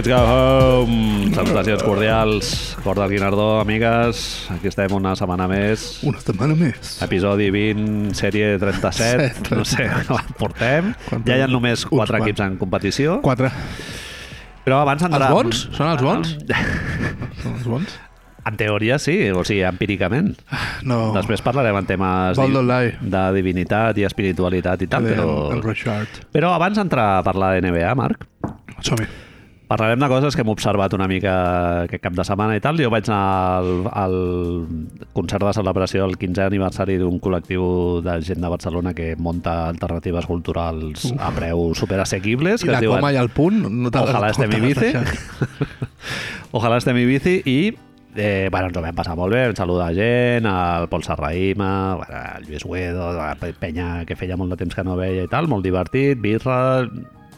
Let's go home! Salutacions cordials. Cor del Guinardó, amigues. Aquí estem una setmana més. Una setmana més. Episodi 20, sèrie 37. Set. No sé quan portem. Ja hi ha només Uns 4 quants. equips en competició. Quatre. Però abans Els d'entrar... bons? Són els bons? Són els bons? En teoria sí, o sigui, empíricament. No. Després parlarem en temes di- de divinitat i espiritualitat i tal, però... El Richard. Però abans d'entrar a parlar de NBA, Marc, Som-hi. Parlarem de coses que hem observat una mica aquest cap de setmana i tal. Jo vaig anar al, al concert de celebració del 15è aniversari d'un col·lectiu de gent de Barcelona que monta alternatives culturals a preu superassequibles. I que la diuen coma i el punt no Ojalà estem no te i bici. l'has deixat. Ojalà estem i bici i eh, bueno, ens ho vam passar molt bé, vam saludar gent, el Pol Serraïma, bueno, el Lluís Guedo, la Pe- penya que feia molt de temps que no veia i tal, molt divertit, birra,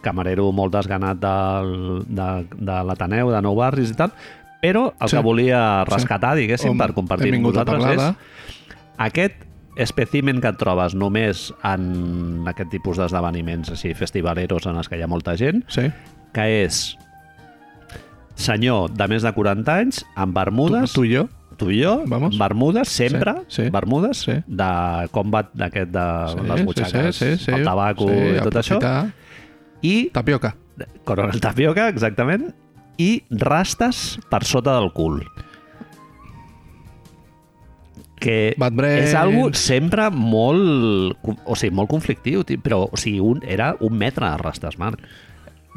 camarero molt desganat del, de, de l'Ateneu, de Nou Barris i tal, però el Sí. que volia rescatar, diguéssim, Home, per compartir amb vosaltres és aquest espècimen que et trobes només en aquest tipus d'esdeveniments així festivaleros en els que hi ha molta gent, Sí. que és senyor de més de 40 anys amb Tu, bermudes, tu i jo. tu i jo, Vamos. bermudes sempre, Sí, sí. bermudes Sí. de combat d'aquest de Sí, les butxaques, sí, sí, sí. el tabaco sí, i tot això, aprofitar. I Tapioca. coronel tapioca, exactament, i rastes per sota del cul. que és algo sempre molt, o sigui, molt conflictiu, però o sigui, un, era un metre de rastes, Marc.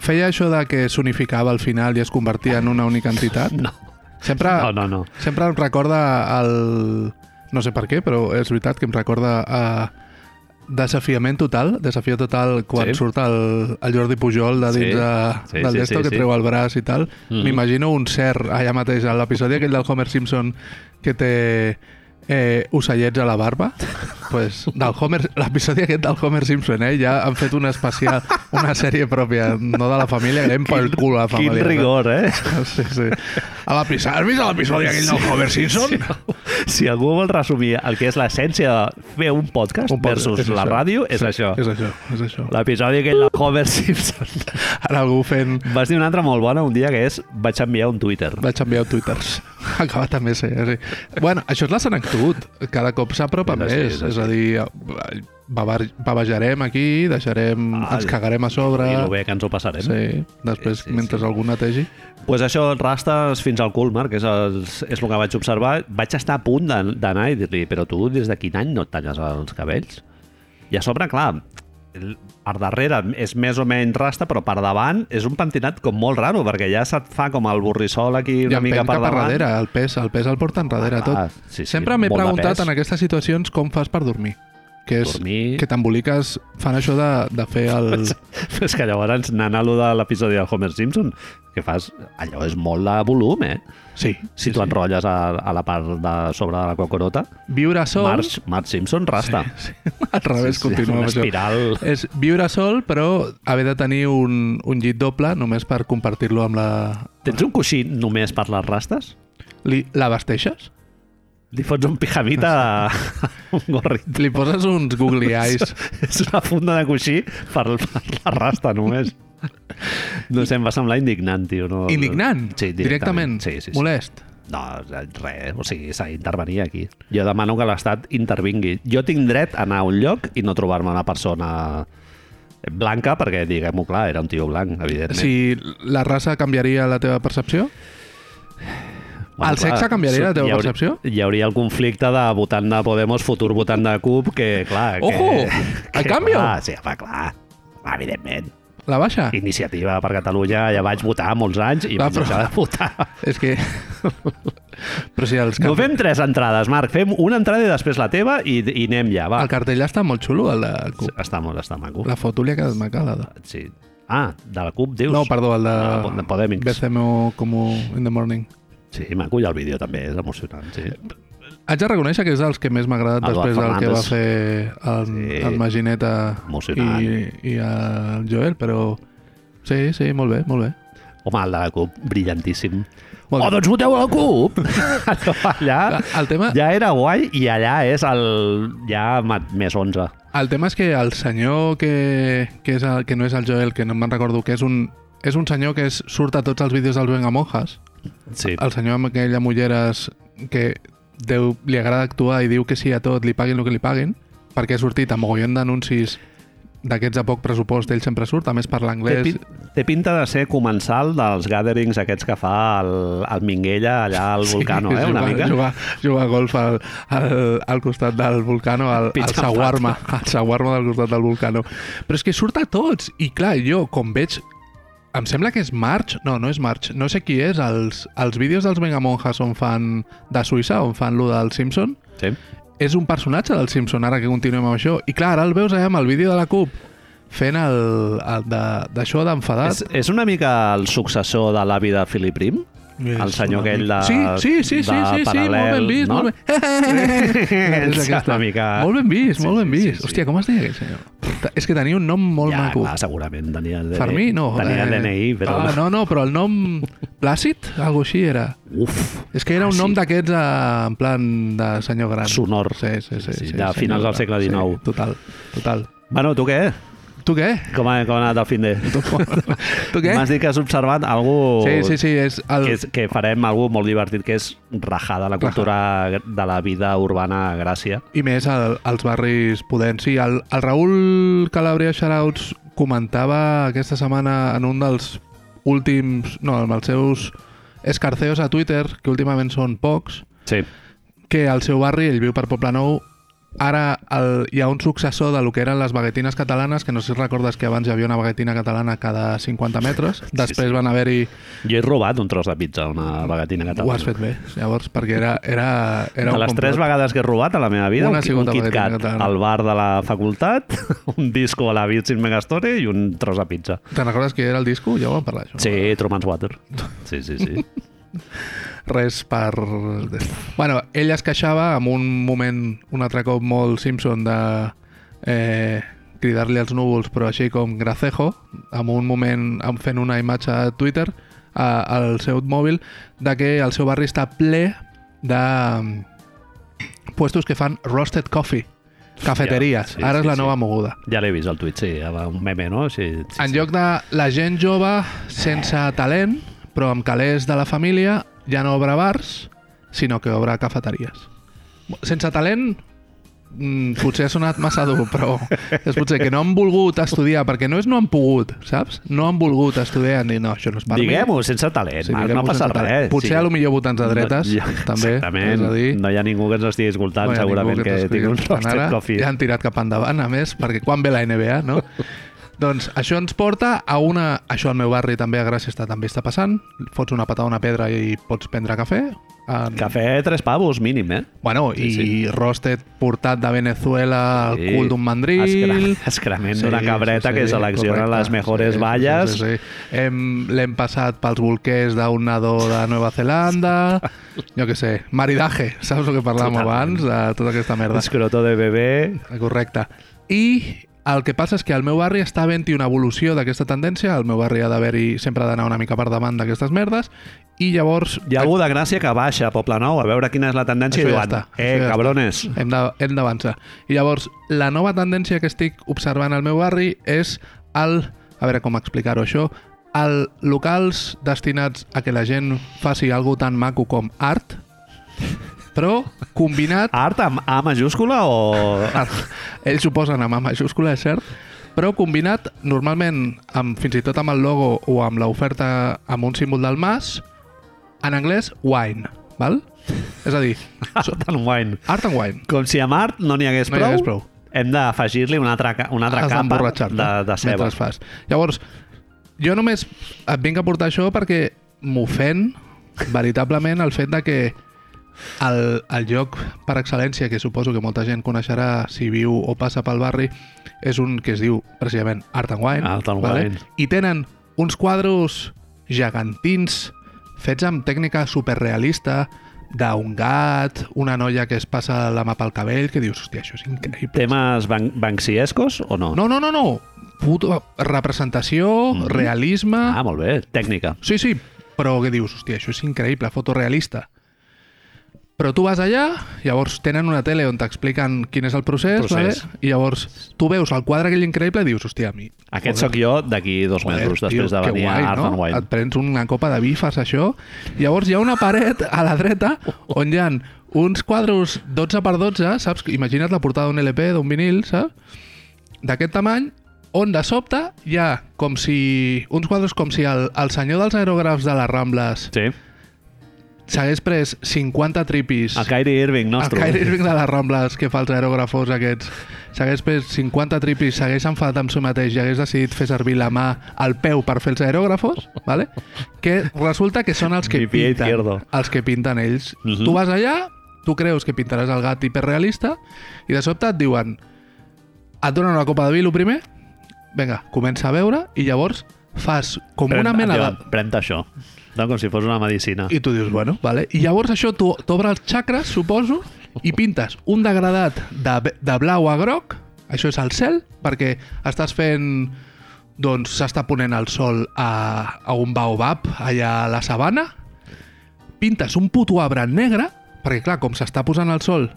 Feia això de que s'unificava al final i es convertia en una única entitat? No, Sempre, no, no. no. sempre em recorda el... No sé per què, però és veritat que em recorda a desafiament total, desafió total quan Sí. surt el, el Jordi Pujol de dins Sí. de, Sí, del sí, desto sí, que sí. treu el braç i tal. Mhm. M'imagino un cer allà mateix, a l'episodi aquell del Homer Simpson que té eh, ocellets a la barba pues, del Homer, l'episodi aquest del Homer Simpson eh, ja han fet una especial una sèrie pròpia, no de la família anem pel cul a la Quin família rigor, eh? sí, sí. a l'episodi, has vist l'episodi aquell del Homer Simpson? Si algú vol resumir el que és l'essència de fer un podcast Un podcast, versus és la això. ràdio, és Sí, això. és això, és això L'episodi aquell de Homer Simpson. ara algú fent Vas dir una altra molt bona un dia que és vaig enviar un Twitter. vaig enviar twitters acaba també ser sí. bueno, això és la senectut cada cop s'apropa És més és és, així. a dir bavejarem aquí deixarem, Ah, ens cagarem a sobre I el bé que ens ho passarem. sí, després Sí, sí, mentre sí. algú netegi pues això, rastes fins al cul, Marc, és el, és el que vaig observar. Vaig estar a punt d'anar i dir-li, però tu des de quin any no et talles els cabells? I a sobre, clar, per darrere és més o menys rasta, però per davant és un pentinat com molt raro, perquè ja se't fa com el borrissol aquí una mica per davant. darrere el pes, el pes el porta enrere Ah, tot sí, sí, sempre m'he preguntat en aquestes situacions com fas per dormir que és Dormir- que t'emboliques fan això de, de fer el... És que llavors, anant a lo de l'episodi del Homer Simpson, que fas... Allò és molt de volum, eh? Sí, Si tu enrotlles a, a la part de sobre de la cocorota, viure sol... Marge, Marge Simpson rasta. Sí, sí. Al revés, continua una amb això. espiral. És viure sol, però haver de tenir un, un llit doble només per compartir-lo amb la... Tens un coixí només per les rastes? Li, la vesteixes? Li fots un pijamita a un gorrit. Li poses uns googly eyes. És una funda de coixí per, per la rasta només. No sé, em va semblar indignant, tio. No, Indignant? Sí, directament? Sí, sí, sí. Molest? No, res, o sigui, s'ha d'intervenir aquí. Jo demano que l'Estat intervingui. Jo tinc dret a anar a un lloc i no trobar-me una persona blanca, perquè, diguem-ho clar, era un tio blanc, evidentment. Si la raça canviaria la teva percepció? El sexe canviaria la teva hi hauria, percepció? Hi hauria el conflicte de votant de Podemos, futur votant de CUP, que, clar... Ojo! Que, ¿Al que, cambio? Clar, sí, home, clar. Evidentment. La baixa? Iniciativa per Catalunya, ja vaig votar molts anys i Clar, vaig però- deixar de votar. És que... però si els No canvi... fem tres entrades, Marc. Fem una entrada i després la teva i, i anem ja, va. El cartell està molt xulo, el de CUP. Està molt, està maco. La foto li ha quedat maca, la de... Sí. Ah, de la CUP, dius? No, perdó, el de... Ah, de Podemics. BCMO como in the morning. Sí, maco, i el vídeo també és emocionant, sí. Haig de reconèixer que és dels que més m'ha agradat Eduard després del que va fer el, Sí. el Magineta Emocionant. i, i el Joel, però sí, sí, molt bé, molt bé. Home, el de la CUP, brillantíssim. Molt oh, bé. doncs voteu a la CUP! allà El tema, ja era guai i allà és el ja més 11. el tema és que el senyor que, que, és el, que no és el Joel, que no me'n recordo, que és un és un senyor que és, surt a tots els vídeos dels Vengamonjas. Sí. El senyor amb aquella mulleres que Déu, li agrada actuar i diu que sí a tot, li paguin el que li paguin, perquè ha sortit a mogollon d'anuncis d'aquests de poc pressupost, ell sempre surt, a més parla Té, anglès. pin, té pinta de ser comensal dels gatherings aquests que fa el, el Minguella allà al Volcano, eh, una jugar, mica. Jugar, jugar a golf al, al, al costat del Volcano, al, al Saguarma, al Saguarma del costat del Volcano. Però és que surt a tots, i clar, jo, com veig em sembla que és March, no, no és March, no sé qui és, els, els vídeos dels Megamonjas on fan de Suïssa, on fan lo del Simpson, Sí. és un personatge del Simpson, ara que continuem amb això. I clar, ara el veus allà amb el vídeo de la CUP fent el, el de- d'això d'enfadat. És, és una mica el successor de l'avi de Philip Prim? És el senyor aquell de- Sí, sí, sí, sí, sí, sí, molt ben vist, no? molt ben... És És aquesta. una mica- Molt ben vist, Sí, molt ben sí, sí, vist. sí. Hòstia, com es deia aquell senyor? És que tenia un nom molt ja, maco. clar, segurament tenia el DNI. Fermí, no. Tenia el DNI, però... Ah, no, no, però el nom... Plàcid? Algo així era. Uf, És que era Ah, un nom sí. d'aquests eh, en plan de senyor gran. Sonor. Sí, sí, sí. Sí, sí, de finals del segle XIX. Sí, total, total. Bueno, tu què? Tu què? Com ha, com ha anat el fin de... Tu, tu què? M'has dit que has observat algú Sí, sí, sí, és el... que, és, que farem algú molt divertit, que és rajar de la cultura de la vida urbana a Gràcia. I més al, als barris pudents. Sí, el, el Raül Calabria Xarauts comentava aquesta setmana en un dels últims... No, amb els seus escarceos a Twitter, que últimament són pocs, Sí. que al seu barri, ell viu per Poblenou, ara el, hi ha un successor de lo que eren les baguetines catalanes, que no sé si recordes que abans hi havia una baguetina catalana cada 50 metres, després sí. van haver-hi... Jo he robat un tros de pizza, una bagatina catalana. Ho has fet bé, llavors, perquè era, era, era de les tres complot. vegades que he robat a la meva vida, Una un, un a Kit bagatina Kat catalana. al bar de la facultat, un disco a la Virgin Megastore i un tros de pizza. Te'n recordes que era el disco? Ja ho vam parlar, això. Sí, Truman's Water. Sí, sí, sí. res per... Bueno, ell es queixava amb un moment, un altre cop molt Simpson de eh, cridar-li als núvols, però així com Gracejo, amb un moment amb fent una imatge a Twitter a, al seu mòbil, de que el seu barri està ple de mm, puestos que fan roasted coffee, cafeteries. Sí, Ara és sí, la sí. nova moguda. Ja l'he vist al tuit, sí, un meme, no? Sí, sí, En sí. lloc de la gent jove sense talent, però amb calés de la família, ja no obre bars, sinó que obre cafeteries. Sense talent, mm, potser ha sonat massa dur, però és potser que no han volgut estudiar, perquè no és no han pogut, saps? No han volgut estudiar, ni no, això no és per mi. Diguem-ho, sense talent, Sí, Marc, no passa sense talent. res. Potser sí. a lo millor votants de dretes, ja, també, Exactament, és a dir- no hi ha ningú que ens estigui escoltant, ha segurament que, ens tingui un ara, coffee. Ja han tirat cap endavant, a més, perquè quan ve la NBA, no? doncs això ens porta a una... Això al meu barri també a Gràcia està, també està passant. Fots una patada a una pedra i pots prendre cafè. En... Cafè tres pavos, mínim, eh? Bueno, Sí, i sí. roasted portat de Venezuela al Sí. cul d'un mandril. Escra- excrement d'una cabreta que selecciona les mejores valles. Sí, sí, sí. Hem- L'hem passat pels bolquers d'un nadó de Nova Zelanda. jo què sé, maridaje, saps el que parlàvem Totalment. abans? De tota aquesta merda. Escroto de bebè. Correcte. I el que passa és que al meu barri està havent-hi una evolució d'aquesta tendència, al meu barri ha d'haver-hi sempre d'anar una mica per davant d'aquestes merdes, i llavors Hi ha algú de Gràcia que baixa a Poble Nou a veure quina és la tendència Això i ja diuen, està, eh, ja cabrones, de- hem d'avançar. I llavors, la nova tendència que estic observant al meu barri és el... A veure com explicar-ho això el locals destinats a que la gent faci algo tan maco com art, però combinat art amb A majúscula o... ells ho posen amb A majúscula, és cert, però combinat normalment amb, fins i tot amb el logo o amb l'oferta amb un símbol del mas, en anglès, wine, val? És a dir, Art and wine. art and wine. Com si amb art no n'hi hagués, No prou, hagués prou. hem d'afegir-li una altra, una altra Has capa de, de ceba. fas. Llavors, jo només et vinc a portar això perquè m'ofèn veritablement el fet de que el, el lloc per excel·lència, que suposo que molta gent coneixerà si viu o passa pel barri, és un que es diu precisament Art and Wine. Art and Wine. I tenen uns quadros gegantins fets amb tècnica superrealista d'un gat, una noia que es passa la mà pel cabell, que dius, hòstia, això és increïble. Temes ban banksiescos o no? No, no, no, no. Puto, representació, Mhm. realisme... Ah, molt bé, tècnica. Sí, sí, però què dius? Hòstia, això és increïble, fotorealista. Però tu vas allà, llavors tenen una tele on t'expliquen quin és el procés, Procés. Vale? i llavors tu veus el quadre aquell increïble i dius, hòstia, a mi... Aquest joder, sóc jo d'aquí dos joder, mesos, tio, després de que venir guai, a Art no? and Wine. Et prens una copa de vi, fas això, llavors hi ha una paret a la dreta on hi ha uns quadros 12 per 12, saps? Imagina't la portada d'un LP, d'un vinil, saps? D'aquest tamany, on de sobte hi ha com si... uns quadros com si el, el senyor dels aerògrafs de les Rambles Sí, s'hagués pres 50 tripis... el Kyrie Irving nostre. Kyrie Irving de les Rambles que fa els aerògrafos aquests s'hagués pres 50 tripis, s'hagués enfadat amb si mateix i hagués decidit fer servir la mà al peu per fer els aerògrafos, ¿vale? que resulta que són els que Mi pinten, izquierdo. els que pinten ells. Mhm. Tu vas allà, tu creus que pintaràs el gat hiperrealista i de sobte et diuen et donen una copa de vi, el primer, vinga, comença a veure i llavors fas com una mena de... Pren-te això. No, com si fos una medicina. I tu dius, bueno, vale. I llavors això tu t'obre els xacres, suposo, i pintes un degradat de, de blau a groc, això és el cel, perquè estàs fent doncs s'està ponent el sol a, a un baobab allà a la sabana, pintes un puto arbre negre, perquè clar, com s'està posant el sol,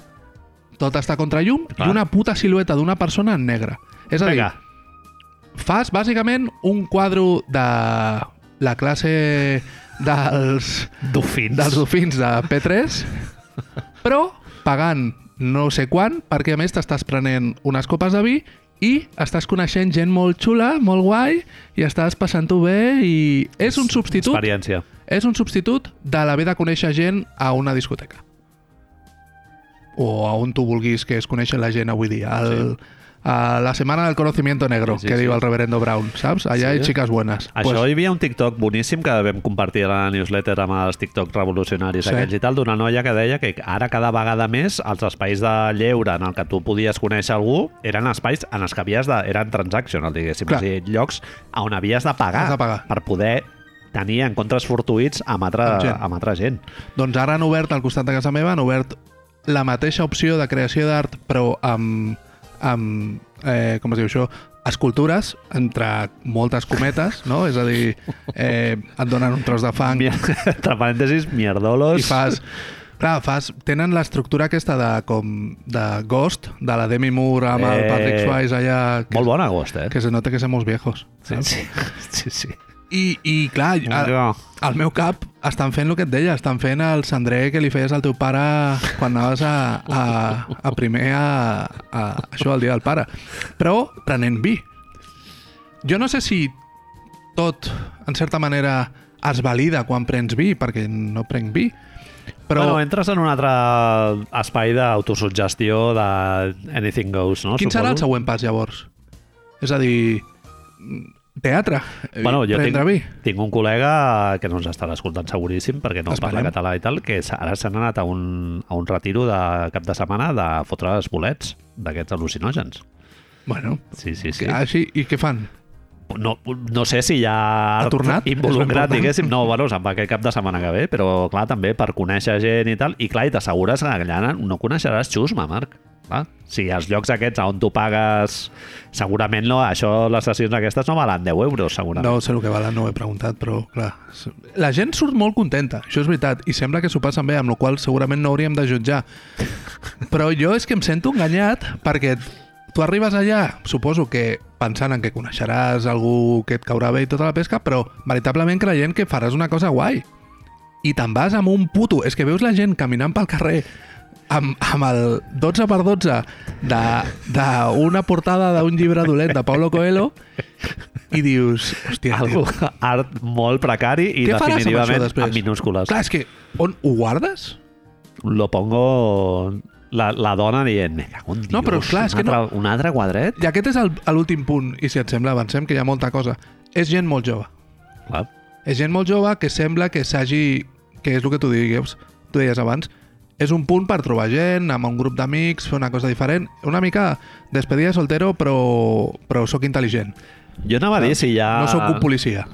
tot està contra llum, Clar. i una puta silueta d'una persona en negre. És a dir, Vinga, fas bàsicament un quadro de la classe dels dofins. dels dofins de P3, però pagant no sé quan, perquè a més t'estàs prenent unes copes de vi i estàs coneixent gent molt xula, molt guai, i estàs passant-ho bé i és un substitut Experiència. és un substitut de l'haver de conèixer gent a una discoteca. O a on tu vulguis que es coneixen la gent avui dia. El, a la setmana del conocimiento negro, Sí, sí, que sí. diu el reverendo Brown, saps? Allà Sí. hi ha xiques buenas. Això hi havia un TikTok boníssim que vam compartir a la newsletter amb els TikTok revolucionaris Sí. aquells i tal, d'una noia que deia que ara cada vegada més els espais de lleure en el que tu podies conèixer algú eren espais en els que havies de... eren transactional, diguéssim, Clar. a dir, llocs on havies de pagar, Has de pagar. per poder tenir encontres fortuïts amb altra, Amb gent. amb altra gent. Doncs ara han obert, al costat de casa meva, han obert la mateixa opció de creació d'art, però amb, amb eh, com es diu això, escultures, entre moltes cometes, no? És a dir, eh, et donen un tros de fang Entre parèntesis, mierdolos. i fas... Clar, fas, tenen l'estructura aquesta de, com, de Ghost, de la Demi Moore amb el Eh, Patrick Swayze allà, que, Molt bon agost, eh? que se nota que somos viejos. Sí, saps? sí, sí, sí. I, I clar, al, No. al meu cap estan fent el que et deia, estan fent el cendrer que li feies al teu pare quan anaves a, a, a primer a, a això, el dia del pare. Però prenent vi. Jo no sé si tot, en certa manera, es valida quan prens vi, perquè no prenc vi, però Bueno, entres en un altre espai d'autosuggestió de anything goes, no? quin serà el següent pas, llavors? És a dir, teatre, Bueno, jo tinc, vi. tinc un col·lega que no ens estarà escoltant seguríssim perquè no Esperem. parla català i tal, que ara s'han anat a un, a un retiro de cap de setmana de fotre els bolets d'aquests al·lucinògens. Bueno, Sí, sí, sí. que, així, i què fan? No, no sé si hi ha tornat? Involucrat, diguéssim. No, bueno, se'n va aquest cap de setmana que ve, però clar, també per conèixer gent i tal. I clar, i t'assegures que allà no coneixeràs xusma, Marc. Clar, si els llocs aquests on tu pagues segurament no, això, les sessions aquestes no valen 10 euros segurament. No sé el que valen, no ho he preguntat, però clar... La gent surt molt contenta, això és veritat, i sembla que s'ho passen bé, amb la qual segurament no hauríem de jutjar. Però jo és que em sento enganyat perquè tu arribes allà, suposo que pensant en que coneixeràs algú que et caurà bé i tota la pesca, però veritablement creient que faràs una cosa guai. I te'n vas amb un puto... És que veus la gent caminant pel carrer amb, amb el 12 per 12 d'una portada d'un llibre dolent de Paulo Coelho i dius, hòstia, Algo, tio, art molt precari i amb definitivament després? en minúscules. Clar, és que on ho guardes? Lo pongo la, la dona dient, me cago en Dios, No, però clar, és un, que altre, un altre quadret? I aquest és l'últim punt, i si et sembla, avancem, que hi ha molta cosa. És gent molt jove. Clar. És gent molt jove que sembla que s'hagi... que és el que tu digues, tu deies abans, és un punt per trobar gent, amb un grup d'amics, fer una cosa diferent. Una mica despedida de soltero, però, però sóc intel·ligent. Jo anava a dir si hi ha... No sóc un policia.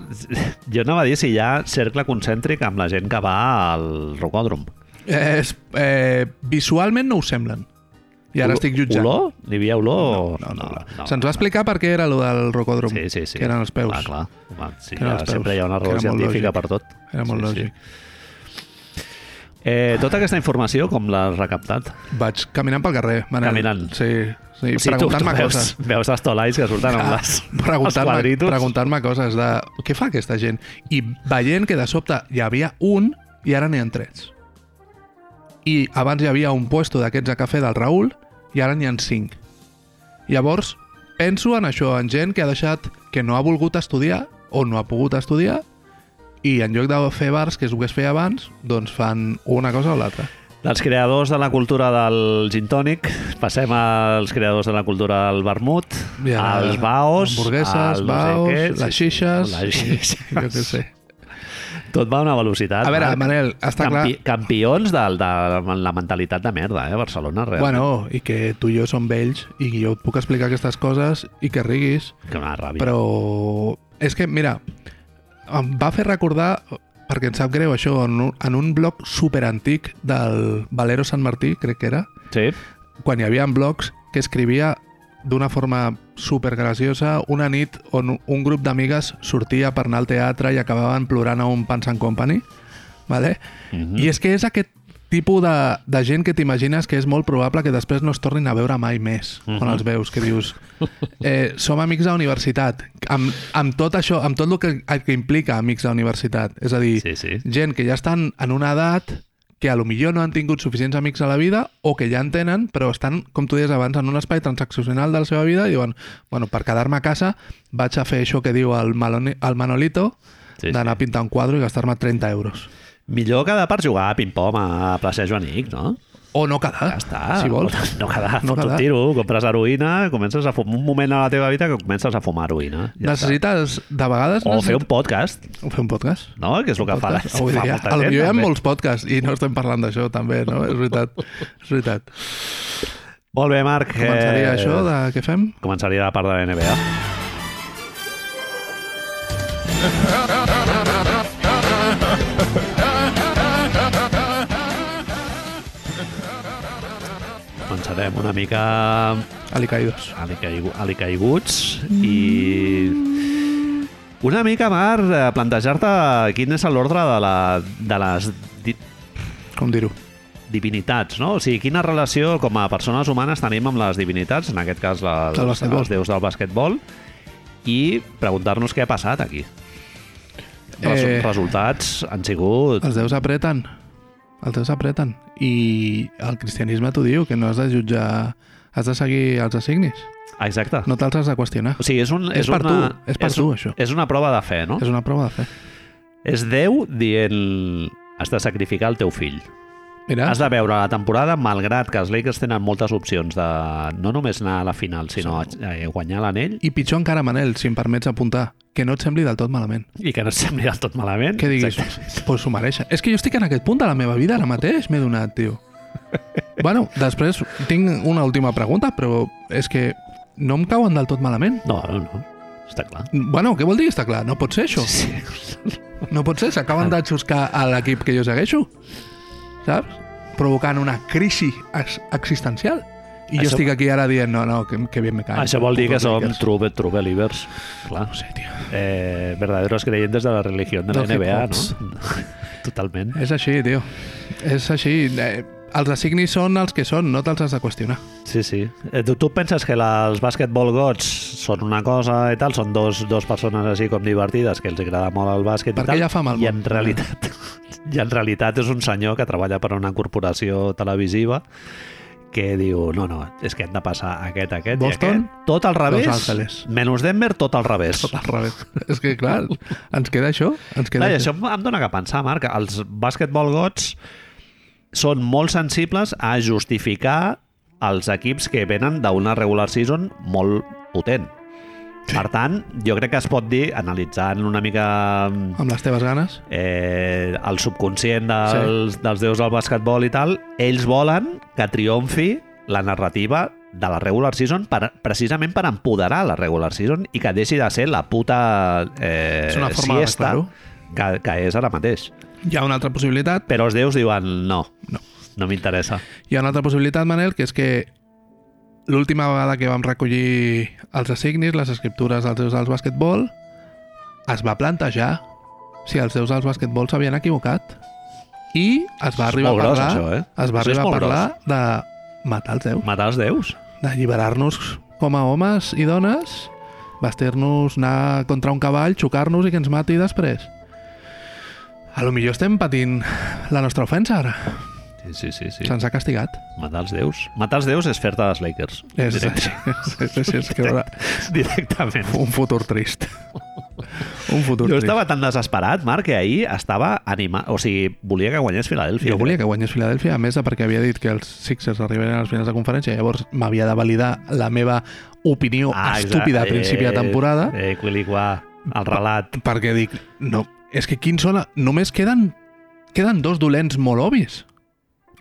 Jo anava a dir si hi ha cercle concèntric amb la gent que va al rocòdrom. És, eh, visualment no ho semblen. I ara estic jutjant. Olor? N'hi havia olor? No, no, no. Se'ns va explicar per què era lo del rocòdrom, Sí, sí, sí. que eren els peus. Clar, clar. Home, sí, ja, peus, sempre hi ha una raó científica per tot. Era molt sí, lògic. Sí. Eh, tota aquesta informació, com l'has recaptat? Vaig caminant pel carrer, Manel. Caminant. Sí, sí tu preguntant-me coses. veus els tolais que surten amb Ah, les, els preguntant-me quadritos. preguntant coses de què fa aquesta gent i veient que de sobte hi havia un i ara n'hi ha tres i abans hi havia un puesto d'aquests a cafè del Raül i ara n'hi ha cinc llavors penso en això, en gent que ha deixat que no ha volgut estudiar o no ha pogut estudiar i en lloc de fer bars, que és el que es feia abans, doncs fan una cosa o l'altra. Dels creadors de la cultura del gin tònic, passem als creadors de la cultura del vermut, ara, als baos, hamburgueses, als no sé baos, què, les xixes, les xixes. jo què sé. Tot va a una velocitat. A veure, Marc. Manel, està clar... Campi Campions de, de la mentalitat de merda, eh, Barcelona, realment. Bueno, i que tu i jo som vells i jo et puc explicar aquestes coses i que riguis, Que una ràbia. però és que, mira, em va fer recordar, perquè em sap greu això, en un, en un blog superantic del Valero Sant Martí, crec que era, Sí, quan hi havia blogs que escrivia d'una forma supergraciosa una nit on un grup d'amigues sortia per anar al teatre i acabaven plorant a un Pants and Company, ¿vale? Mhm. I és que és aquest tipus de, de gent que t'imagines que és molt probable que després no es tornin a veure mai més Mhm. quan els veus, que dius eh, som amics de la universitat amb, amb tot això, amb tot el que, el que implica amics de la universitat és a dir, sí, sí. gent que ja estan en una edat que a lo millor no han tingut suficients amics a la vida o que ja en tenen, però estan, com tu deies abans, en un espai transaccional de la seva vida i diuen, bueno, per quedar-me a casa vaig a fer això que diu el, Maloni, el Manolito, Sí, sí, d'anar a pintar un quadre i gastar-me 30 euros. Millor quedar per jugar a ping-pong a plaça Joanic, no? O no quedar, Ja està. si vols. No quedar, No no fots un quedar. tiro, compres heroïna, comences a fumar un moment a la teva vida que comences a fumar heroïna. Ja necessites, de vegades... està. O fer un podcast, o fer un podcast. no? Que és el que fa, la, Podcast. Avui fa dia, molta a lo gent. millor hi ha també. molts podcasts i no estem parlant d'això també, no? És veritat. És veritat. Molt bé, Marc. Començaria això de què fem? Començaria la part de la NBA. Començarem una mica Alicaïdos. alicaigu- alicaiguts i una mica, Marc, eh, plantejar-te quin és l'ordre de, la, de les di Com dir-ho? divinitats, no? O sigui, quina relació com a persones humanes tenim amb les divinitats, en aquest cas Del basquetbol. els déus del basquetbol, i preguntar-nos què ha passat aquí. Els Eh, resultats han sigut... Els déus apreten. Els déus apreten. I el cristianisme t'ho diu, que no has de jutjar... Has de seguir els assignis. Exacte. No te'ls has de qüestionar. O sigui, és, un, És per una, tu, és per és, tu, això. És una prova de fe, no? És una prova de fe. És Déu dient has de sacrificar el teu fill. Mira, Has de veure la temporada, malgrat que els Lakers tenen moltes opcions de no només anar a la final, sinó eh, guanyar l'anell i pitjor encara, Manel, si em permets apuntar, que no et sembli del tot malament. i que no et sembli del tot malament. Que diguis, Exacte. pues s'ho mereixen. És que jo estic en aquest punt de la meva vida ara mateix, m'he donat, tio. bueno, després tinc una última pregunta, però és que no em cauen del tot malament. No, no, no. Està clar. Bueno, què vol dir està clar? No pot ser això. Sí. No pot ser, s'acaben de xuscar a l'equip que jo segueixo, saps? Provocant una crisi ex existencial. I jo Això- estic aquí ara dient, no, no, que, que bien me cae. Això vol dir que som true, true believers. Clar. No sé, tio. Eh, verdaderos creyentes de la religión de la Del NBA, no? Totalment. És així, tio. És així. Eh, els assignis són els que són, no te'ls has de qüestionar. Sí, sí. Eh, tu, tu penses que la, els basketball gods són una cosa i tal, són dos, dos persones així com divertides, que els agrada molt el bàsquet Per i tal, hi ha fam al i món? en realitat i en realitat és un senyor que treballa per una corporació televisiva que diu, no, no, és que hem de passar aquest, aquest Boston, i aquest. Tot al revés. Menys Denver, tot al revés. Tot al revés. és que, clar, ens queda això. Ens queda Clar, això. això em em dóna que pensar, Marc. Els basketball gods són molt sensibles a justificar els equips que venen d'una regular season molt potent. Per tant, jo crec que es pot dir, analitzant una mica Amb les teves ganes. eh, el subconscient dels, sí. dels déus del basquetbol i tal, ells volen que triomfi la narrativa de la regular season per, precisament per empoderar la regular season i que deixi de ser la puta eh, És una forma siesta que, que és ara mateix. Hi ha una altra possibilitat. Però els déus diuen no, No. no m'interessa. Hi ha una altra possibilitat, Manel, que és que l'última vegada que vam recollir els assignis, les escriptures dels déus del basquetbol, es va plantejar si els déus del basquetbol s'havien equivocat. I es va arribar a gros, parlar, això, eh? es va Això arribar a parlar de matar els déus, Matar els déus? d'alliberar-nos com a homes i dones, vestir-nos, anar contra un cavall, xocar-nos i que ens mati després. A lo millor estem patint la nostra ofensa ara. Sí, sí, sí. sí. Se'ns ha castigat. Matar els déus. Matar els déus és fer-te els Lakers. És, és, és, és, és que haurà Directament. un futur trist. Un futur Jo trist. estava tan desesperat, Marc, que ahir estava animat... O sigui, volia que guanyés Filadèlfia. Jo volia que guanyés Filadèlfia, a més de perquè havia dit que els Sixers arribarien als finals de conferència, llavors m'havia de validar la meva opinió Ah, estúpida a principi de temporada, Eh, quiliquà, el relat. perquè dic, no, és que quins són... Només queden, queden dos dolents molt obvis.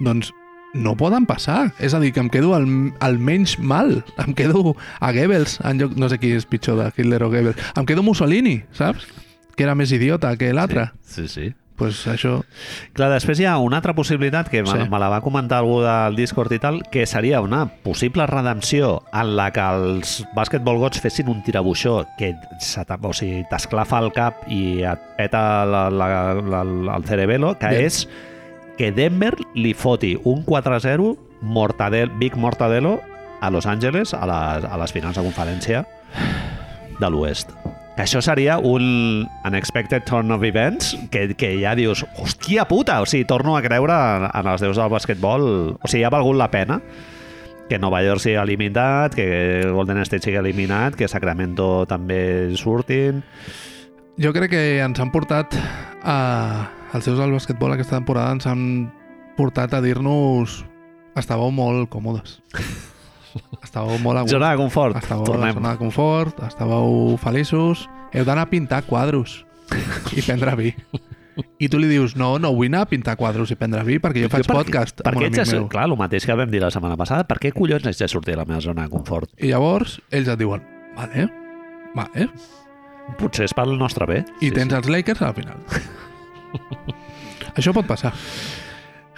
Doncs no poden passar. És a dir, que em quedo al, al menys mal. Em quedo a Goebbels, en lloc... No sé qui és pitjor de Hitler o Goebbels. Em quedo Mussolini, saps? Que era més idiota que l'altre. Sí, sí. Pues això... Clar, després hi ha una altra possibilitat que Sí. me la va comentar algú del Discord i tal, que seria una possible redempció en la que els Basketball Gods fessin un tirabuixó que se o sigui, t'esclafa el cap i et peta la, la, la, el cerebelo, que Bien. és que Denver li foti un 4-0 mortadel, Big Mortadelo a Los Angeles a les, a les finals de conferència de l'Oest. Que això seria un unexpected turn of events que, que ja dius, hòstia puta, o sigui, torno a creure en, en els déus del basquetbol. O sigui, ha valgut la pena que Nova York sigui eliminat, que Golden State sigui eliminat, que Sacramento també surtin. Jo crec que ens han portat a... Els seus del basquetbol aquesta temporada ens han portat a dir-nos estàveu molt còmodes. Estàveu molt a gust. Zona de confort, Estàveu tornem. zona de confort, estàveu feliços, heu d'anar a pintar quadros i prendre vi. I tu li dius, no, no vull anar a pintar quadros i prendre vi perquè jo faig per, podcast per amb un amic de, meu. clar, el mateix que vam dir la setmana passada, per què collons haig de sortir de la meva zona de confort? I llavors ells et diuen, vale, vale, Potser és pel nostre bé. i tens els Lakers a la final. Això pot passar.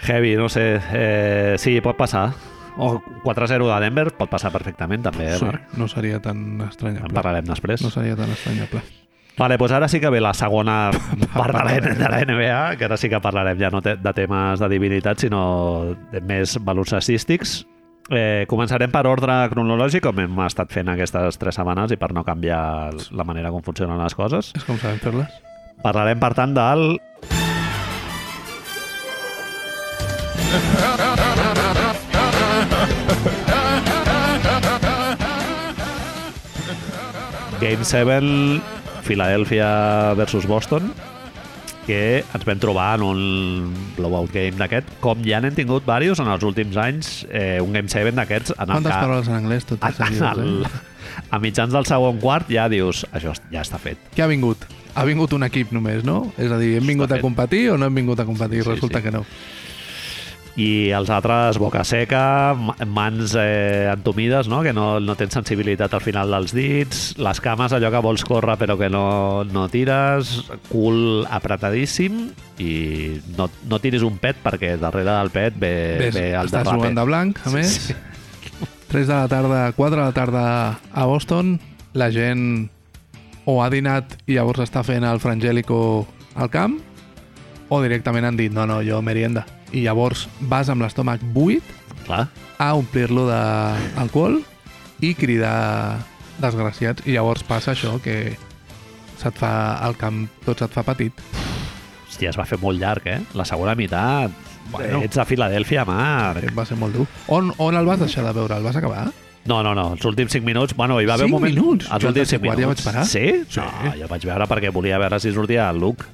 Heavy, no sé. Eh, sí, pot passar. O 4-0 de Denver pot passar perfectament també, eh, Sí, Marc? no seria tan En estranyable. parlarem després. No seria tan estranyable. Vale, doncs ara sí que ve la segona part de la, de la NBA, que ara sí que parlarem ja no te- de temes de divinitat, sinó de més baloncestístics. Eh, començarem per ordre cronològic, com hem estat fent aquestes tres setmanes i per no canviar la manera com funcionen les coses. És com sabem fer-les. Parlarem, per tant, del... Game 7, Philadelphia versus Boston, que ens vam trobar en un blowout game d'aquest, com ja n'hem tingut diversos en els últims anys, eh, un Game 7 d'aquests en Quantes que paraules en anglès totes en seguides, el, eh? a mitjans del segon quart ja dius, això ja està fet. Què ha vingut? Ha vingut un equip només, no? És a dir, hem vingut a competir o no hem vingut a competir? Sí, Resulta sí. que no. I els altres boca seca, ma- mans eh, entomides, no? que no, no tens sensibilitat al final dels dits, les cames allò que vols córrer però que no, no tires, cul apretadíssim i no, no tiris un pet perquè darrere del pet ve, Ves, ve el estàs derrape. jugant de blanc, a Sí, més. sí. 3 de la tarda, 4 de la tarda a Boston, la gent o ha dinat i llavors està fent el frangélico al camp, o directament han dit, no, no, jo merienda. I llavors vas amb l'estómac buit Clar, a omplir-lo d'alcohol i cridar desgraciats. I llavors passa això, que se't fa el camp, tot se't fa petit. hòstia, es va fer molt llarg, eh? La segona meitat, Bueno. ets a Filadèlfia, Marc. Va ser molt dur. On, on el vas deixar de veure? El vas acabar? No, no, no, els últims 5 minuts... Bueno, hi va haver un moment... minuts? Els Jo últims tercer 5 quart ja minuts. vaig parar. Sí? Sí. No, jo vaig veure perquè volia veure si sortia el Luke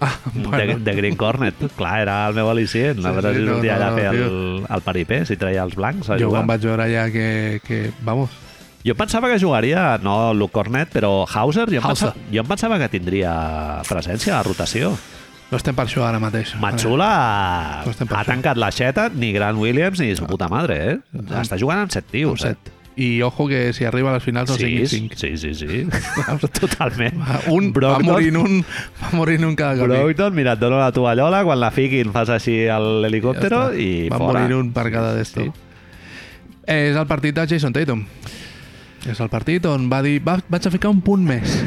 Ah, de, de Green Cornet. Clar, era el meu al·licient. Sí, sí, no, sortia no, allà a fer el, el paripé, si treia els blancs a jo jugar. quan vaig veure ja que, que vamos, Jo pensava que jugaria, no Luke Cornet, però Hauser, jo, em Hauser. pensava, jo em pensava que tindria presència a rotació. no estem per això ara mateix. Matxula No ha això. tancat l'aixeta, ni Grant Williams ni su puta madre, eh? Està jugant amb set Amb tios, eh? I ojo que si arriba a les finals no Sí, siguin sí, 5. sí, sí, sí. Totalment. Un va Brogdon- morint un, va morint un cada camí. Brogdon, mira, et dono la tovallola, quan la fiquin fas així a l'helicòptero Ja i va fora. morir un per cada d'esto. Sí. És el partit de Jason Tatum. És el partit on va dir, va, vaig a ficar un punt més.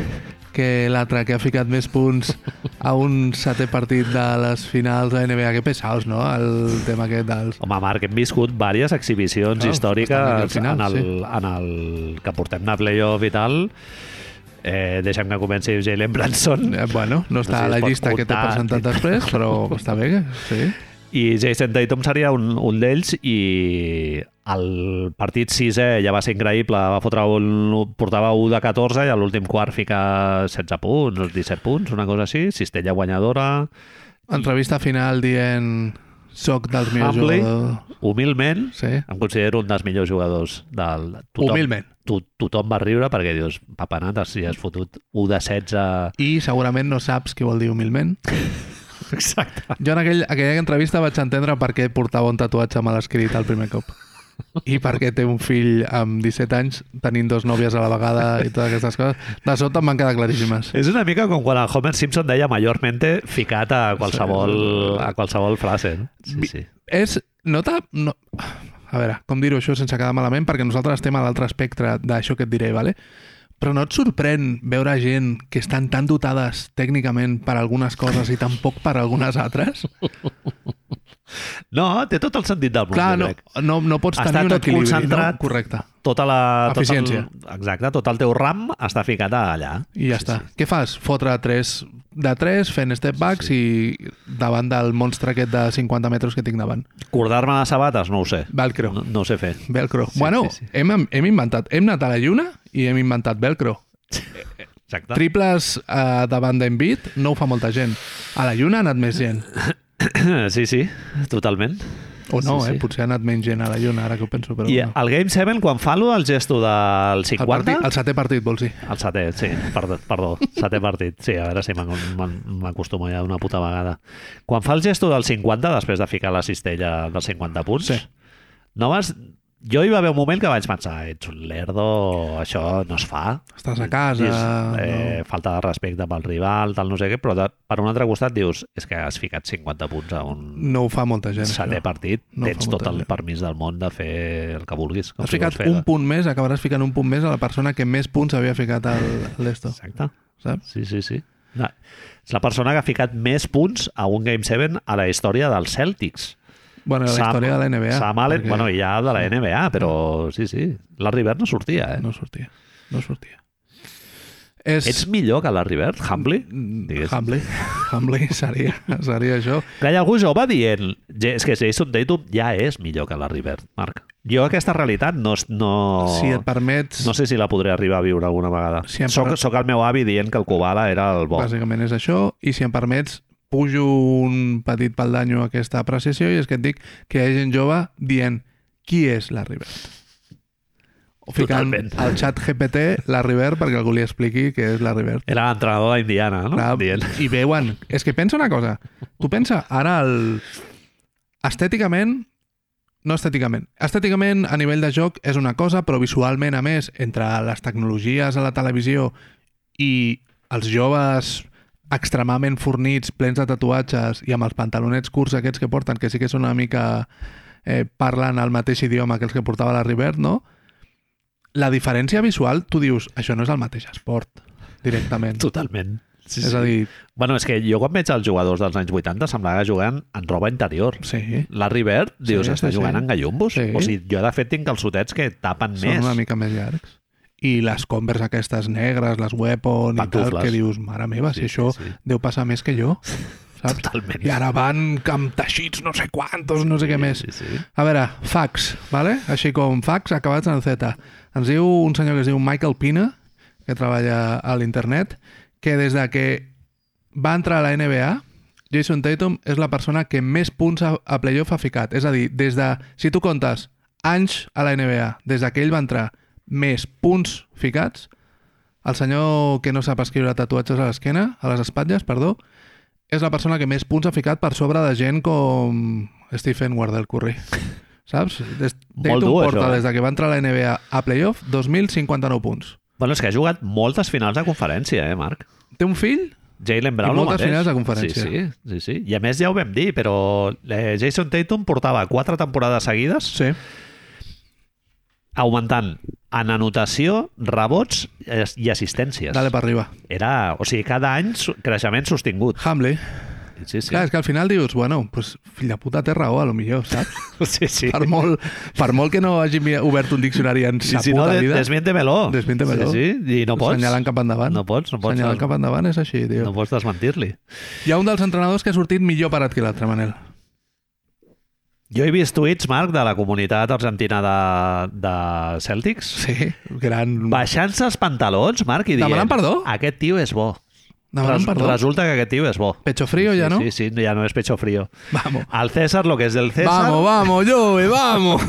Que l'altre que ha ficat més punts a un setè partit de les finals de NBA. Que pesaos, no?, el tema aquest dels... Home, Marc, hem viscut diverses exhibicions Claro, històriques final, en, el, sí. en el que portem de playoff i tal. Eh, deixem que comenci Jalen Branson. Eh, bueno, no està No sé, a la llista que t'he comptar. presentat després, però està bé, sí. I Jason Tatum seria un, un d'ells i el partit sisè ja va ser increïble, va fotre un, portava 1 de 14 i a l'últim quart fica 16 punts, 17 punts, una cosa així, cistella guanyadora, Entrevista final dient soc dels millors Humbly. jugadors. humilment, Sí. em considero un dels millors jugadors del... Humilment. To, tothom va riure perquè dius, papanat, si has fotut 1 de 16... I segurament no saps què vol dir humilment. Exacte. Jo en aquell, aquella entrevista vaig entendre per què portava un tatuatge mal escrit el primer cop. I per què té un fill amb 17 anys tenint dos nòvies a la vegada i totes aquestes coses. De sobte em van quedar claríssimes. És una mica com quan el Homer Simpson deia mayormente ficat a qualsevol, a qualsevol frase. No? Sí, sí. És... No t'ha... No... A veure, com dir-ho això sense quedar malament, perquè nosaltres estem a l'altre espectre d'això que et diré, ¿vale? però no et sorprèn veure gent que estan tan dotades tècnicament per algunes coses i tan poc per algunes altres? No, té tot el sentit del món, Clar, no, no, no pots Està tenir un tot equilibri, concentrat. no? Correcte. Tota la... Tot Eficiència. el, exacte, tot el teu RAM està ficat allà. I ja està. Què fas? Fotre tres de 3 fent step backs i davant del monstre aquest de 50 metres que tinc davant. Cordar-me les sabates, no ho sé. Velcro. No, no ho sé fer. Velcro. Sí, bueno, sí, sí. Hem, hem inventat, hem anat a la lluna i hem inventat velcro. Exacte. Triples uh, davant d'Envit no ho fa molta gent. A la lluna ha anat més gent. Sí, sí, totalment. O no, Sí, eh? sí. Potser ha anat menys gent a la lluna, ara que ho penso. Però I no. el Game 7, quan fa del gesto del el, 50... partit, el setè partit, vols dir? El setè, sí, perdó, perdó, setè partit. Sí, a veure si m'ac- m'ac- m'acostumo ja una puta vegada. Quan fa el gesto del 50, després de ficar la cistella dels 50 punts, Sí. no vas... Jo hi va haver un moment que vaig pensar, ets un lerdo, això no es fa. Estàs a casa... Dius, eh, falta de respecte pel rival, tal, no sé què, però de, per un altre costat dius, és que has ficat 50 punts a un no. no ho fa molta gent. setè això. partit, No tens tot el gent. permís del món de fer el que vulguis. com Has si ficat fer un punt més, acabaràs ficant un punt més a la persona que més punts havia ficat al l'esto, Exacte. saps? Sí, sí, sí. No. És la persona que ha ficat més punts a un Game 7 a la història dels Celtics. Bueno, la Sam- història de la NBA. Sam Allen, perquè bueno, i ja de la NBA, però sí, sí. La River no sortia, eh? No sortia, no sortia. És... Ets millor que la River, Humbly? Digues. Humbly. Humbly seria, seria això. Que hi ha algú jove dient "Ja- és que Jason Tatum ja és millor que la River, Marc. Jo aquesta realitat no, no, Si et permets, no sé si la podré arribar a viure alguna vegada. Si em soc, per- soc el meu avi dient que el Kubala era el bo. bàsicament és això, i si em permets, pujo un petit paldanyo a aquesta apreciació i és que et dic que hi ha gent jove dient qui és la River? O ficant Totalment. al xat GPT la River perquè algú li expliqui què és la River. Era l'entrenador d'Indiana, no? Clar, Dient. I veuen... És que pensa una cosa. Tu pensa, ara el... Estèticament, no estèticament. Estèticament, a nivell de joc, és una cosa, però visualment, a més, entre les tecnologies a la televisió i els joves extremadament fornits, plens de tatuatges i amb els pantalonets curts aquests que porten, que sí que són una mica... Eh, parlen el mateix idioma que els que portava la River, no? La diferència visual, tu dius, això no és el mateix esport, directament. Totalment. Sí, És a dir, Bueno, és que jo quan veig els jugadors dels anys 80 semblava que juguen en roba interior. sí, La River, dius, Sí, està sí, jugant sí. en gallumbos. Sí. O sigui, jo de fet tinc calçotets que tapen són més. una mica més llargs. I les Converse aquestes negres, les Weapon i tal, Pantufles. que dius, mare meva, Sí, si això sí, sí. deu passar més que jo, saps? Totalment. I ara van amb teixits no sé quantos, no sé què més. Sí, sí. A veure, fax, vale? així com fax acabats en Z. Ens diu un senyor que es diu Michael Pina, que treballa a l'internet, que des de que va entrar a la NBA, Jason Tatum és la persona que més punts a, a playoff ha ficat. És a dir, des de, si tu comptes anys a la NBA, des de que ell va entrar, més punts ficats, el senyor que no sap escriure tatuatges a l'esquena, a les espatlles, perdó, és la persona que més punts ha ficat per sobre de gent com Stephen Wardell Curry. Saps? Des, Molt dur, porta, això, eh? des de que va entrar a la NBA a playoff, 2.059 punts. Bueno, és que ha jugat moltes finals de conferència, eh, Marc? Té un fill? Jalen Brown I moltes finals de conferència. Sí, sí, sí, sí. I a més ja ho vam dir, però eh, Jason Tatum portava quatre temporades seguides Sí. Augmentant en anotació, rebots i assistències. Dale per arriba. Era, o sigui, cada any creixement sostingut. Hamley. Sí, sí. Clar, és que al final dius, bueno, pues, fill de puta té raó, a lo millor, saps? sí, sí. Per molt, per molt que no hagi obert un diccionari en sa si no, puta de, vida, desmiéntemelo. desmiéntemelo. Sí, sí, i no pots. Senyalant cap endavant. No pots, no pots. Senyalant cap endavant és així, tio. No pots desmentir-li. Hi ha un dels entrenadors que ha sortit millor parat que l'altre, Manel. Jo he vist tuits, Marc, de la comunitat argentina de, de Celtics, Sí, gran... baixant-se els pantalons, Marc, i dient... Demanant perdó? Aquest tio és bo. Demanant perdó. Resulta que aquest tio és bo. Pecho frío ja, no? Sí, sí, ja no és pecho frío. Vamos. Al César lo que es del César. Vamos, vamos, Joey, vamos.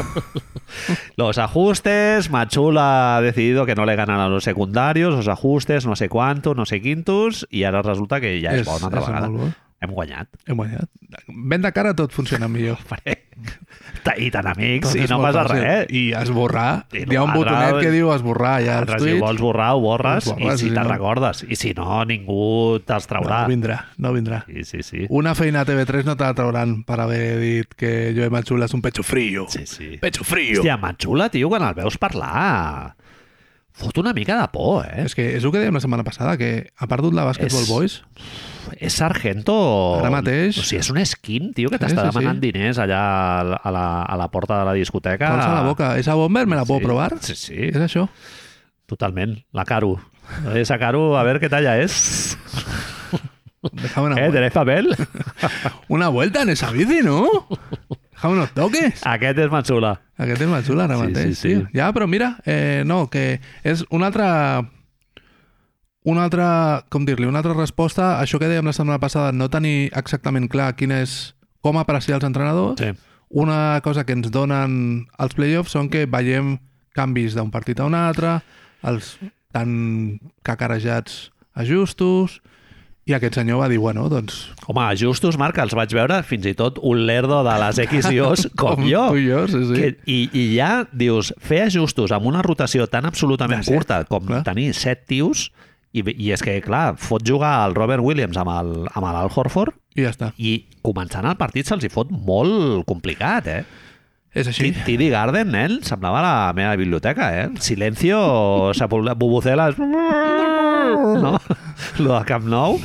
Los ajustes, Machula ha decidido que no le ganan a los secundarios, los ajustes, no sé cuántos, no sé quintos, i ara resulta que ja és, És- bo una altra vegada. molt bo. Hem guanyat. Hem guanyat. Ben de cara tot funciona millor. I tan amics, Tot i no passa fàcil. res. I esborrar. I Hi ha un botonet que diu esborrar ja Altres, si vols borrar, ho borres, borres, i si i te'n no- recordes. I si no, ningú te'ls traurà. no vindrà, no vindrà. Sí, sí, sí. Una feina a TV3 no te la trauran per haver dit que Joey Machula és un pecho frío. Sí, sí. Pecho frío. Hòstia, Manxula, tio, quan el veus parlar... Fot una mica de por, eh? És que és el que dèiem la setmana passada, que ha perdut la Basketball És- Boys. És Sargento... Ara mateix- O sigui, és un skin, tio, que Sí, t'està sí, demanant sí. diners allà a la, a la porta de la discoteca. La boca. Esa bomber me la puedo Sí, probar? Sí, sí, És això? totalment. La Caru. Esa Caru, a ver qué talla es. Déjame una, Eh. ¿tenéis papel? una vuelta en esa bici, no? Déjame unos toques. Aquest és Manxula. Aquest és molt xula ara Sí, mateix, sí, sí. tio. Ja, però mira, eh, no, que és una altra... Una altra, com dir-li, una altra resposta a això que dèiem la setmana passada, no tenir exactament clar quin és com apreciar els entrenadors. Sí. Una cosa que ens donen els playoffs són que veiem canvis d'un partit a un altre, els tan cacarejats ajustos, i aquest senyor va dir, bueno, doncs... Home, justos, Marc, els vaig veure fins i tot un lerdo de les X i O's com, jo. Tu i jo, sí, sí. Que, i, I ja dius, fer ajustos amb una rotació tan absolutament De set, curta com clar. tenir set tios, i, i és que, clar, fot jugar el Robert Williams amb el, amb l'Al Horford I ja està. i començant el partit se'ls hi fot molt complicat, eh? És així. T- T.D. Garden, nen, semblava la meva biblioteca, eh? Silencio, bubuceles... No? Lo de Camp Nou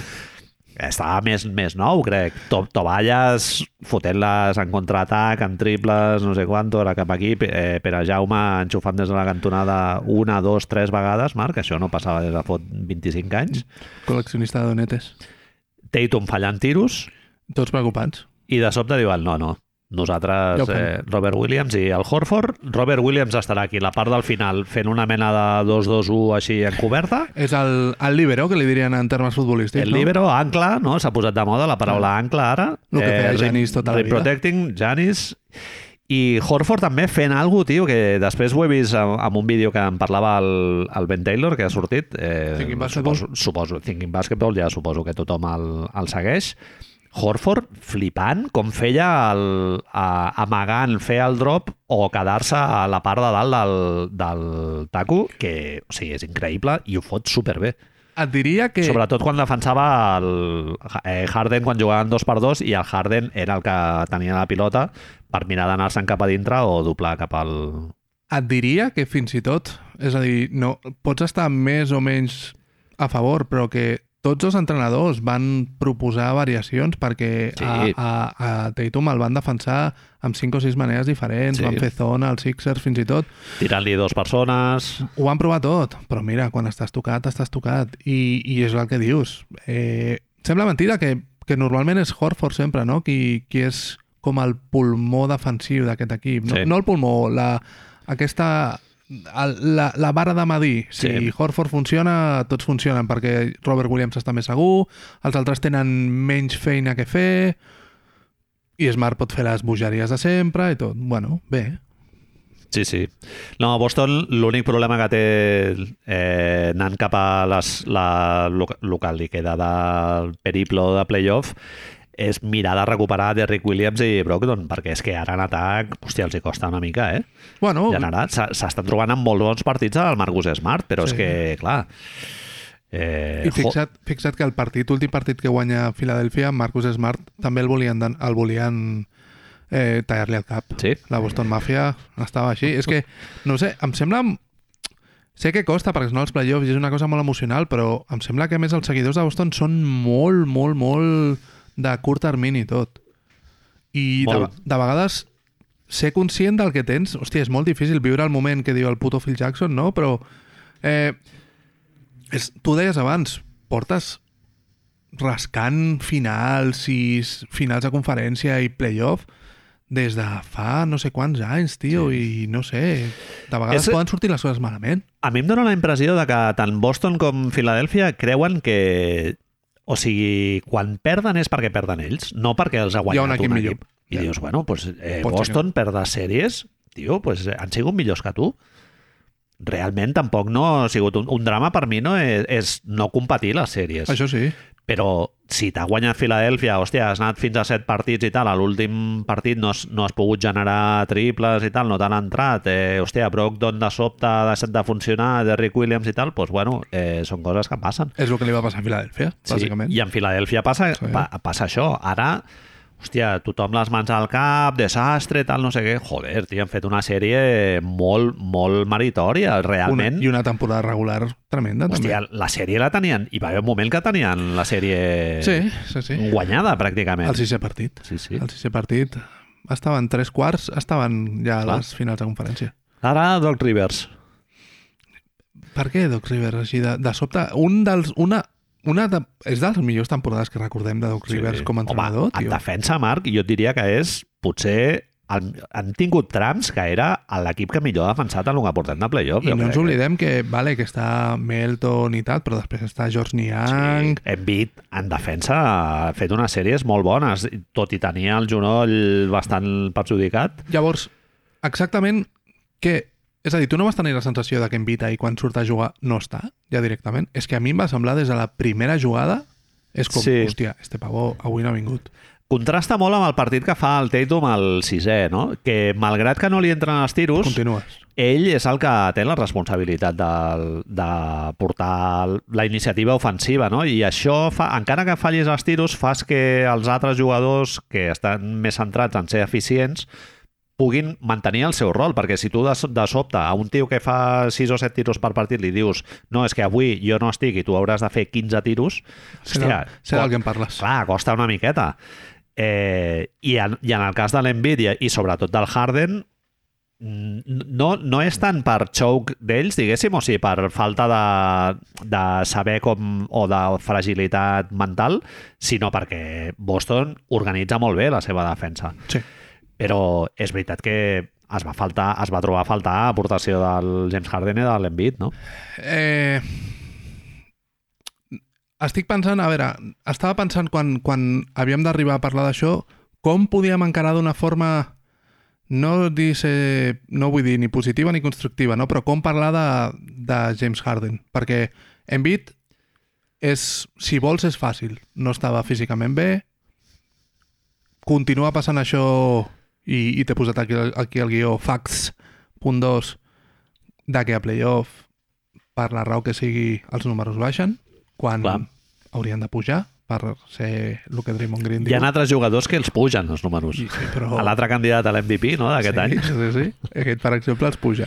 estava més, més nou, crec. To Tovalles fotent-les en contraatac, en triples, no sé quanto, era cap aquí, eh, per a Jaume enxufant des de la cantonada una, dos, tres vegades, Marc, això no passava des de fot 25 anys. Col·leccionista de donetes. Tatum fallant tiros, Tots preocupats. i de sobte diuen, no, no, nosaltres, eh, Robert Williams i el Horford. Robert Williams estarà aquí, la part del final, fent una mena de 2-2-1 així encoberta. És el, el libero, que li dirien en termes futbolístics, El no? libero, ancla, no? S'ha posat de moda la paraula ancla ara. Lo que feia rim- Giannis tota la vida. Protecting, Janis. I Horford també fent alguna tio, que després ho he vist amb un vídeo que em parlava el, el Ben Taylor, que ha sortit. Eh, Thinking Basketball. Suposo, suposo, Thinking Basketball, ja suposo que tothom el, el segueix. Horford flipant com feia el, a, amagant fer el drop o quedar-se a la part de dalt del, del taco, que o sigui, és increïble i ho fot superbé. Et diria que... Sobretot quan defensava el eh, Harden quan jugaven dos per dos i el Harden era el que tenia la pilota per mirar d'anar-se'n cap a dintre o doblar cap al... Et diria que fins i tot, és a dir, no, pots estar més o menys a favor, però que tots els entrenadors van proposar variacions perquè Sí. a, a, a Tatum el van defensar amb cinc o sis maneres diferents, Sí. van fer zona, els Sixers fins i tot, tirant-li dos persones... ho van provar tot, però mira, quan estàs tocat, estàs tocat, i, i és el que dius. Eh, sembla mentida que, que normalment és Horford sempre, no?, qui, qui és com el pulmó defensiu d'aquest equip. No, Sí. no el pulmó, la, aquesta... el- La, la vara de medir. Si Sí. Horford funciona, tots funcionen, perquè Robert Williams està més segur, els altres tenen menys feina que fer, i Smart pot fer les bogeries de sempre i tot. Bueno, bé. Sí, sí. No, Boston l'únic problema que té eh, anant cap a les, la, lo, lo que li queda del periplo de playoff és mirar de recuperar Derrick Williams i Brogdon, perquè és que ara en atac, hòstia, els hi costa una mica, eh? Bueno, generat. S'ha- S'estan trobant amb molts bons partits al Marcus Smart, però Sí. és que, clar... Eh, I fixa't, fixa't que el partit, últim partit que guanya Filadèlfia, Marcus Smart també el volien, el volien eh, tallar-li el cap. Sí. La Boston Mafia estava així. És que, no sé, em sembla... Sé que costa, perquè no els playoffs és una cosa molt emocional, però em sembla que a més els seguidors de Boston són molt, molt, molt de curt termini tot. I de, de vegades ser conscient del que tens... Hòstia, és molt difícil viure el moment que diu el puto Phil Jackson, no? Però eh, és, tu deies abans, portes rascant finals i finals de conferència i playoff des de fa no sé quants anys, tio, sí. i no sé, de vegades És- poden sortir les coses malament. A mi em dóna la impressió de que tant Boston com Filadèlfia creuen que... O sigui, quan perden és perquè perden ells, no perquè els ha guanyat un equip millor. I Ja. dius, bueno, pues, eh, Pot Boston per les sèries, tio, pues, han sigut millors que tu. Realment tampoc no ha sigut un, un drama per mi no és, és no competir les sèries. Això sí. Però si t'ha guanyat Filadèlfia, hòstia, has anat fins a set partits i tal, a l'últim partit no has, no has pogut generar triples i tal, no t'han entrat, eh, hòstia, Brogdon de sobte ha deixat de funcionar, Derrick Williams i tal, doncs bueno, eh, són coses que passen. És el que li va passar a Filadèlfia, bàsicament. I en Filadèlfia passa, Sí. pa, passa això. Ara, hòstia, tothom les mans al cap, desastre, tal, no sé què. Joder, tio, han fet una sèrie molt, molt meritòria, una, realment. I una temporada regular tremenda, Hòstia, també. la sèrie la tenien, hi va haver un moment que tenien la sèrie Sí, sí, sí. guanyada, pràcticament. El sisè partit. Sí, sí. El sisè partit estaven tres quarts, estaven ja a Clar. les finals de conferència. Ara, Doc Rivers. Per què Doc Rivers així de, de sobte? Un dels, una, una de, és de les millors temporades que recordem de Doc Rivers com a entrenador, Home, en tio. defensa, Marc, jo et diria que és potser el, han tingut trams que era l'equip que millor ha defensat en un que portem de playoff. I no ens oblidem que, vale, que està Melton i tal, però després està George Niang... Sí, Embiid en defensa ha fet unes sèries molt bones, tot i tenir el genoll bastant perjudicat. Llavors, exactament què... És a dir, tu no vas tenir la sensació de que Embiid ahir quan surt a jugar no està, ja directament? És que a mi em va semblar des de la primera jugada és com, Sí. hòstia, este pavó avui no ha vingut. Contrasta molt amb el partit que fa el Tatum al sisè, no? que malgrat que no li entren els tiros, Continues. ell és el que té la responsabilitat de, de portar la iniciativa ofensiva, no? I això, fa, encara que fallis els tiros, fas que els altres jugadors que estan més centrats en ser eficients puguin mantenir el seu rol, perquè si tu de, de sobte a un tio que fa 6 o 7 tiros per partit li dius no, és que avui jo no estic i tu hauràs de fer 15 tiros, del, sé del que em parles. Clar, costa una miqueta. Eh, i, en, I en el cas de l'Envid i, sobretot del Harden, no, no és tant per choke d'ells, diguéssim, o sigui, per falta de, de saber com o de fragilitat mental, sinó perquè Boston organitza molt bé la seva defensa. Sí. Però és veritat que es va, faltar, es va trobar a faltar aportació del James Harden i de l'Embiid, no? Eh, estic pensant, a veure, estava pensant quan, quan havíem d'arribar a parlar d'això, com podíem encarar d'una forma no dir no vull dir ni positiva ni constructiva, no? però com parlar de, de James Harden, perquè Embiid és, si vols és fàcil, no estava físicament bé, continua passant això i, i t'he posat aquí, aquí el guió facts.2 de que a playoff per la raó que sigui els números baixen quan Clar. haurien de pujar per ser el que Draymond Green Hi diu ha altres jugadors que els pugen, els números. I- sí, però... A l'altre candidat a l'MVP, no?, d'aquest sí, any. Sí, sí. Aquest, per exemple, els puja.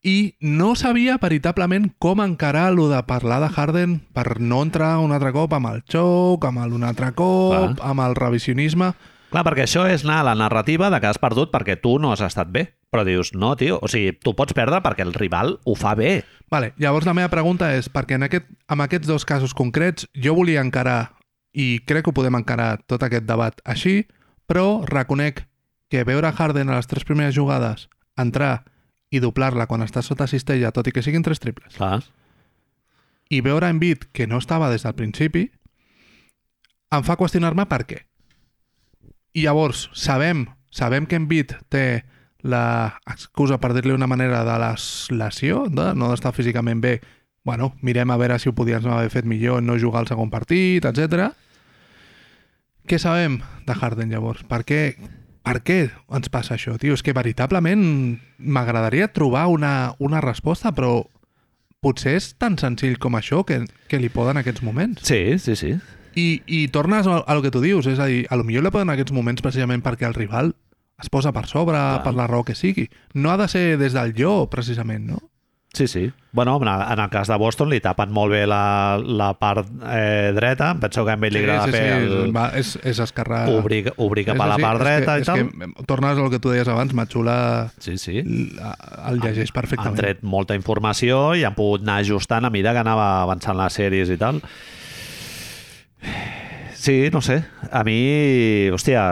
I no sabia veritablement com encarar lo de parlar de Harden per no entrar un altre cop amb el xoc, amb el un altre cop, Clar. amb el revisionisme. Clar, perquè això és anar a la narrativa de que has perdut perquè tu no has estat bé. Però dius, no, tio, o sigui, tu pots perdre perquè el rival ho fa bé. Vale, llavors la meva pregunta és, perquè en, aquest, en aquests dos casos concrets jo volia encarar, i crec que ho podem encarar tot aquest debat així, però reconec que veure Harden a les tres primeres jugades, entrar i doblar-la quan està sota cistella, tot i que siguin tres triples, Clar. i veure Embiid, que no estava des del principi, em fa qüestionar-me per què. I llavors, sabem, sabem que Embiid té la excusa, per dir-li una manera, de la lesió, de no d'estar físicament bé. Bueno, mirem a veure si ho podíem haver fet millor, no jugar al segon partit, etc. Què sabem de Harden, llavors? Per què, per què ens passa això, tio? És que veritablement m'agradaria trobar una, una resposta, però potser és tan senzill com això que, que li poden aquests moments. Sí, sí, sí. I, I tornes a, a lo que tu dius, és a dir, a lo millor le poden aquests moments precisament perquè el rival es posa per sobre, Clar. per la raó que sigui. No ha de ser des del jo, precisament, no? Sí, sí. Bueno, en el, en cas de Boston li tapen molt bé la, la part eh, dreta. Em penso que a ell li agrada fer el... Va, és, és esquerrar... obrir, obrir cap a la És part dreta és i que, tal. És que tornes al que tu deies abans, Matxula Sí, sí. el llegeix Han perfectament. tret molta informació i han pogut anar ajustant a mida que anava avançant les sèries i tal. Sí, no sé. A mi, hòstia,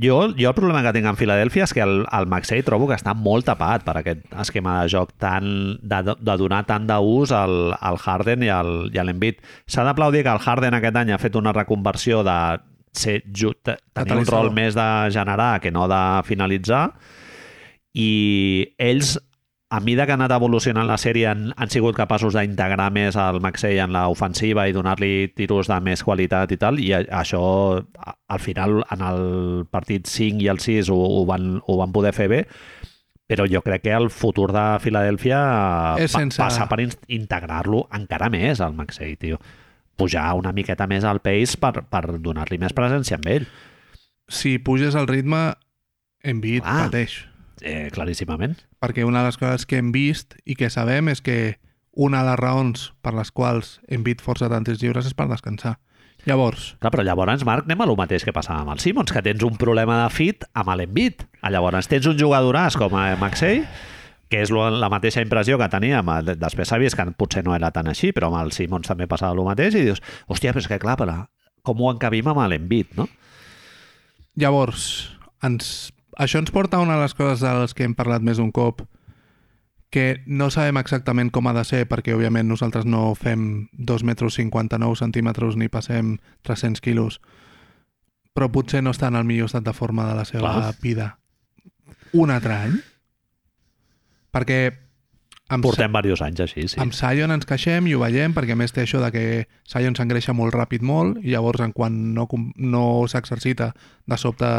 jo, jo el problema que tinc en Filadèlfia és que el, el Maxey trobo que està molt tapat per aquest esquema de joc tan, de, de donar tant d'ús al, al Harden i al, i a l'Embiid. S'ha d'aplaudir que el Harden aquest any ha fet una reconversió de ser tenir un rol més de generar que no de finalitzar i ells a mida que ha anat evolucionant la sèrie han, han sigut capaços d'integrar més el Maxey en l'ofensiva i donar-li tiros de més qualitat i tal, i això al final en el partit 5 i el 6 ho, ho, van, ho van poder fer bé, però jo crec que el futur de Filadèlfia pa- sense- passa per in- integrar-lo encara més al Maxey, tio. Pujar una miqueta més al pace per, per donar-li més presència amb ell. Si puges el ritme, Embiid Ah. pateix. Eh, claríssimament. Perquè una de les coses que hem vist i que sabem és que una de les raons per les quals Embiid força tants lliures és per descansar. Llavors, Clar, però llavors, Marc, anem a lo mateix que passava amb el Simons, que tens un problema de fit amb l'Envit. Llavors, tens un jugadoràs com a Maxey, que és la mateixa impressió que teníem. De- Després s'ha vist que potser no era tan així, però amb el Simons també passava el mateix, i dius, hòstia, però és que clar, però com ho encabim amb l'Envit, no? llavors ens, això ens porta a una de les coses de les que hem parlat més d'un cop, que no sabem exactament com ha de ser, perquè òbviament nosaltres no fem 2 metres 59 centímetres ni passem 300 quilos, però potser no està en el millor estat de forma de la seva Clar. vida un altre any? Perquè amb, Portem diversos anys així, sí. amb Sion ens queixem i ho veiem, perquè més té això de que Sion s'engreixa molt ràpid molt, i llavors en quan no, no s'exercita, de sobte,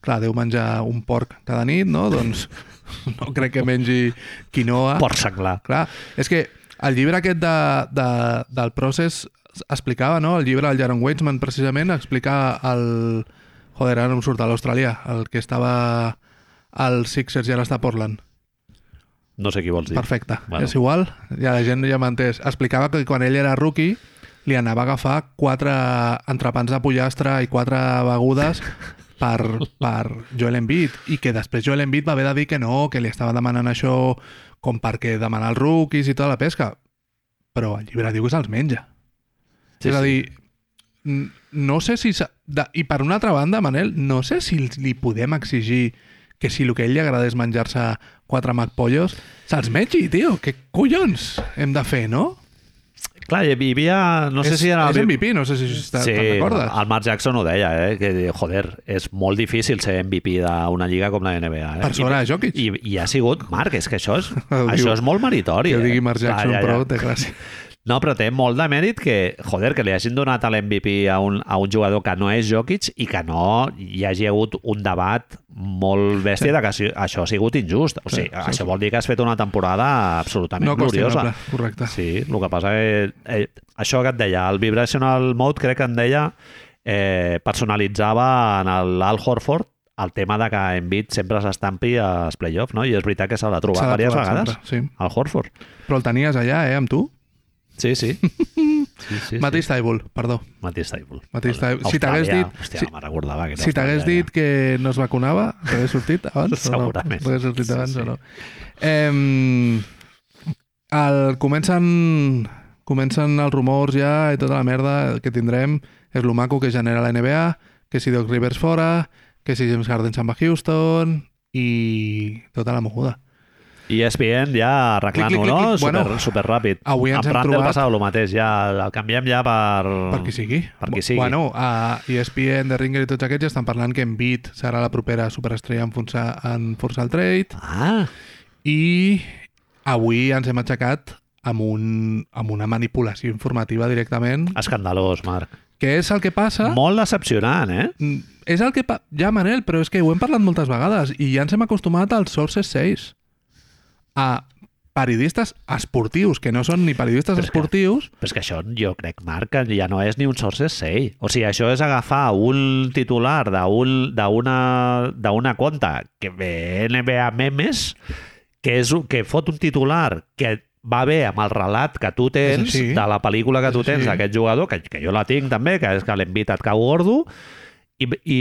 clar, deu menjar un porc cada nit, no? Doncs no crec que mengi quinoa. Por senglar. Clar, és que el llibre aquest de, de, del procés explicava, no? El llibre del Jaron Weitzman, precisament, explica el... Joder, ara no em surt a l'Austràlia, el que estava al Sixers i ara està a Portland. No sé qui vols dir. Perfecte, bueno. és igual, ja la gent ja m'ha entès. Explicava que quan ell era rookie li anava a agafar quatre entrepans de pollastre i quatre begudes per, per Joel Embiid i que després Joel Embiid va haver de dir que no, que li estava demanant això com perquè demanar els rookies i tota la pesca. Però el llibre diu que se'ls menja. Sí, és a sí. dir, n- no sé si... De, I per una altra banda, Manel, no sé si li podem exigir que si el que a ell li agrada és menjar-se quatre McPollos, se'ls mengi, tio. Què collons hem de fer, no? Clar, hi havia... No sé és, si era... és MVP, no sé si està, Sí, te'n recordes. el Mark Jackson ho deia, eh? que, joder, és molt difícil ser MVP d'una lliga com la NBA. Eh? Per sobre de Jokic. I, I ha sigut, Marc, és que això és, això és molt meritori. Que ho digui eh? Mark Clar, Jackson, ja, ja. però té gràcia. No, però té molt de mèrit que, joder, que li hagin donat a l'MVP a, un, a un jugador que no és Jokic i que no hi hagi hagut un debat molt bèstia Sí. de que això ha sigut injust. O Sí, sigui, sí, això sí. vol dir que has fet una temporada absolutament No gloriosa. correcte. Sí, el que passa que... Eh, això que et deia, el Vibrational Mode crec que en deia eh, personalitzava en el Al Horford el tema de que Embiid sempre s'estampi als playoffs, no? I és veritat que s'ha de de diverses vegades, sempre, sí. al Horford. Però el tenies allà, eh, amb tu? Sí, sí. sí, sí, Matisse Taibul, perdó. Mateix Taibul. Mateix Taibul. Si t'hagués dit- Hòstia, si- recordava que Si t'hagués dit que no es vacunava, t'hagués sortit abans Segurament. o no? T'hagués sortit Sí, abans sí. o no? Eh, el, comencen, comencen els rumors ja i tota la merda que tindrem és lo maco que genera la NBA, que si Doc Rivers fora, que si James Harden se'n va a Houston i tota la moguda. I ESPN ja arreglant-ho, no? clic, clic. Super, Bueno, super ràpid. avui ens Amb hem trobat- passava el mateix, ja el canviem ja per... Per qui sigui. Per qui sigui. Bueno, a ESPN, The Ringer i tots aquests ja estan parlant que Embiid serà la propera superestrella en forçar, en forçar el trade Ah, i avui ens hem aixecat amb, un, amb una manipulació informativa directament. escandalós, Marc. Què és el que passa? Molt decepcionant, eh? Mm, És el que... Pa... Ja, Manel, però és que ho hem parlat moltes vegades i ja ens hem acostumat als Sources 6. A periodistes esportius, que no són ni periodistes Però és que- esportius, Però és que això jo crec, Marc, que ja no és ni un sources say. O sigui, això és agafar un titular d'un- d'una conta que ve NBA Memes, que, és, que fot un titular que va bé amb el relat que tu tens així. de la pel·lícula que tu tens així. d'aquest jugador, que, que jo la tinc també, que és que l'envita et cau gordo, i, i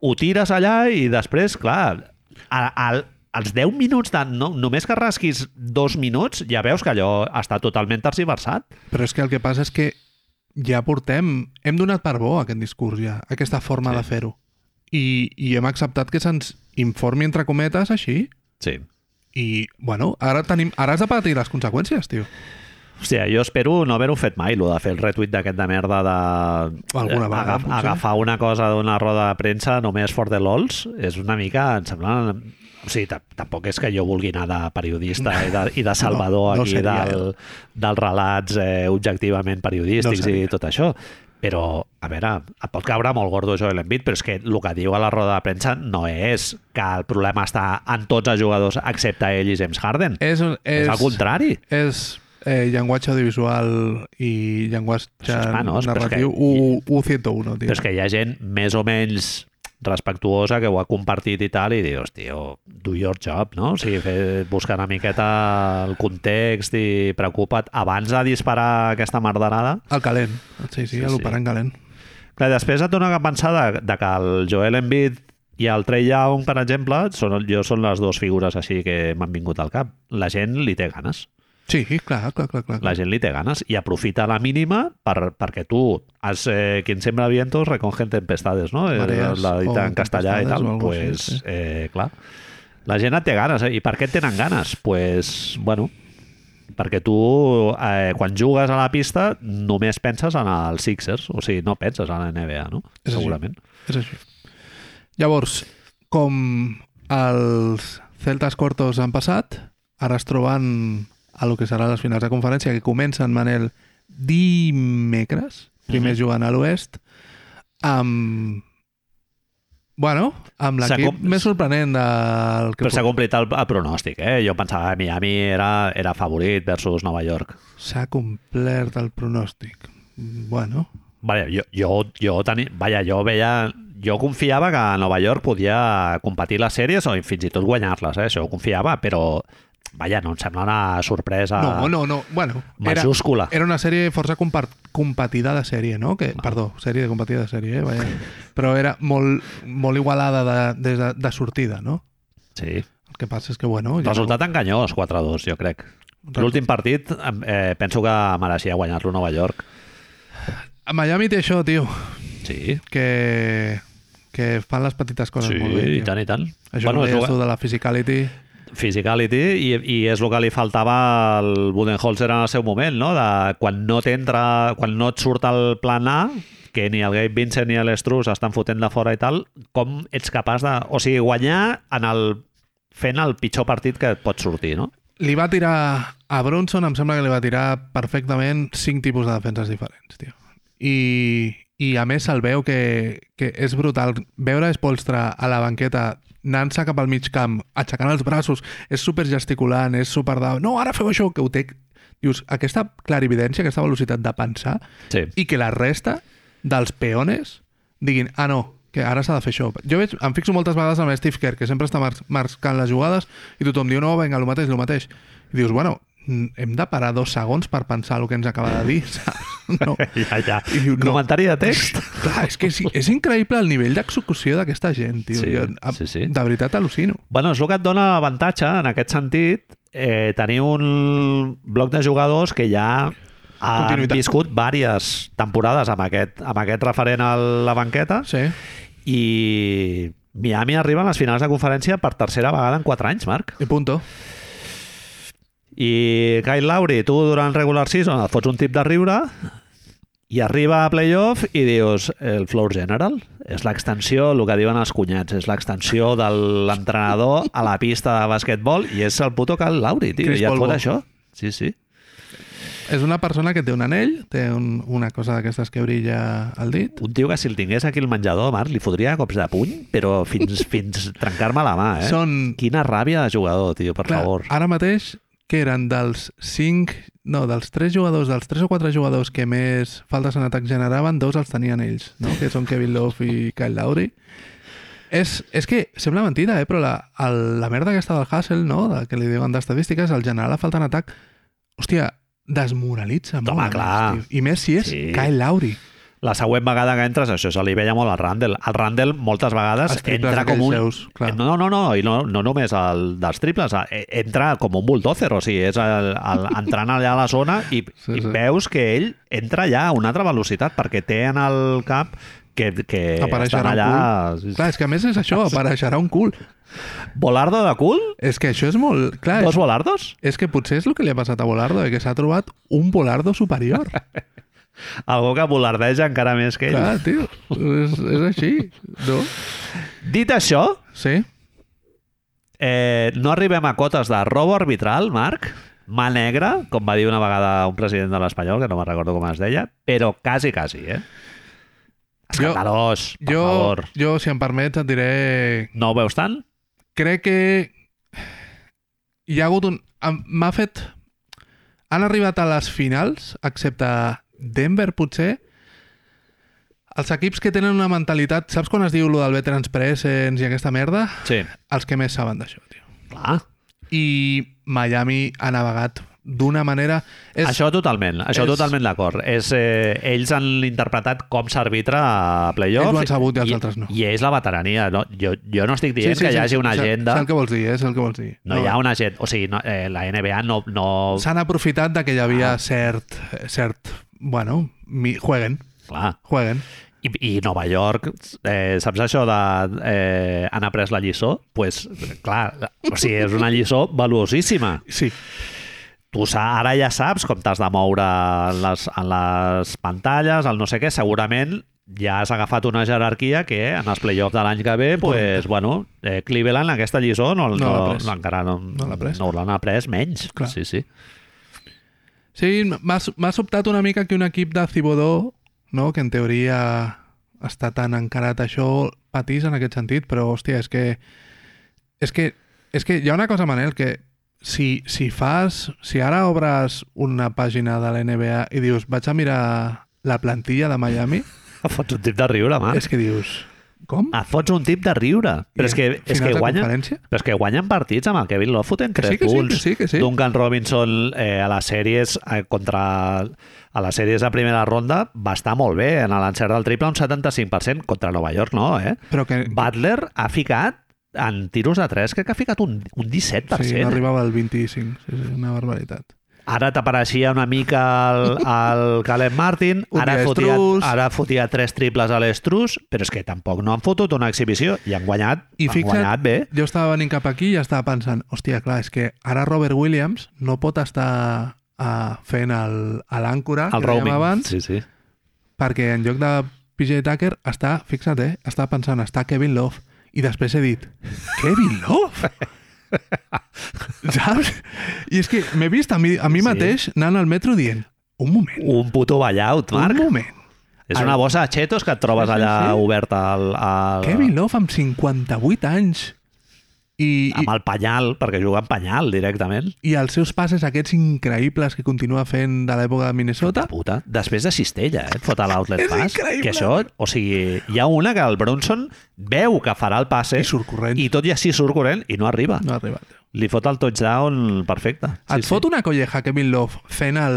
ho tires allà i després, clar, a, a, als 10 minuts, de, no, només que rasquis dos minuts, ja veus que allò està totalment tergiversat. però és que el que passa és que ja portem... Hem donat per bo aquest discurs ja, aquesta forma Sí. de fer-ho. I, I hem acceptat que se'ns informi entre cometes així Sí. i, bueno, ara, tenim, ara has de patir les conseqüències, tio. Hòstia, jo espero no haver-ho fet mai, lo de fer el retuit d'aquest de merda de... Alguna vegada, agaf, potser. agafar una cosa d'una roda de premsa només for the lols és una mica, em sembla... O sigui, ta- tampoc és que jo vulgui anar de periodista i de, i de salvador No, no aquí seria, del, dels relats eh, objectivament periodístics No i tot això. Però, a veure, et pot caure molt gordo Joel Embiid, però és que el que diu a la roda de premsa no és que el problema està en tots els jugadors excepte ell i James Harden. És, és, És al contrari. és eh, llenguatge audiovisual i llenguatge és narratiu U, U101, tio. Però és que hi ha gent més o menys respectuosa que ho ha compartit i tal i dius, tio, do your job, no? O sigui, fer, buscar una miqueta el context i preocupa't abans de disparar aquesta merderada. El calent. Sí, sí, Sí, l'operant sí. calent. Clar, després et dona a pensar de, de que el Joel Embiid i el Trey Young, per exemple, són, jo són les dues figures així que m'han vingut al cap. La gent li té ganes. Sí, clar, clar, clar. clar. La gent li té ganes i aprofita la mínima per, perquè tu has, eh, quien sembra vientos recoge en tempestades, no? Marees la dita en castellà i tal. pues, així, sí. eh, clar, la gent té ganes. Eh? I per què tenen ganes? pues, bueno, perquè tu, eh, quan jugues a la pista, només penses en els Sixers, o sigui, no penses en la NBA, no? És així. Segurament. És així. Llavors, com els Celtas Cortos han passat, ara es troben a lo que serà les finals de conferència, que comencen, Manel, dimecres, primer Mhm. jugant a l'oest, amb... Bueno, amb l'equip més sorprenent del que Però s'ha complit el, el pronòstic, eh? Jo pensava que Miami era, era favorit versus Nova York. s'ha complert el pronòstic. Bueno, Vale, jo, jo, jo, teni... Vaja, jo veia... Jo confiava que Nova York podia competir les sèries o fins i tot guanyar-les, eh? Això ho confiava, però... Vaja, no em sembla una sorpresa no, no, no. Bueno, era, majúscula. era una sèrie força compar- competida de sèrie, no? Que, Perdó, sèrie de competida de sèrie, eh? Vaya. Però era molt, molt igualada de, des de, de sortida, no? Sí. El que passa és que, bueno... ja Resultat enganyós, 4-2, jo crec. L'últim partit eh, penso que mereixia guanyar-lo Nova York. A Miami té això, tio, Sí, que, que fan les petites coses sí, molt bé, i tio. tant, i tant. Això bueno, és no deies tu de la physicality... physicality i, i és el que li faltava al Budenholzer en el seu moment, no? De quan no t'entra, quan no et surt el plan A, que ni el Gabe Vincent ni l'Estrus estan fotent de fora i tal, com ets capaç de... O sigui, guanyar en el, fent el pitjor partit que et pot sortir, no? Li va tirar a Bronson, em sembla que li va tirar perfectament cinc tipus de defenses diferents, tio. I, i a més se'l veu que, que és brutal. Veure Espolstra a la banqueta anant-se cap al mig camp, aixecant els braços, és super gesticulant, és super de... No, ara feu això, que ho té... Dius, aquesta clarividència, aquesta velocitat de pensar, Sí. i que la resta dels peones diguin, ah, no, que ara s'ha de fer això. Jo veig, em fixo moltes vegades amb Steve Kerr, que sempre està mar marcant les jugades, i tothom diu, no, vinga, el mateix, el mateix. I dius, bueno, hem de parar dos segons per pensar el que ens acaba de dir, saps? No. Ja, ja. I diu, no. Comentari de text? Clar, és que és, és increïble el nivell d'execució d'aquesta gent, tio. Sí, jo, sí, sí. De veritat al·lucino. Bueno, és el que et dona avantatge, en aquest sentit, eh, tenir un bloc de jugadors que ja han viscut diverses temporades amb aquest, amb aquest referent a la banqueta Sí. i Miami arriba a les finals de conferència per tercera vegada en 4 anys, Marc. I punto. I Kyle Lowry, tu durant regular season et fots un tip de riure i arriba a playoff i dius el floor general és l'extensió, el que diuen els cunyats és l'extensió de l'entrenador a la pista de basquetbol i és el puto Kyle Lowry, tio, Chris i et fot això sí, sí, És una persona que té un anell, té un, una cosa d'aquestes que brilla al dit. un tio que si el tingués aquí al menjador, Marc, li fotria cops de puny però fins, fins trencar-me la mà, eh? Són quina ràbia de jugador, tio, per Clar, favor ara mateix que eren dels 5, no, dels 3 jugadors, dels 3 o 4 jugadors que més faltes en atac generaven, dos els tenien ells, no? que són Kevin Love i Kyle Lowry. És, és que sembla mentida, eh? però la, el, la merda aquesta del Hassel, no? de, que li diuen d'estadístiques, el general la falta en atac, hòstia, desmoralitza molt. Home, a més, clar. tio. I més si és Sí. Kyle Lowry. La següent vegada que entres, això se li veia molt al Randall. El Randall moltes vegades entra com un... seus, clar. No, no, no, i no, no només el dels triples, eh, entra com un bulldozer, o sigui, és el, el, entrant allà a la zona i, Sí, i sí. veus que ell entra allà a una altra velocitat perquè té en el cap que, que Apareixerà un allà... cul. Clar, és que a més és això, apareixerà un cul. Volardo de cul? És que això és molt... Clar, Dos és, volardos? és que potser és el que li ha passat a Volardo, eh, que s'ha trobat un Volardo superior. Algú que volardeja encara més que ell. Clar, tio, és, és així, no? Dit això, Sí? Eh, no arribem a cotes de robo arbitral, Marc, mà negra, com va dir una vegada un president de l'Espanyol, que no me'n recordo com es deia, però quasi, quasi, eh? Escandalós, per Jo, favor. jo, si em permets, et diré... No ho veus tant? Crec que hi ha hagut un... M'ha fet... Han arribat a les finals, excepte Denver, potser, els equips que tenen una mentalitat... Saps quan es diu lo del Veterans Presence i aquesta merda? Sí. Els que més saben d'això, tio. Clar. I Miami ha navegat d'una manera... És, Això totalment, això és- totalment d'acord. És, eh, ells han interpretat com s'arbitra a playoff. Ells ho han sabut i els altres no. I és la veterania. No? Jo, jo no estic dient que hi hagi una agenda... Sé el que vols dir, eh? Sé el que vols dir. No, hi ha una agenda... O sigui, no, eh, la NBA no... no... S'han aprofitat de que hi havia Ah. cert... cert bueno, mi, jueguen, Clar. jueguen. I, i Nova York, eh, saps això de... Eh, han après la lliçó? pues, clar, o sigui, és una lliçó valuosíssima. Sí, Tu ara ja saps com t'has de moure en les, en les pantalles, el no sé què, segurament ja has agafat una jerarquia que en els play-offs de l'any que ve, pues, bueno, eh, Cleveland aquesta lliçó no, No no, no, encara no, No l'ha pres. no l'han après menys. Clar. Sí, sí. Sí, m'ha sobtat una mica que un equip de Cibodó, no, que en teoria està tan encarat això, patís en aquest sentit, però, hòstia, és que... És que, és que hi ha una cosa, Manel, que si, si fas... Si ara obres una pàgina de l'NBA i dius, vaig a mirar la plantilla de Miami, Fots un tip de riure, Marc. és que dius... Com? Et fots un tip de riure. Però és que, és que guanyen, però és que guanyen partits amb el Kevin Love fotent Que 3 sí, que sí, punts. que sí, que sí. Duncan Robinson eh, a les sèries eh, contra a les sèries de primera ronda va estar molt bé en l'encert del triple un 75% contra Nova York no, eh? Però que... Butler ha ficat en tiros de 3 crec que ha ficat un, un 17%. Sí, no arribava al 25. Sí, sí, una barbaritat. Ara t'apareixia una mica el, el Caleb Martin, ara fotia, ara fotia tres triples a l'Estrus, però és que tampoc no han fotut una exhibició i han guanyat, I han fixa't, guanyat bé. jo estava venint cap aquí i estava pensant, hòstia, clar, és que ara Robert Williams no pot estar uh, fent l'àncora, que dèiem roaming. abans, Sí, sí. perquè en lloc de PJ Tucker està, fixa't, eh, està pensant, està Kevin Love. I després he dit, Kevin Love? Saps? I és que m'he vist a mi, a mi Sí. mateix anant al metro dient, un moment, Un puto ballout, Marc. un moment. És una bossa de chetos que et trobes Sí, sí, allà sí. oberta al, al, Kevin Love amb 58 anys i, amb el penyal, perquè juga en penyal directament. i els seus passes aquests increïbles que continua fent de l'època de Minnesota Puta. Després de cistella, eh? Et fot a l'outlet pass. increïble. Que això, o sigui, hi ha una que el Bronson veu que farà el passe i surt corrent. i tot i així surt corrent i no arriba. No ha arribat. Li fot el touchdown perfecte. Et fot una colleja Kevin Love fent el,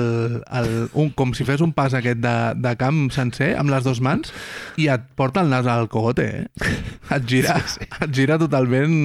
el, un, com si fes un pas aquest de, de camp sencer amb les dues mans i et porta el nas al cogote, eh? Et gira, sí, sí. Et gira totalment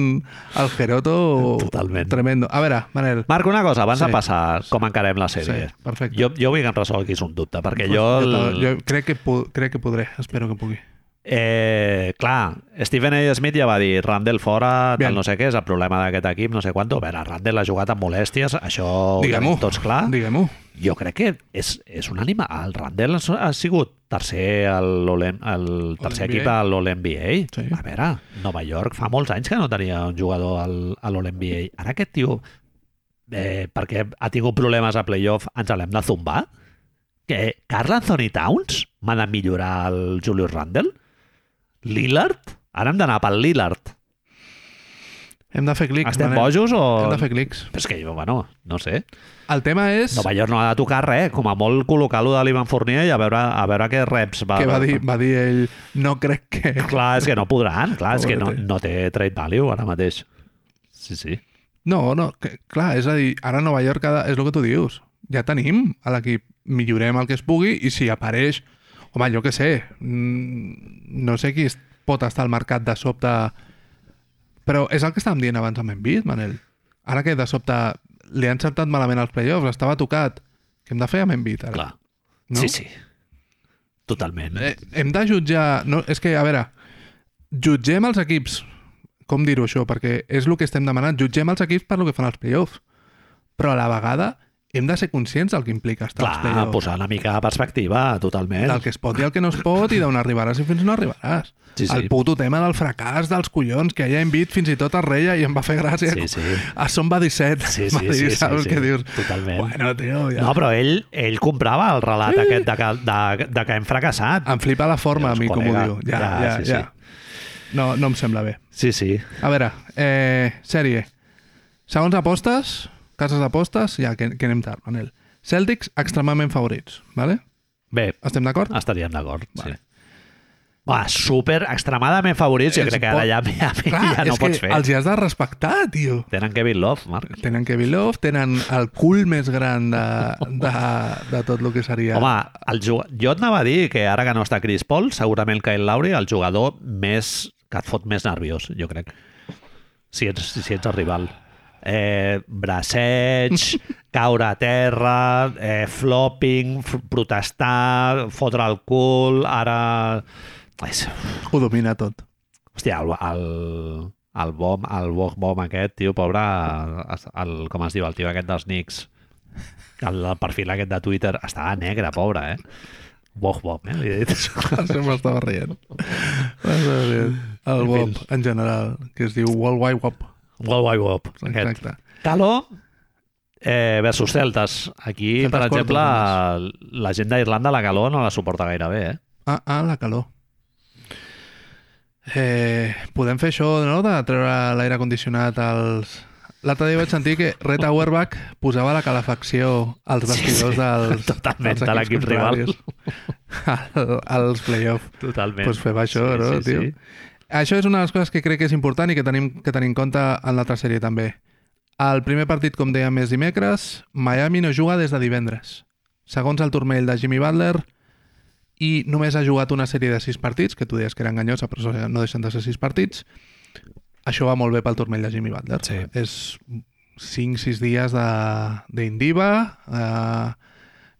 el Geroto Totalment. tremendo. A veure, Manel, Marc, una cosa, abans Sí. de passar com encarem la sèrie. Sí, perfecte. Jo, jo vull que em resolguis un dubte, perquè Pues jo... El... jo crec, que, crec que podré, espero que pugui. Eh, clar, Stephen A. Smith ja va dir Randall fora, Bien. tal no sé què, és el problema d'aquest equip, no sé quant. A veure, Randall ha jugat amb molèsties, això ho Diguem-ho. tenim tots clar. Diguem-ho. Jo crec que és, és un animal. El Randall ha sigut tercer, al el tercer equip a l'All-NBA. Sí. A veure, Nova York fa molts anys que no tenia un jugador al, a l'All-NBA. Ara aquest tio, eh, perquè ha tingut problemes a playoff, ens l'hem de zumbar? Que Carl Anthony Towns m'ha de millorar el Julius Randle? Lillard? Ara hem d'anar pel Lillard. Hem de fer clics. Estem Manel. bojos o... Hem de fer clics. Però és que, bueno, no sé. El tema és... Nova York no ha de tocar res, com a molt col·locar-lo de l'Ivan Fournier i a veure, a veure què reps va... que va dir, va dir ell, no crec que... Clar, és que no podran, clar, és que no, no té trade value ara mateix. Sí, sí. No, no, que, clar, és a dir, ara Nova York ha de- és el que tu dius. Ja tenim a l'equip, millorem el que es pugui i si apareix, home, jo què sé, mm, no sé qui pot estar al mercat de sobte... Però és el que estàvem dient abans amb Embiid, Manel. Ara que de sobte li han encertat malament els playoffs, estava tocat. Què hem de fer amb Embiid ara? Clar. No? Sí, sí. Totalment. Eh, hem de jutjar... No, és que, a veure, jutgem els equips, com dir-ho això, perquè és el que estem demanant, jutgem els equips per lo que fan els playoffs, però a la vegada hem de ser conscients del que implica estar als Clar, playoffs, posar una mica de perspectiva, totalment. del que es pot i el que no es pot i d'on arribaràs i fins no arribaràs. Sí, sí. El puto tema del fracàs dels collons, que ja hem vist fins i tot es reia i em va fer gràcia. Sí, sí. A Som va 17. Sí, va sí, dir, sí, sí, saps sí, què dius? totalment. Bueno, tio, ja. No, però ell, ell comprava el relat aquest de que, de, de que hem fracassat. Em flipa la forma, a mi, com ho diu. Ja, ja, ja, ja. sí, ja. No, no em sembla bé. Sí, sí. A veure, eh, sèrie. Segons apostes, cases d'apostes, ja que, que anem tard, Manel. Celtics extremadament favorits, vale? Bé, Estem d'acord? estaríem d'acord. Vale. Sí. Va, super, extremadament favorits. Jo És crec que ara ja, ja, Clar, ja no que pots fer. els hi has de respectar, tio. Tenen Kevin Love, Marc. Tenen Kevin Love, tenen el cul més gran de, de, de tot el que seria... Home, el jug... jo et anava a dir que ara que no està Chris Paul, segurament Kyle Lowry, el jugador més que et fot més nerviós, jo crec. Si ets, si ets el rival. Eh, braceig, caure a terra, eh, flopping, protestar, fotre el cul, ara... És... Ho domina tot. Hòstia, el, el, el bom, el bom, bom aquest, tio, pobre, el, el, com es diu, el tio aquest dels Knicks, el, el perfil aquest de Twitter, estava negre, pobre, eh? Bog bom, eh? Li he dit. Sempre estava rient. El fi. en general, que es diu World Wide WOP. World Wide Web, aquest. Exacte. Calo eh, versus Celtas. Aquí, Celtas per exemple, cortos, la gent d'Irlanda la calor no la suporta gaire bé, eh? Ah, ah, la calor. Eh, podem fer això, no?, de treure l'aire condicionat als... L'altre dia vaig sentir que Red Auerbach posava la calefacció als Sí, vestidors sí. dels, Totalment, dels de l'equip rival. al- als play-off. Totalment. Pues fem això, no, tio? Això és una de les coses que crec que és important i que tenim que tenir en compte en l'altra sèrie també. El primer partit, com dèiem, és dimecres. Miami no juga des de divendres. Segons el turmell de Jimmy Butler, i només ha jugat una sèrie de sis partits, que tu deies que era enganyosa, però no deixen de ser sis partits. Això va molt bé pel turmell de Jimmy Butler. Sí. És 5-6 dies de- d'Indiva, uh,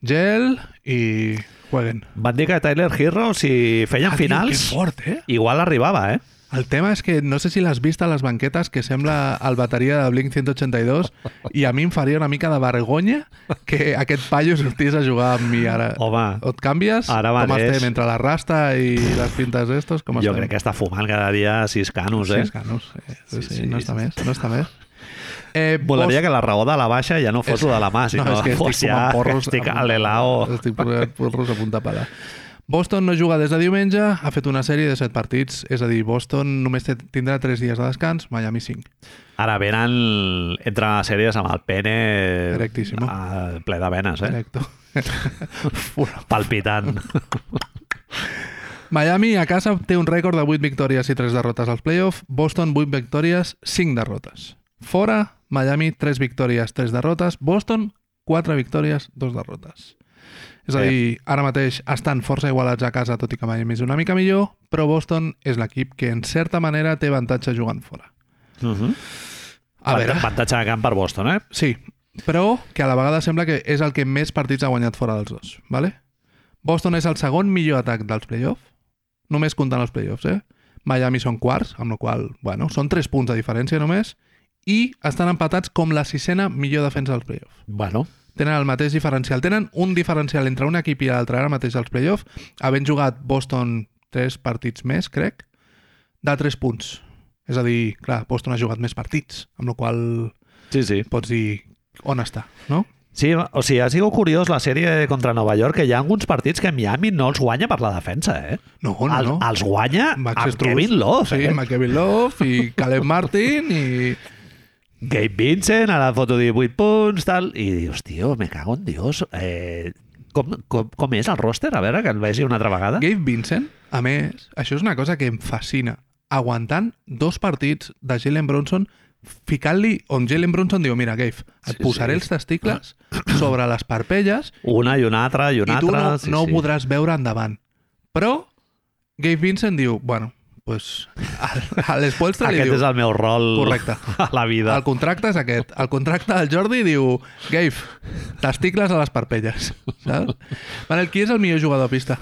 gel i jueguen. Van dir que Tyler Hero, si feien Ah, tio, finals, Que fort, eh? igual arribava, eh? El tema és que no sé si l'has vist a les banquetes que sembla el bateria de Blink 182 i a mi em faria una mica de vergonya que aquest paio sortís a jugar amb mi ara. Home, O et canvies? Ara com mateix. estem? Entre la rasta i les pintes d'estos? Com jo estem? crec que està fumant cada dia sis canos, eh? Sí, canos. Sí, sí, Sí, sí, sí, no està sí. més, no està més. Eh, Volaria que la raó de la baixa ja no fos És- de la mà, sinó no, és que fos estic ja porros estic a l'helao. Estic porros a punta pala. Boston no juga des de diumenge, ha fet una sèrie de set partits, és a dir, Boston només tindrà 3 dies de descans, Miami 5. Ara venen, entren a sèries amb el pene Erectíssimo. a, ple de venes, eh? Full. Palpitant. Miami a casa té un rècord de 8 victòries i 3 derrotes als playoffs, Boston 8 victòries, 5 derrotes. Fora, Miami 3 victòries, 3 derrotes, Boston 4 victòries, 2 derrotes. És a Bé. dir, ara mateix estan força igualats a casa, tot i que Miami és una mica millor, però Boston és l'equip que en certa manera té avantatge jugant fora. Uh -huh. A veure, Avantatge de camp per Boston, eh? sí, però que a la vegada sembla que és el que més partits ha guanyat fora dels dos, ¿vale? Boston és el segon millor atac dels playoffs, només comptant els playoffs, eh? Miami són quarts, amb la qual bueno, són 3 punts de diferència només, i estan empatats com la sisena millor defensa dels playoffs. Bueno, Tenen el mateix diferencial. Tenen un diferencial entre un equip i l'altre ara mateix als playoffs, havent jugat Boston 3 partits més, crec, de 3 punts. És a dir, clar, Boston ha jugat més partits, amb la qual sí, sí. pots dir on està, no? Sí, o sigui, ha sigut curiós la sèrie contra Nova York, que hi ha alguns partits que Miami no els guanya per la defensa, eh? No, no, El, no. els guanya Max amb Struz. Kevin Love, Sí, eh? amb Kevin Love i Caleb Martin i... Gabe Vincent, a la foto 18 punts, tal, i dius, tio, me cago en Dios. Eh, com, com, com és el roster? A veure, que el vegi una altra vegada. Gabe Vincent, a més, això és una cosa que em fascina. Aguantant dos partits de Jalen Bronson, ficant-li on Jalen Bronson diu, mira, Gabe, et Sí, posaré sí. els testicles sobre les parpelles Una i una altra i una i tu altra. no, sí, no sí. ho podràs veure endavant. Però Gabe Vincent diu, bueno, pues, a, l'Espolstra li Aquest diu... és el meu rol Correcte. a la vida. El contracte és aquest. El contracte del Jordi diu Gabe, testicles a les parpelles. Saps? Manel, qui és el millor jugador a pista?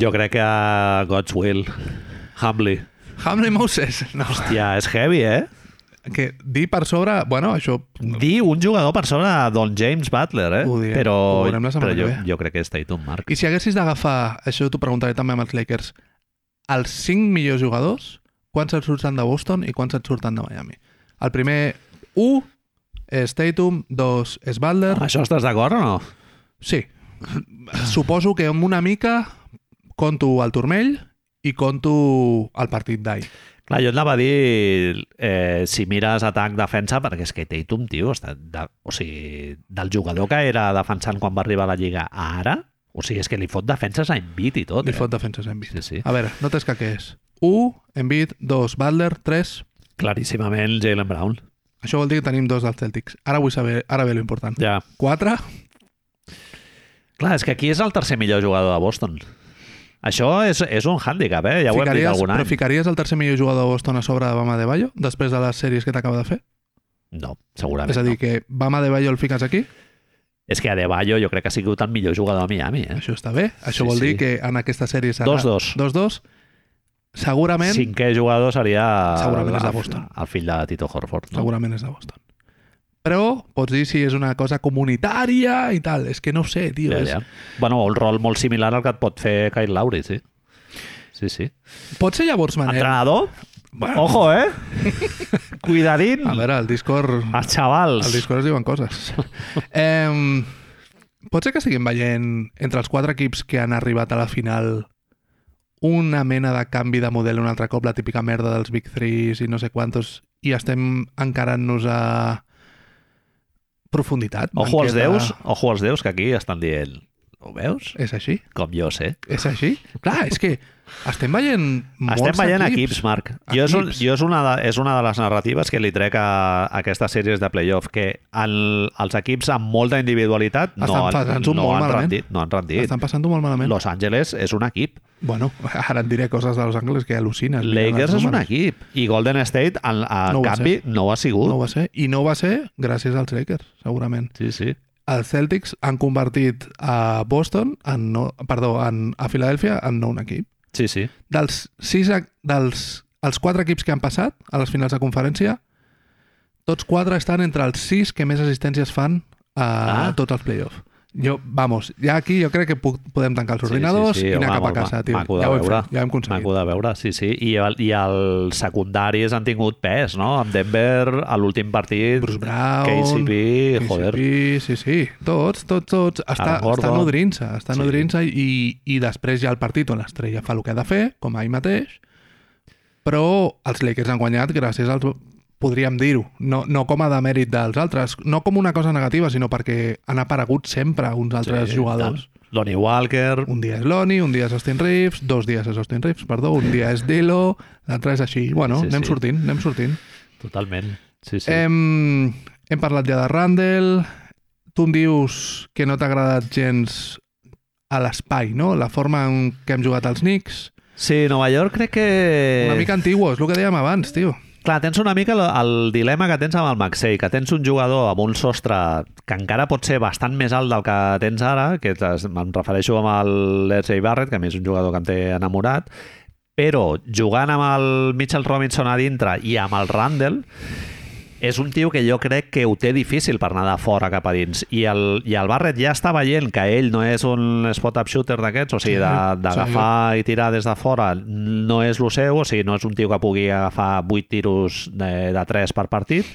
Jo crec que a God's Will. Humbly. Hamley Moses. No, Hòstia, és heavy, eh? Que dir per sobre... Bueno, això... Dir un jugador per sobre Don James Butler, eh? Ho direm. Però, Ho veurem la però jo, jo crec que és Tatum, Marc. I si haguessis d'agafar, això t'ho preguntaré també amb els Lakers, els 5 millors jugadors, quants et surten de Boston i quants et surten de Miami? El primer 1 és Tatum, 2 és Butler... Amb això estàs d'acord o no? Sí. Suposo que amb una mica conto el turmell i conto el partit d'ahir. Clar, jo et anava a dir, eh, si mires atac-defensa, perquè és que Tatum, tio, està de, o sigui, del jugador que era defensant quan va arribar a la Lliga a ara, o sigui, és que li fot defenses a Embiid i tot. Li eh? fot defenses Embiid. Sí, sí. A veure, no t'és que què és? 1, Embiid, 2, Butler, 3... Claríssimament Jalen Brown. Això vol dir que tenim dos dels Celtics. Ara vull saber, ara ve lo important. Ja. 4, Clar, és que aquí és el tercer millor jugador de Boston. Això és, és un hàndicap, eh? Ja ho hem dit algun però any. ficaries el tercer millor jugador de Boston a sobre de Bama de Bayo després de les sèries que t'acaba de fer? No, segurament És a dir, no. que Bama de Bayo el fiques aquí? És que Adebayo jo crec que ha sigut el millor jugador de Miami, eh? Això està bé. Això Sí, vol dir sí. que en aquesta sèrie serà... 2-2. 2-2. Segurament, Cinquè jugador seria Segurament és de el- Boston. el fill de Tito Horford. No? segurament és de Boston. Però pots dir si és una cosa comunitària i tal. És que no ho sé, tio. Ja, és... ja. Bueno, un rol molt similar al que et pot fer Kyle Lowry, sí. Sí, sí. Pot ser llavors, Manel... Entrenador? Bueno. Ojo, eh? Cuidadín. A veure, el Discord... Els xavals. Al Discord es diuen coses. eh, pot ser que estiguem veient entre els quatre equips que han arribat a la final una mena de canvi de model un altre cop, la típica merda dels Big Threes i no sé quantos, i estem encarant-nos a profunditat. Ojo als banqueta. déus, ojo als déus que aquí estan dient ho veus? És així? Com jo sé. És així? Clar, és que estem veient molts Estem veient equips. equips, Marc. Jo, és, un, jo és, una de, és una de les narratives que li trec a, a aquestes sèries de playoff, que el, els equips amb molta individualitat no, Estan no molt han malament. rendit. No han rendit. Estan passant-ho molt malament. Los Angeles és un equip. Bueno, ara et diré coses de Los Angeles que al·lucines. Lakers és un equip. I Golden State, en, a No canvi, no ho ha sigut. No ho va ser. I no va ser gràcies als Lakers, segurament. Sí, sí. Els Celtics han convertit a Boston, en no, perdó, en, a Filadèlfia, en no un equip. Sí, sí. Dels, sis, dels els quatre equips que han passat a les finals de conferència, tots quatre estan entre els sis que més assistències fan a Ah. tots els playoffs. Jo, vamos, ja aquí jo crec que puc, podem tancar els ordinadors i anar home, cap a casa, tio. Maco de Ja ho hem veure. fet, ja ho hem aconseguit. Maco de veure, sí, sí. I, el, I els secundaris han tingut pes, no? Amb Denver, a l'últim partit, Bruce Brown, KCP, joder. KCP, sí, sí, tots, tots, tots. Està, està nodrint-se, està Sí. nodrint-se i, i després hi ha el partit on l'estrella fa el que ha de fer, com ahir mateix, però els Lakers han guanyat gràcies als podríem dir-ho, no, no com a demèrit dels altres, no com una cosa negativa, sinó perquè han aparegut sempre uns altres Sí, jugadors. tant. Lonnie Walker, Un dia és Lonnie, un dia és Austin Reeves, dos dies és Austin Reeves, perdó, un dia és Dilo, l'altre és així. Bueno, Sí, anem sí. sortint, anem sortint. totalment. Sí, sí. Hem, hem parlat ja de Randall. Tu em dius que no t'ha agradat gens a l'espai, no? La forma en què hem jugat als Knicks. Sí, Nova York crec que... Una mica antiguo, és el que dèiem abans, tio. Clar, tens una mica el, el dilema que tens amb el Maxey, que tens un jugador amb un sostre que encara pot ser bastant més alt del que tens ara, que es- em refereixo amb RJ Barrett, que a mi és un jugador que em té enamorat, però jugant amb el Mitchell Robinson a dintre i amb el Randall, és un tio que jo crec que ho té difícil per anar de fora cap a dins. I el, i el Barrett ja està veient que ell no és un spot-up shooter d'aquests, o sigui, Sí, d'agafar i tirar des de fora no és el seu, o sigui, no és un tio que pugui agafar 8 tiros de, de 3 per partit,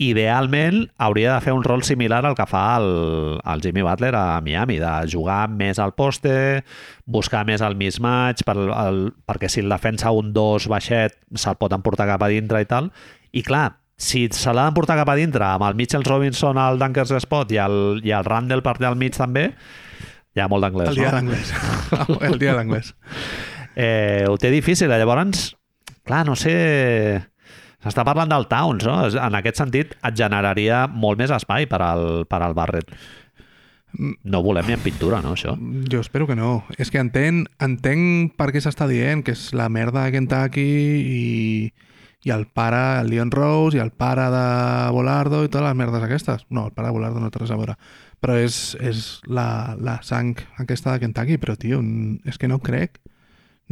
idealment hauria de fer un rol similar al que fa el, el Jimmy Butler a Miami, de jugar més al poste, buscar més el mismatch, per, el, perquè si el defensa un 2 baixet se'l pot emportar cap a dintre i tal. I clar, si se l'ha d'emportar cap a dintre amb el Mitchell Robinson al Dunkers Spot i el, i el Randall per allà al mig també, hi ha molt d'anglès, El dia no? d'anglès. el dia eh, ho té difícil. eh? Llavors, clar, no sé... S'està parlant del Towns, no? En aquest sentit, et generaria molt més espai per al, per al Barret. No volem ni en pintura, no, això? Jo espero que no. És que entenc, entenc per què s'està dient que és la merda de Kentucky i, i el pare, el Leon Rose, i el pare de Volardo i totes les merdes aquestes. No, el pare de Volardo no té res a veure. Però és, és la, la sang aquesta de Kentucky. Però, tio, és que no crec.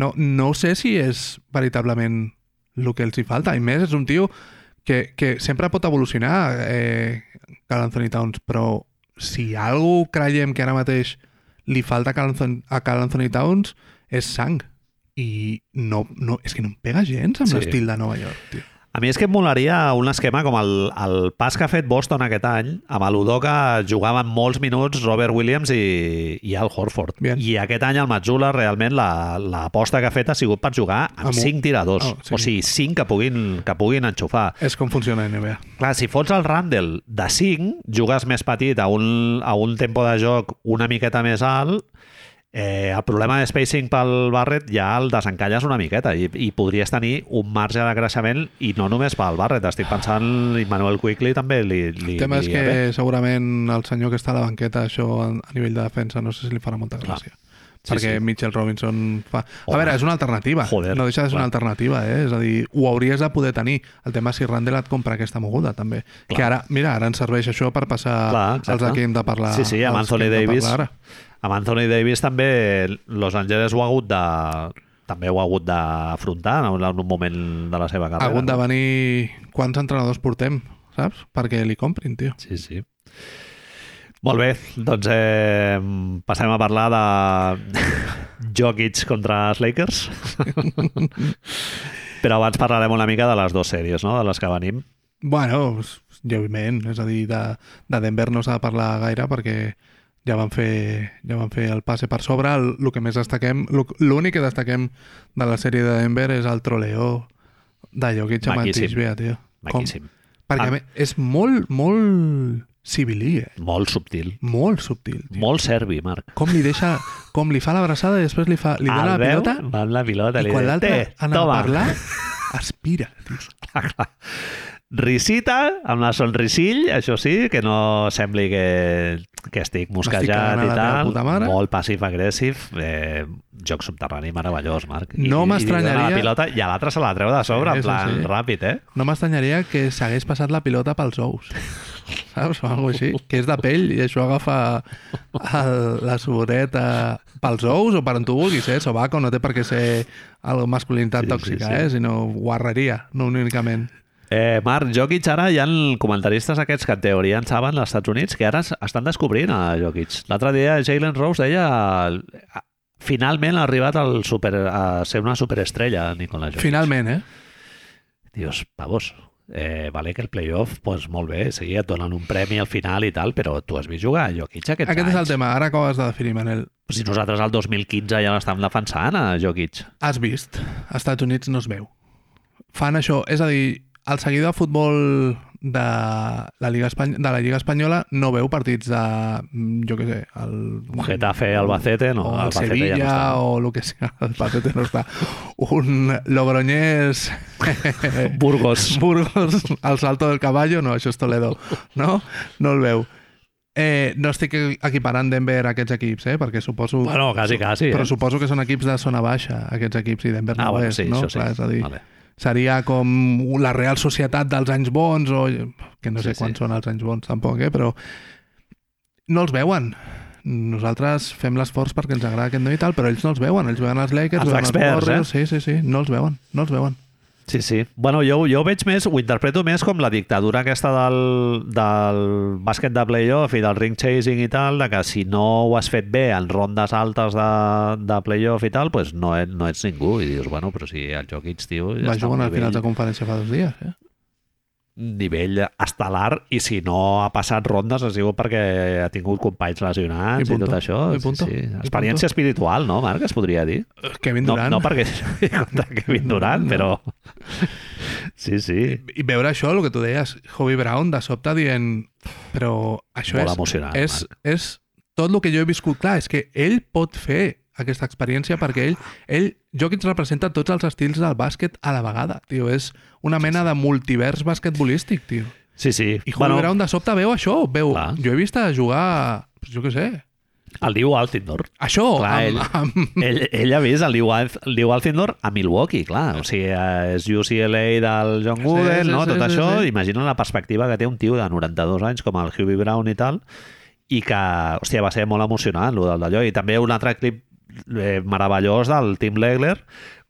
No, no sé si és veritablement el que els hi falta. I més, és un tio que, que sempre pot evolucionar, eh, Carl Anthony Towns, però si algú creiem que ara mateix li falta a Carl Anthony Towns és sang. I no, no, és que no em pega gens amb Sí. l'estil de Nova York, tio. A mi és que em molaria un esquema com el, el pas que ha fet Boston aquest any, amb l'Udoka jugaven molts minuts Robert Williams i, i Al Horford. Bien. I aquest any el Mazzula realment la- l'aposta que ha fet ha sigut per jugar amb Amb cinc tiradors. Oh, sí. O sigui, cinc que puguin, que puguin enxufar. És com funciona la NBA. Clar, si fots el Randall de 5, jugues més petit a un, a un tempo de joc una miqueta més alt, eh, el problema de spacing pel Barret ja el desencalles una miqueta i, i podries tenir un marge de creixement i no només pel Barret, estic pensant Immanuel Quickly també li, li, El tema és li que iria bé. segurament el senyor que està a la banqueta això a a nivell de defensa no sé si li farà molta Clar. gràcia. Sí, perquè sí. Mitchell Robinson fa... A Home. veure, és una alternativa. Joder, no deixa de ser clar. una alternativa, eh? És a dir, ho hauries de poder tenir. El tema és si Randall et compra aquesta moguda, també. Clar. Que ara, mira, ara ens serveix això per passar Clar, exacte. de qui hem de parlar. Sí, sí, amb Anthony que Davis. Amb Anthony Davis també Los Angeles ho ha hagut de també ho ha hagut d'afrontar en un moment de la seva Ha carrera. hagut de venir... Quants entrenadors portem, saps? Perquè li comprin, tio. Sí, sí. Molt bé, doncs eh, passem a parlar de Jokic contra els Lakers. Però abans parlarem una mica de les dues sèries, no? de les que venim. Bueno, lleument, és a dir, de, de Denver no s'ha de parlar gaire perquè ja van fer, ja van fer el passe per sobre. El, el que més destaquem, l'únic que destaquem de la sèrie de Denver és el troleo de Jokic amb. Antishbea, tio. Com? Maquíssim. Perquè Ah. és molt, molt civilí, eh? Molt subtil. Molt subtil, tio. Molt serbi, Marc. Com li deixa, com li fa l'abraçada i després li, fa, li dona la veu, pilota va amb la pilota, i li quan l'altre "Té, anava toma." a parlar, aspira, tio. Risita, amb la sonrisill, això sí, que no sembli que, que estic mosquejat i tal. Molt passiv-agressiv. Eh, joc subterrani meravellós, Marc. No m'estranyaria- la pilota i a l'altre se la treu de sobre, Sí, en sí, plan sí. ràpid, eh? No m'estranyaria que s'hagués passat la pilota pels ous. Saps? O alguna així. Que és de pell i això agafa el, la suboreta pels ous o per on tu vulguis, eh? Sobaco no té per què ser algo masculinitat Sí, sí, tòxica, sí. eh? Sinó guarreria, no únicament. Eh, Marc, Jokic, ara hi ha comentaristes aquests que en teoria en saben als Estats Units que ara es- estan descobrint a Jokic. L'altre dia Jalen Rose deia finalment ha arribat al super, a ser una superestrella Nikola Jokic. Finalment, eh? Dius, pavos, eh, vale que el playoff, pues molt bé, sí, et donen un premi al final i tal, però tu has vist jugar a Jokic aquests Aquest anys. és el tema. Ara com has de definir, Manel? Si nosaltres al 2015 ja l'estàvem defensant a Jokic. Has vist. Als Estats Units no es veu. Fan això. És a dir, el seguidor de futbol de la Lliga, Espany de la Lliga Espanyola no veu partits de, mm, jo què sé, el... Getafe, Albacete, no, o el Albacete Sevilla ja no està. o el que sea, el Albacete no està. Un Logroñés... Burgos. Burgos, al Salto del Caballo, no, això és Toledo, no? No el veu. Eh, no estic equiparant Denver a aquests equips, eh? perquè suposo... Bueno, quasi, quasi. Però eh? suposo que són equips de zona baixa, aquests equips, i Denver Ah, no ho bueno, és, sí, no? sí. Clar, és a dir, Vale. Seria com la Real Societat dels anys bons, o que no sé Sí, sí. quants són els anys bons tampoc, eh? però no els veuen. Nosaltres fem l'esforç perquè ens agrada aquest noi i tal, però ells no els veuen. Ells veuen els Lakers, Els veuen els experts, Warriors... Sí, sí, sí, no els veuen, no els veuen. Sí, sí. Bueno, jo, jo ho veig més, ho interpreto més com la dictadura aquesta del, del bàsquet de playoff i del ring chasing i tal, de que si no ho has fet bé en rondes altes de, de playoff i tal, pues no, et, no ets ningú. I dius, bueno, però si el Jokic, tio, ja Va jugar a un al finals de conferència fa dos dies, eh? Nivell estel·lar i si no ha passat rondes ha sigut perquè ha tingut companys lesionats I i, punto. tot això. I punto. Sí, sí. I Experiència espiritual, no, Marc? Es podria dir. Kevin No, Durant. no perquè jugui contra Kevin Durant, No. però... Sí, sí. I veure això, el que tu deies, Hobie Brown de sobte dient però això Molt és, emocionant, és, Marc. és tot el que jo he viscut. Clar, és que ell pot fer aquesta experiència perquè ell, ell Jokic representa tots els estils del bàsquet a la vegada, tio. És una mena de multivers basquetbolístic, tio. Sí, sí. I Hobie bueno, Brown de sobte veu això, veu... Clar. Jo he vist a jugar, jo què sé, El diu Altindor. això, Clar, ell- amb, amb, Ell, ell ha vist el Liu, el Liu Alcindor a Milwaukee, clar. O sigui, és UCLA del John Sí, Wooden, sí, no? sí, Tot sí, això. sí. Imagina la perspectiva que té un tio de 92 anys com el Hubie Brown i tal, i que, hòstia, va ser molt emocionant, el d'allò. I també un altre clip eh, meravellós del Tim Legler,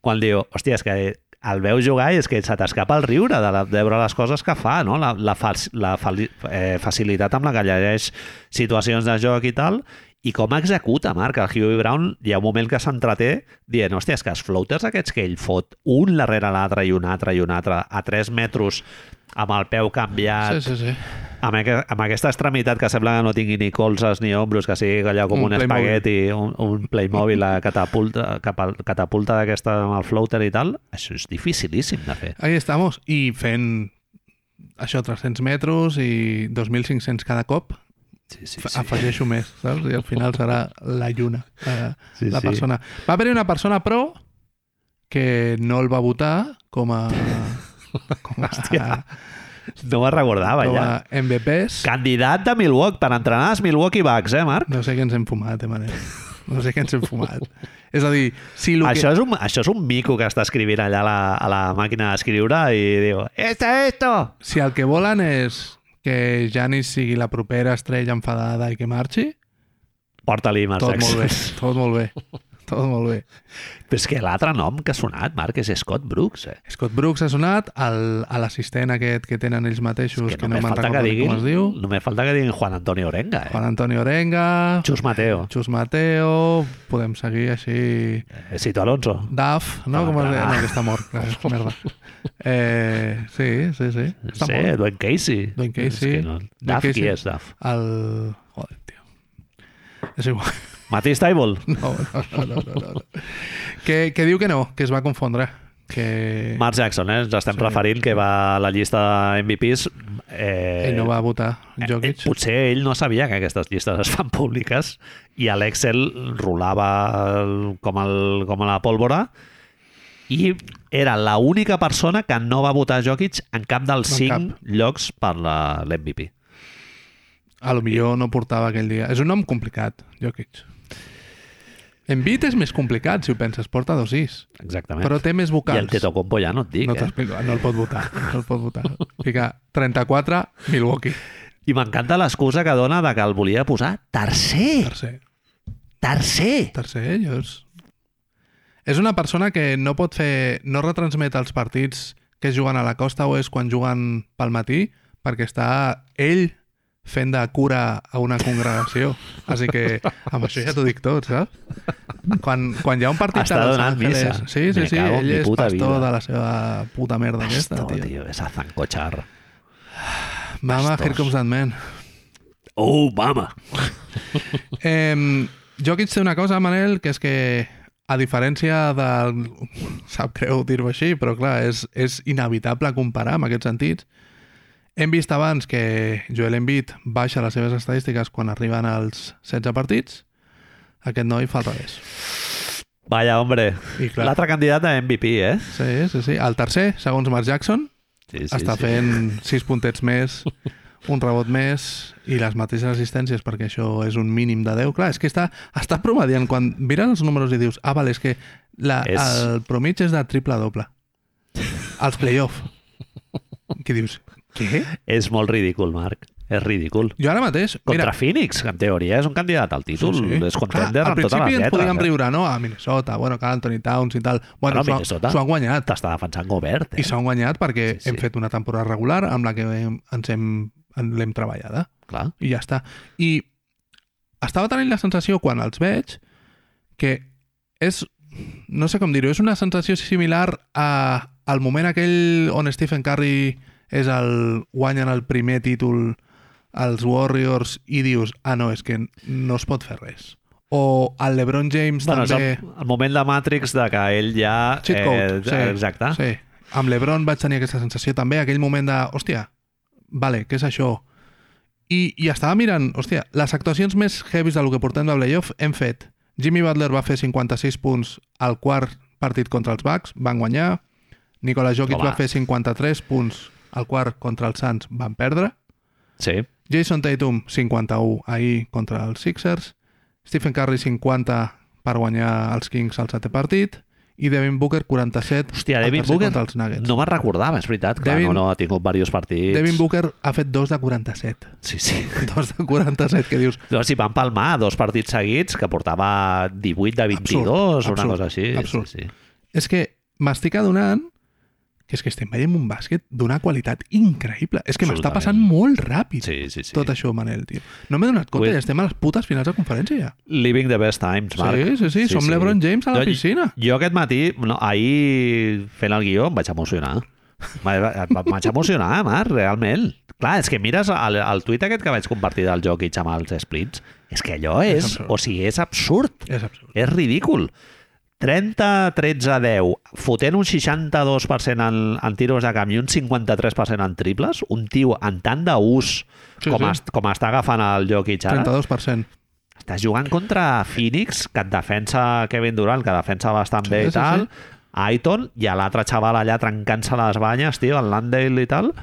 quan diu, hòstia, és que el veus jugar i és que se t'escapa el riure de, la, de veure les coses que fa, no? la, la, fa, la fa, eh, facilitat amb la que llegeix situacions de joc i tal, i com executa, Marc, el Huey Brown, hi ha un moment que s'entreté dient, hòstia, és que els floaters aquests que ell fot un darrere l'altre i un altre i un altre a 3 metres amb el peu canviat, sí, sí, sí. amb, amb aquesta extremitat que sembla que no tingui ni colzes ni ombros, que sigui allò com Un un, espagueti, un, un Playmobil a catapulta, cap catapulta d'aquesta amb el floater i tal, això és dificilíssim de fer. Ahí estamos. I fent això, 300 metres i 2.500 cada cop, Sí, sí, sí. afegeixo més, saps? I al final serà la lluna, eh, Sí, la sí. persona. Va haver una persona pro que no el va votar com a, Hòstia, No me'n recordava, com ja. MVPs. Candidat de Milwaukee, per entrenar els Milwaukee Bucks, eh, Marc? No sé què ens hem fumat, eh, Manel? No sé què ens hem fumat. És a dir, si el Això que... és, un, això és un mico que està escrivint allà a la, a la màquina d'escriure i diu «Esto, esto!» Si el que volen és que Janis sigui la propera estrella enfadada i que marxi, Porta-li Marc tot molt bé, tot molt bé. Tot molt bé. Però és que l'altre nom que ha sonat, Marc, és Scott Brooks, eh? Scott Brooks ha sonat, el, a l'assistent aquest que tenen ells mateixos, que que, no només me'n falta que recordo diguin, com es diu. només falta que diguin Juan Antonio Orenga, eh? Juan Antonio Orenga, Xus Mateo, Xus Mateo, podem seguir així... eh, Cito Alonso. Daf, no? Com Com es deia? No, que està mort. clar, Merda. Eh, sí, sí, sí. Està sí, mort. Dwayne Casey. Dwayne Casey. És que no... Duff, qui és Duff? El... Joder, tio. És igual. Matisse Taibol. No, no, no, no, no, no. Que, que diu que no, que es va confondre. Que Mark Jackson, eh? Ens estem Sí. referint que va a la llista de MVPs. Eh, ell no va votar Eh, Jokic. potser ell no sabia que aquestes llistes es fan públiques i a l'Excel rolava el- com, el, com a la pólvora i era la única persona que no va votar Jokic en cap dels En cinc llocs per la- l'MVP. A lo millor no portava aquell dia. És un nom complicat, Jokic. Embiid és més complicat, si ho penses. Porta dos is. Exactament. Però té més I vocals. el Tetocompo ja no et dic, no eh? no el pot votar. No el pot votar. Fica 34, Milwaukee. I m'encanta l'excusa que dona de que el volia posar tercer. Tercer. Tercer! Tercer, llavors... És una persona que no pot fer... No retransmet els partits que es juguen a la costa oest quan juguen pel matí perquè està ell fent de cura a una congregació. Així que amb això ja t'ho dic tot, saps? Quan, quan hi ha un partit Està Los donant missa. Sí, sí, sí, cago ell és pastor vida. de la seva puta merda aquesta, Pastor, tio. tio, és a zancochar. Mama, Pastors. here comes that man. Oh, mama! Eh, Jokic té una cosa, Manel, que és que a diferència del... Sap greu dir-ho així, però clar, és, és inevitable comparar en aquests sentits. Hem vist abans que Joel Embiid baixa les seves estadístiques quan arriben als 16 partits. Aquest noi fa al revés. Vaya, hombre. L'altre candidat a MVP, eh? sí, sí, sí. El tercer, segons Mark Jackson, Sí, sí, està fent 6 puntets més, un rebot més i les mateixes assistències perquè això és un mínim de 10. Clar, és que està, està promediant. Quan miren els números i dius, ah, vale, és que la, és... el promig és de triple-doble. Els play-off. Què dius? Què? És molt ridícul, Marc. És ridícul. Jo ara mateix... Contra mira, Phoenix, que en teoria és un candidat al títol. És contender Clar, al amb totes les principi ens lletres. podíem eh? riure, no? A Minnesota, bueno, que Anthony Towns i tal. Bueno, Bueno, s'ho s'ho han guanyat. T'està defensant Gobert, eh? I s'han guanyat perquè Sí, sí. hem fet una temporada regular amb la que hem, ens hem, l'hem treballada. Clar. i ja està. I estava tenint la sensació, quan els veig, que és, no sé com dir-ho, és una sensació similar a, al moment aquell on Stephen Curry és el... guanyen el primer títol els Warriors i dius, ah, no, és que no es pot fer res. O el LeBron James Bueno, és també... el, el moment de Matrix de que ell ja... eh, Cheat code, sí, Exacte. Sí. Amb l'Ebron vaig tenir aquesta sensació també, aquell moment de, hòstia, vale, què és això? I, I estava mirant, hòstia, les actuacions més heavies del que portem de playoff hem fet. Jimmy Butler va fer 56 punts al quart partit contra els Bucks, van guanyar. Nikola Jokic Home. va fer 53 punts al quart contra els Suns, van perdre. Sí. Jason Tatum, 51 ahir contra els Sixers. Stephen Curry, 50 per guanyar els Kings al setè partit. I Devin Booker, 47 Hòstia, Devin Booker contra els Nuggets. no me'n recordava, és veritat. Clar, Devin- no, no, ha tingut diversos partits. Devin Booker ha fet dos de 47. Sí, sí. Dos de 47, que dius... No, si van palmar dos partits seguits que portava 18 de 22 o una absurd, cosa així. absurd. Sí, sí. És que m'estic adonant que és que estem veient un bàsquet d'una qualitat increïble. És que m'està passant molt ràpid Sí, sí, sí. tot això, Manel, tio. No m'he donat compte Vull- i estem a les putes finals de conferència ja. Living the best times, Marc. Sí, sí, sí, som LeBron James a la Jo- piscina. Jo aquest matí, no, ahir fent el guió, em vaig emocionar. Vaig emocionar, Marc, realment. Clar, és que mires el, el tuit aquest que vaig compartir del Jokic amb els splits, és que allò És és, absurd. o sigui, és absurd. És absurd. És ridícul. 30, 13, 10, fotent un 62% en, en tiros de camp i un 53% en triples, un tio en tant d'ús Sí, com, sí. est, com està agafant el Jokic ara, 32%. estàs jugant contra Phoenix, que et defensa Kevin Durant, que defensa bastant Sí, bé i sí, tal, sí. Aiton, i a l'altre xaval allà trencant-se les banyes, tio, el Landale i tal.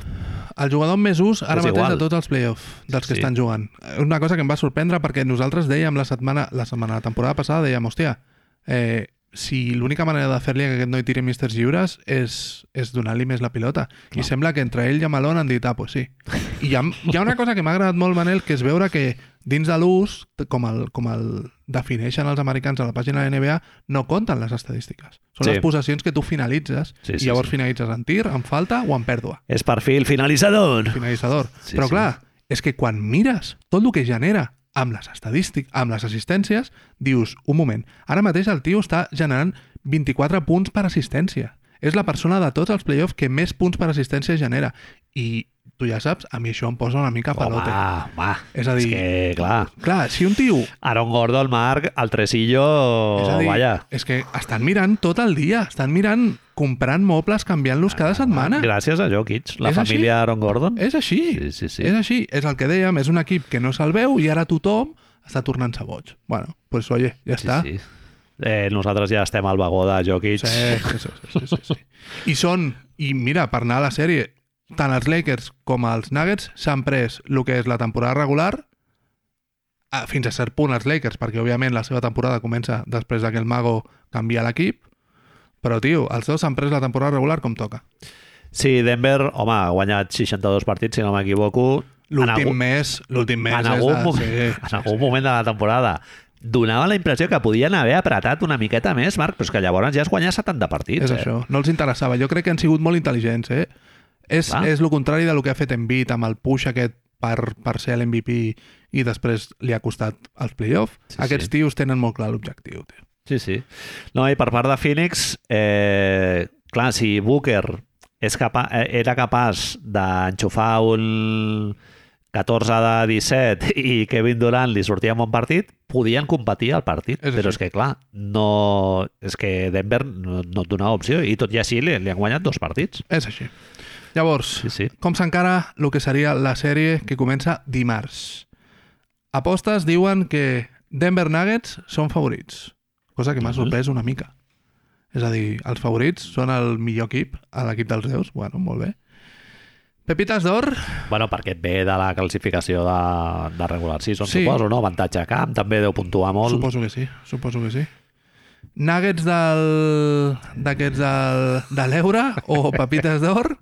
El jugador amb més ús ara mateix igual. de tots els play-off dels que Sí. estan jugant. Una cosa que em va sorprendre perquè nosaltres dèiem la setmana, la setmana, la temporada passada, dèiem, hòstia, eh, si l'única manera de fer-li que aquest noi tiri misters lliures és, és donar-li més la pilota. Clar. I sembla que entre ell i Malone han dit, ah, pues sí. I hi ha, hi ha una cosa que m'ha agradat molt, Manel, que és veure que dins de l'ús, com el, com el defineixen els americans a la pàgina de la NBA, no compten les estadístiques. Són Sí. les possessions que tu finalitzes Sí, sí, i llavors sí. finalitzes en tir, en falta o en pèrdua És perfil finalitzador. finalitzador. Sí, Però sí. clar, és que quan mires tot el que genera amb les estadístiques, amb les assistències, dius, un moment, ara mateix el tio està generant 24 punts per assistència. És la persona de tots els playoffs que més punts per assistència genera. I tu ja saps, a mi això em posa una mica Home, palote. home. És a dir- És que, clar, Clar, si un tio... Aaron Gordon, Marc, el tresillo, és a dir, vaja. és que estan mirant tot el dia, estan mirant, comprant mobles, canviant-los cada setmana. Gràcies a Jokic, la És així? família Aaron Gordon. És així. Sí, sí, sí. És així. És el que dèiem, és un equip que no se'l veu i ara tothom està tornant-se boig. Bueno, pues oye, ja Sí, està. sí. Eh, nosaltres ja estem al vagó de Jokic. Sí, sí, sí, sí, sí, sí. I són, i mira, per anar a la sèrie, tant els Lakers com els Nuggets s'han pres el que és la temporada regular fins a cert punt els Lakers, perquè òbviament la seva temporada comença després de que el Mago canvia l'equip, però tio, els dos s'han pres la temporada regular com toca. Sí, Denver, home, ha guanyat 62 partits, si no m'equivoco. L'últim mes, l'últim mes en algun, de... moment, Sí, en algun moment de la temporada donava la impressió que podien haver apretat una miqueta més, Marc, però és que llavors ja has guanyat 70 partits. És eh? això, no els interessava. Jo crec que han sigut molt intel·ligents, eh? És, Clar. és el contrari del que ha fet Embiid amb el push aquest per, per ser l'MVP i després li ha costat els playoffs. Sí, Sí, Aquests sí. tios tenen molt clar l'objectiu, tio. Sí, sí. No, i per part de Phoenix, eh, clar, si Booker és capa eh, era capaç d'enxufar un 14 de 17 i Kevin Durant li sortia en bon partit, podien competir al partit. És però així. és que, clar, no... És que Denver no, no et donava opció i tot i així li, li han guanyat dos partits. És així. Llavors, Sí, sí. com s'encara el que seria la sèrie que comença dimarts? Apostes diuen que Denver Nuggets són favorits, cosa que m'ha sorprès una mica. És a dir, els favorits són el millor equip, l'equip dels Déus, bueno, molt bé. Pepites d'or, Bueno, perquè et ve de la classificació de, de regular season, Sí. suposo, no? Avantatge a camp, també deu puntuar molt. Suposo que sí, suposo que sí. Nuggets del... d'aquests del... de l'euro o papites d'or?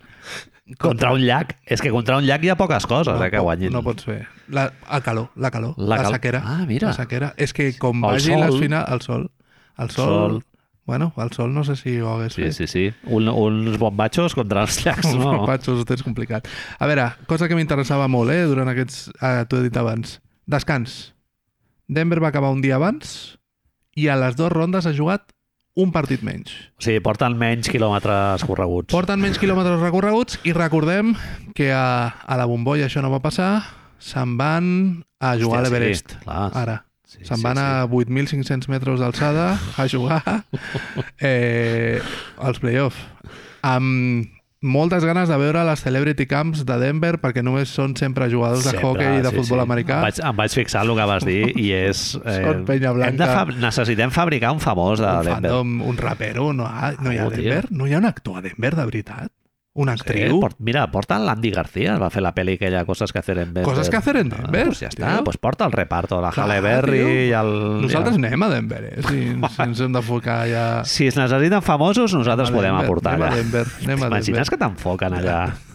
Contra un llac. És que contra un llac hi ha poques coses, eh, que guanyin. No pots fer. La, el calor, la calor, La la, cal- sequera. Ah, mira. La sequera. És que com El vagi sol. les finals... El sol. El sol, Sol. Bueno, el sol no sé si ho hagués Sí, fet. sí, sí. Un, uns bombachos contra els llacs, no? papatxos, ho tens complicat. A veure, cosa que m'interessava molt, eh, durant aquests... Eh, T'ho he dit abans. Descans. Denver va acabar un dia abans i a les dues rondes ha jugat un partit menys. O sigui, porten menys quilòmetres correguts. Porten menys quilòmetres recorreguts i recordem que a, a la bombolla això no va passar, se'n van a jugar Hòstia, a l'Everest. sí, clar. Ara. Sí, Se'n sí, van a 8.500 metres d'alçada a jugar eh, als play-off. Amb moltes ganes de veure les Celebrity Camps de Denver perquè només són sempre jugadors de Sempre, hockey i de sí, futbol sí. americà. Em vaig, em vaig fixar en el que vas dir i és... eh, Són penya blanca. De fa necessitem fabricar un famós de un Denver. fandom, un rapero, no, ha, no hi ha tio. Denver? No hi ha un actor a Denver, de veritat? Una Sí, actriu? port, mira, porta l'Andy García, va fer la pel·li aquella Coses que hacer en Denver. Coses que hacer en Ah, Denver, pues ja està, tio. pues porta el reparto, la Clar, Halle Berry tio. i el... Nosaltres i anem a Denver, eh? Si, si ens hem d'enfocar ja... el... Si es necessiten famosos, nosaltres Anem podem Denver, aportar anem a allà. Denver, anem a T'imagines Denver. que t'enfoquen allà Tu,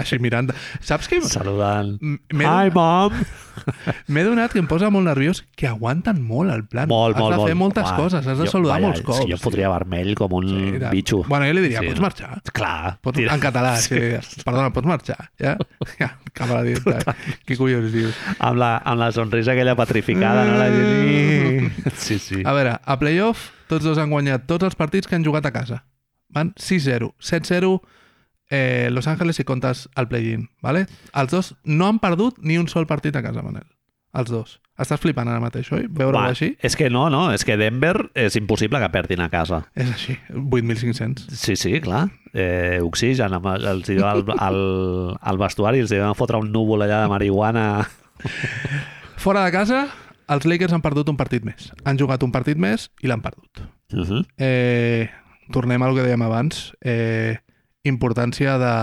Així mirant... Saps què? saludant? Hi, mom! M'he donat que em posa molt nerviós que aguanten molt el plan. Molt, has molt, de molt. fer moltes Home, coses, has de jo- saludar vaja, molts cops. que jo em fotria vermell com un Sí, bitxo. Bueno, jo li diria, Sí, pots marxar? Clar. Pots, tira. en català, sí. Perdona, pots marxar? Ja? Ja, càmera dintre. Què collons dius? Amb la, amb la sonrisa aquella petrificada, no? La gent... Sí, sí. A veure, a playoff, tots dos han guanyat tots els partits que han jugat a casa. Van 6-0. 7-0 eh, Los Angeles i comptes al play-in, ¿vale? Els dos no han perdut ni un sol partit a casa, Manel. Els dos. Estàs flipant ara mateix, oi? Veure-ho així? És que no, no, és que Denver és impossible que perdin a casa. És així. 8.500. Sí, sí, clar. Eh, oxigen, amb el- els hi al, al, al vestuari els van fotre un núvol allà de marihuana. Fora de casa, els Lakers han perdut un partit més. Han jugat un partit més i l'han perdut. Uh -huh. Eh, tornem al que dèiem abans. Eh, importància de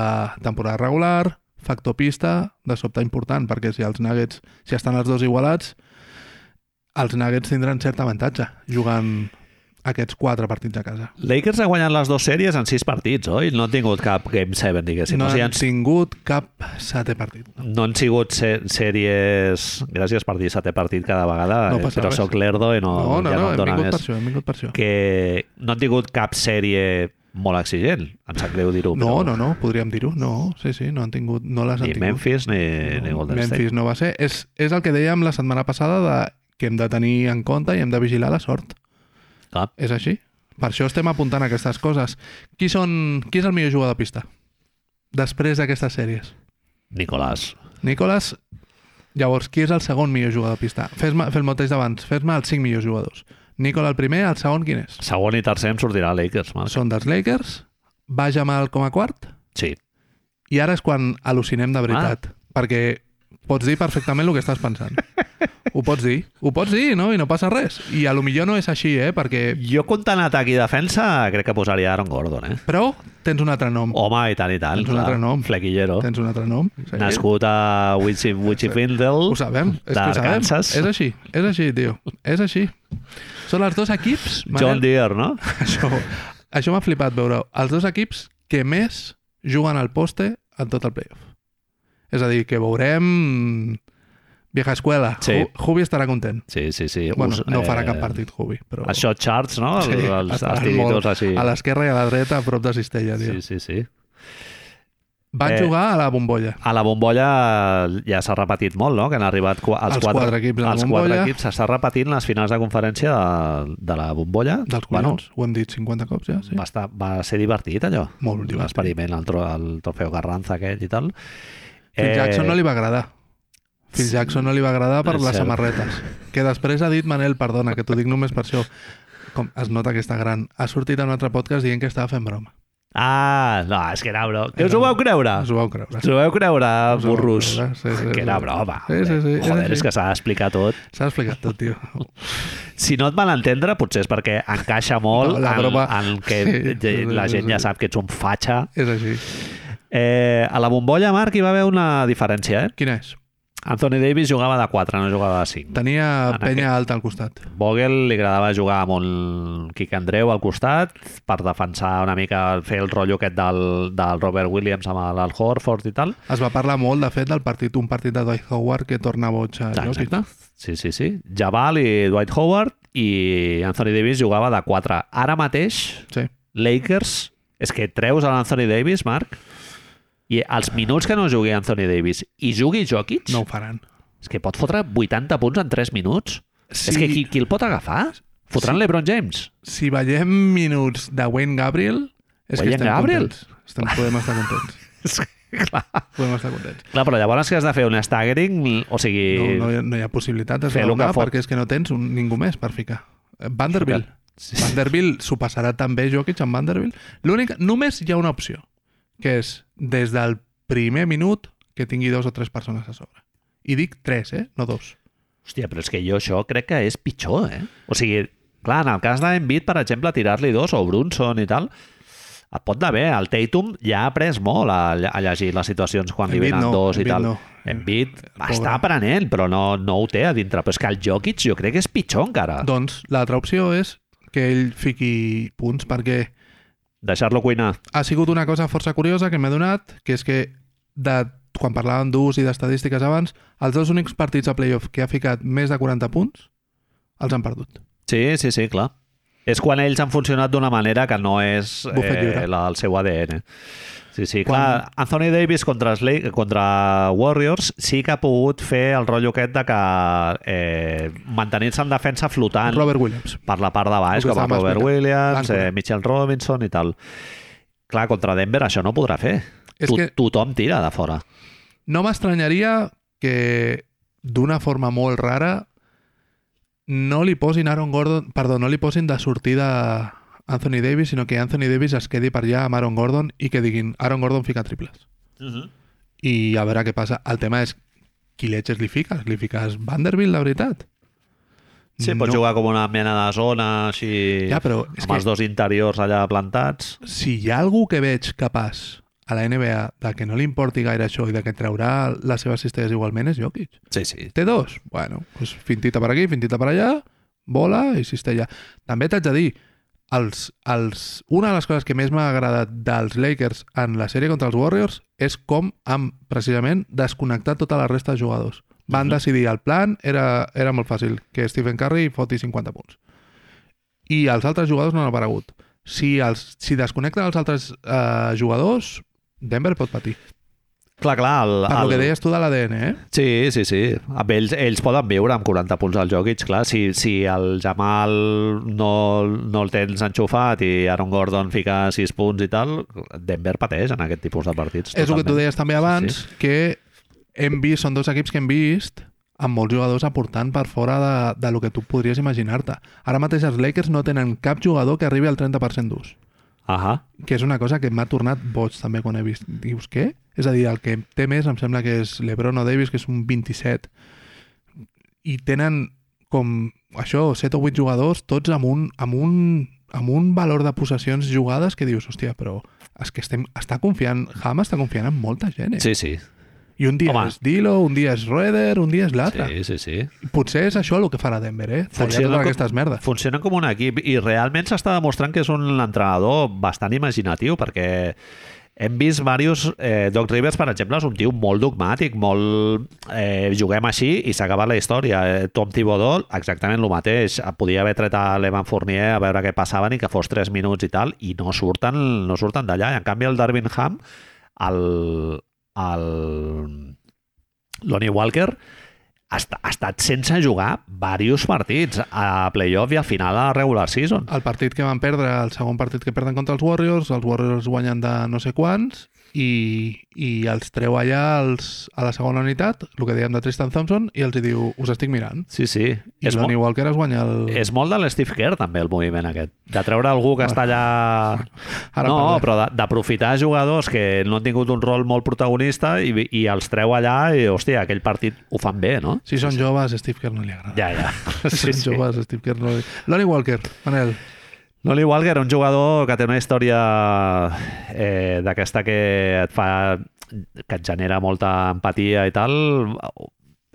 temporada regular, factor pista, de sobte important, perquè si els Nuggets, si estan els dos igualats, els Nuggets tindran cert avantatge jugant aquests quatre partits a casa. Lakers ha guanyat les dues sèries en sis partits, oi? No han tingut cap Game 7, diguéssim. no o sigui, han tingut cap setè partit. No. no han sigut sèries... Gràcies per dir setè partit cada vegada, No eh, però res. sóc lerdo i no, No, no, ja no, no em dóna vingut per més. això, hem vingut per això. Que no han tingut cap sèrie molt exigent. Em sap greu dir-ho, No, però no, no, podríem dir-ho. No, sí, sí, no han tingut, no les han ni tingut. Memphis ni, ni Golden Memphis State. no va ser. És, és el que dèiem la setmana passada de que hem de tenir en compte i hem de vigilar la sort. Clar. És així. Per això estem apuntant aquestes coses. Qui, són, qui és el millor jugador de pista? Després d'aquestes sèries. Nicolàs. Nicolas, llavors, qui és el segon millor jugador de pista? Fes-me fes el mateix d'abans, fes-me els cinc millors jugadors. Nicola el primer, el segon quin és? Segon i tercer em sortirà Lakers, Marc. Són dels Lakers, va Jamal com a quart, Sí. i ara és quan al·lucinem de veritat. Perquè pots dir perfectament el que estàs pensant. Ho pots dir, ho pots dir, no? I no passa res. I a lo millor no és així, eh? Perquè... Jo comptant atac i defensa crec que posaria Aaron Gordon, eh? Però tens un altre nom. Home, i tant, i tant. Tens un altre nom. Flequillero. Tens un altre nom. Sí. Nascut a Wichi, Wichifindle. Ho sabem, és que ho sabem. És així, és així, tio. És així. Són els dos equips... John Deere, no? Això, això m'ha flipat veure. Els dos equips que més juguen al poste en tot el playoff. És a dir, que veurem vieja escuela. Sí. Jubi estarà content. Sí, sí, sí. Bueno, Us- no farà eh, cap partit, Jubi. Però... Shot charts, no? Sí, els, els, molt així. A l'esquerra i a la dreta, a prop de Cistella, tio. Sí, sí, sí. Van Eh, jugar a la bombolla. A la bombolla ja s'ha repetit molt, no? Que han arribat qu els, Els quatre equips de la els bombolla. quatre equips. S'està repetint les finals de conferència de, de la bombolla. Dels bueno, collons. Ho hem dit 50 cops ja, sí. va, estar, va ser divertit, allò. Molt divertit. L'experiment, el, tro el trofeu Carranza aquell i tal. Phil Eh, Jackson no li va agradar. Phil Jackson no li va agradar per les cert. samarretes. Que després ha dit Manel, perdona, que t'ho dic només per això. Com es nota que està gran. Ha sortit en un altre podcast dient que estava fent broma. Ah, no, és que era broma. Que us ho vau creure? Us ho vau creure. Us ho vau creure, burros? creure, sí, sí, que sí. era broma. Sí, sí, sí, Joder, sí, sí. és que s'ha d'explicar tot. S'ha explicat tot, tio. Si no et van entendre, potser és perquè encaixa molt No, la en, broma- en que Sí, sí, la sí, gent sí. ja sap que ets un fatxa. És així. Eh, a la bombolla, Marc, hi va haver una diferència, eh? Quina és? Anthony Davis jugava de 4, no jugava de 5. Tenia En penya alta al costat. Vogel li agradava jugar amb un Quic Andreu al costat per defensar una mica, fer el rotllo aquest del, del Robert Williams amb l'Al Horford i tal. Es va parlar molt, de fet, del partit, un partit de Dwight Howard que torna boig a Jokic. Sí, sí, sí. Jabal i Dwight Howard i Anthony Davis jugava de 4. Ara mateix, Sí. Lakers, és que treus a l'Anthony Davis, Marc, i els minuts que no jugui Anthony Davis i jugui Jokic, No ho faran. és que pot fotre 80 punts en 3 minuts. Sí. És que qui, qui el pot agafar? Fotran Sí. l'Ebron James? Si veiem minuts de Wayne Gabriel, és Wayne que estem Gabriel? contents. Estem, podem estar contents. Clar. Podem estar contents. Clar, però llavors que has de fer un staggering, o sigui... No, no, hi ha, no hi ha possibilitat de fer que fot. perquè és que no tens un, ningú més per ficar. Eh, Vanderbilt. Vanderbilt s'ho passarà també Jokic amb Vanderbilt. L'únic, només hi ha una opció, que és des del primer minut que tingui dos o tres persones a sobre. I dic tres, eh? No dos. Hòstia, però és que jo això crec que és pitjor, eh? O sigui, clar, en el cas d'Embiid, per exemple, tirar-li dos, o Brunson i tal, et pot anar bé. El Tatum ja ha après molt a, a llegir les situacions quan li venen no, dos i tal. no. Embiid Pobre. està aprenent, però no, no ho té a dintre. Però és que el Jokic jo crec que és pitjor encara. Doncs l'altra opció és que ell fiqui punts perquè Deixar-lo cuinar. ha sigut una cosa força curiosa que m'he donat, que és que de, quan parlàvem d'ús i d'estadístiques abans, els dos únics partits a playoff que ha ficat més de 40 punts els han perdut. Sí, sí, sí, clar. És quan ells han funcionat d'una manera que no és eh, la, el seu ADN. Sí, sí, clar, Anthony Davis contra, Sla- contra Warriors sí que ha pogut fer el rotllo aquest de que eh, mantenir-se en defensa flotant Robert Williams. per la part de baix, com Robert explicant. Williams, eh, Mitchell Robinson i tal. Clar, contra Denver això no podrà fer. És Tu, que- Tothom tira de fora. No m'estranyaria que d'una forma molt rara no li posin Aaron Gordon, perdó, no li posin de sortida Anthony Davis, sinó que Anthony Davis es quedi per allà amb Aaron Gordon i que diguin Aaron Gordon fica triples. I a veure què passa. El tema és qui leches li fiques? Li fiques Vanderbilt, la veritat? Sí, pots jugar com una mena de zona així Ja, però és amb que- els dos interiors allà plantats. si hi ha algú que veig capaç a la NBA de que no li importi gaire això i de que traurà les seves cistelles igualment és Jokic. Sí, sí. Té dos? Bueno, pues fintita per aquí, fintita per allà, bola i cistella. També t'haig de dir, els, els, una de les coses que més m'ha agradat dels Lakers en la sèrie contra els Warriors és com han, precisament, desconnectat tota la resta de jugadors. Van Mhm. decidir, el plan era, era molt fàcil, que Stephen Curry foti 50 punts. I els altres jugadors no han aparegut. Si, els, si desconnecten els altres eh, jugadors, Denver pot patir. Clar, clar. El, Per el... el que deies tu de l'ADN, eh? Sí, sí, sí. Amb ells, ells poden viure amb 40 punts al Jokic, clar. Si, si el Jamal no, no el tens enxufat i Aaron Gordon fica 6 punts i tal, Denver pateix en aquest tipus de partits. És el que tu deies també abans, sí, sí. que hem vist, són dos equips que hem vist amb molts jugadors aportant per fora de, de lo que tu podries imaginar-te. Ara mateix els Lakers no tenen cap jugador que arribi al 30% d'ús, Ahà. que és una cosa que m'ha tornat boig també quan he vist. Dius, què? És a dir, el que té més em sembla que és LeBron o Davis, que és un 27. I tenen com això, 7 o 8 jugadors, tots amb un, amb un, amb un valor de possessions jugades que dius, hòstia, però és que estem, està confiant, Ham està confiant en molta gent, eh? Sí, sí. I un dia Home. és Dilo, un dia és Roeder, un dia és l'altre. Sí, sí, sí. Potser és això el que farà Denver, eh? Funciona com- aquestes merdes. Funcionen com un equip i realment s'està demostrant que és un entrenador bastant imaginatiu perquè hem vist diversos... Eh, Doc Rivers, per exemple, és un tio molt dogmàtic, molt... Eh, juguem així i s'ha acabat la història. Eh, Tom Thibodeau, exactament el mateix. Podia haver tret a l'Evan Fournier a veure què passava ni que fos 3 minuts i tal, i no surten, no surten d'allà. En canvi el Darvin Ham, el, el Lonnie Walker, ha, ha estat sense jugar diversos partits a playoff i al final a la regular season. El partit que van perdre, el segon partit que perden contra els Warriors, els Warriors guanyen de no sé quants i, i els treu allà els, a la segona unitat, el que dèiem de Tristan Thompson, i els hi diu, us estic mirant. Sí, sí. I És, Lonnie molt, Walker es guanya el... és molt de l'Steve Kerr, també, el moviment aquest. De treure algú que està allà... Ara no, parlem. però d'aprofitar jugadors que no han tingut un rol molt protagonista i, i els treu allà i, hòstia, aquell partit ho fan bé, no? Si són joves, Steve Kerr no li agrada. Ja, ja. Si són joves, a Steve Kerr no li... Lonnie Walker, Manel. Lonnie Walker, un jugador que té una història eh, d'aquesta que et fa que et genera molta empatia i tal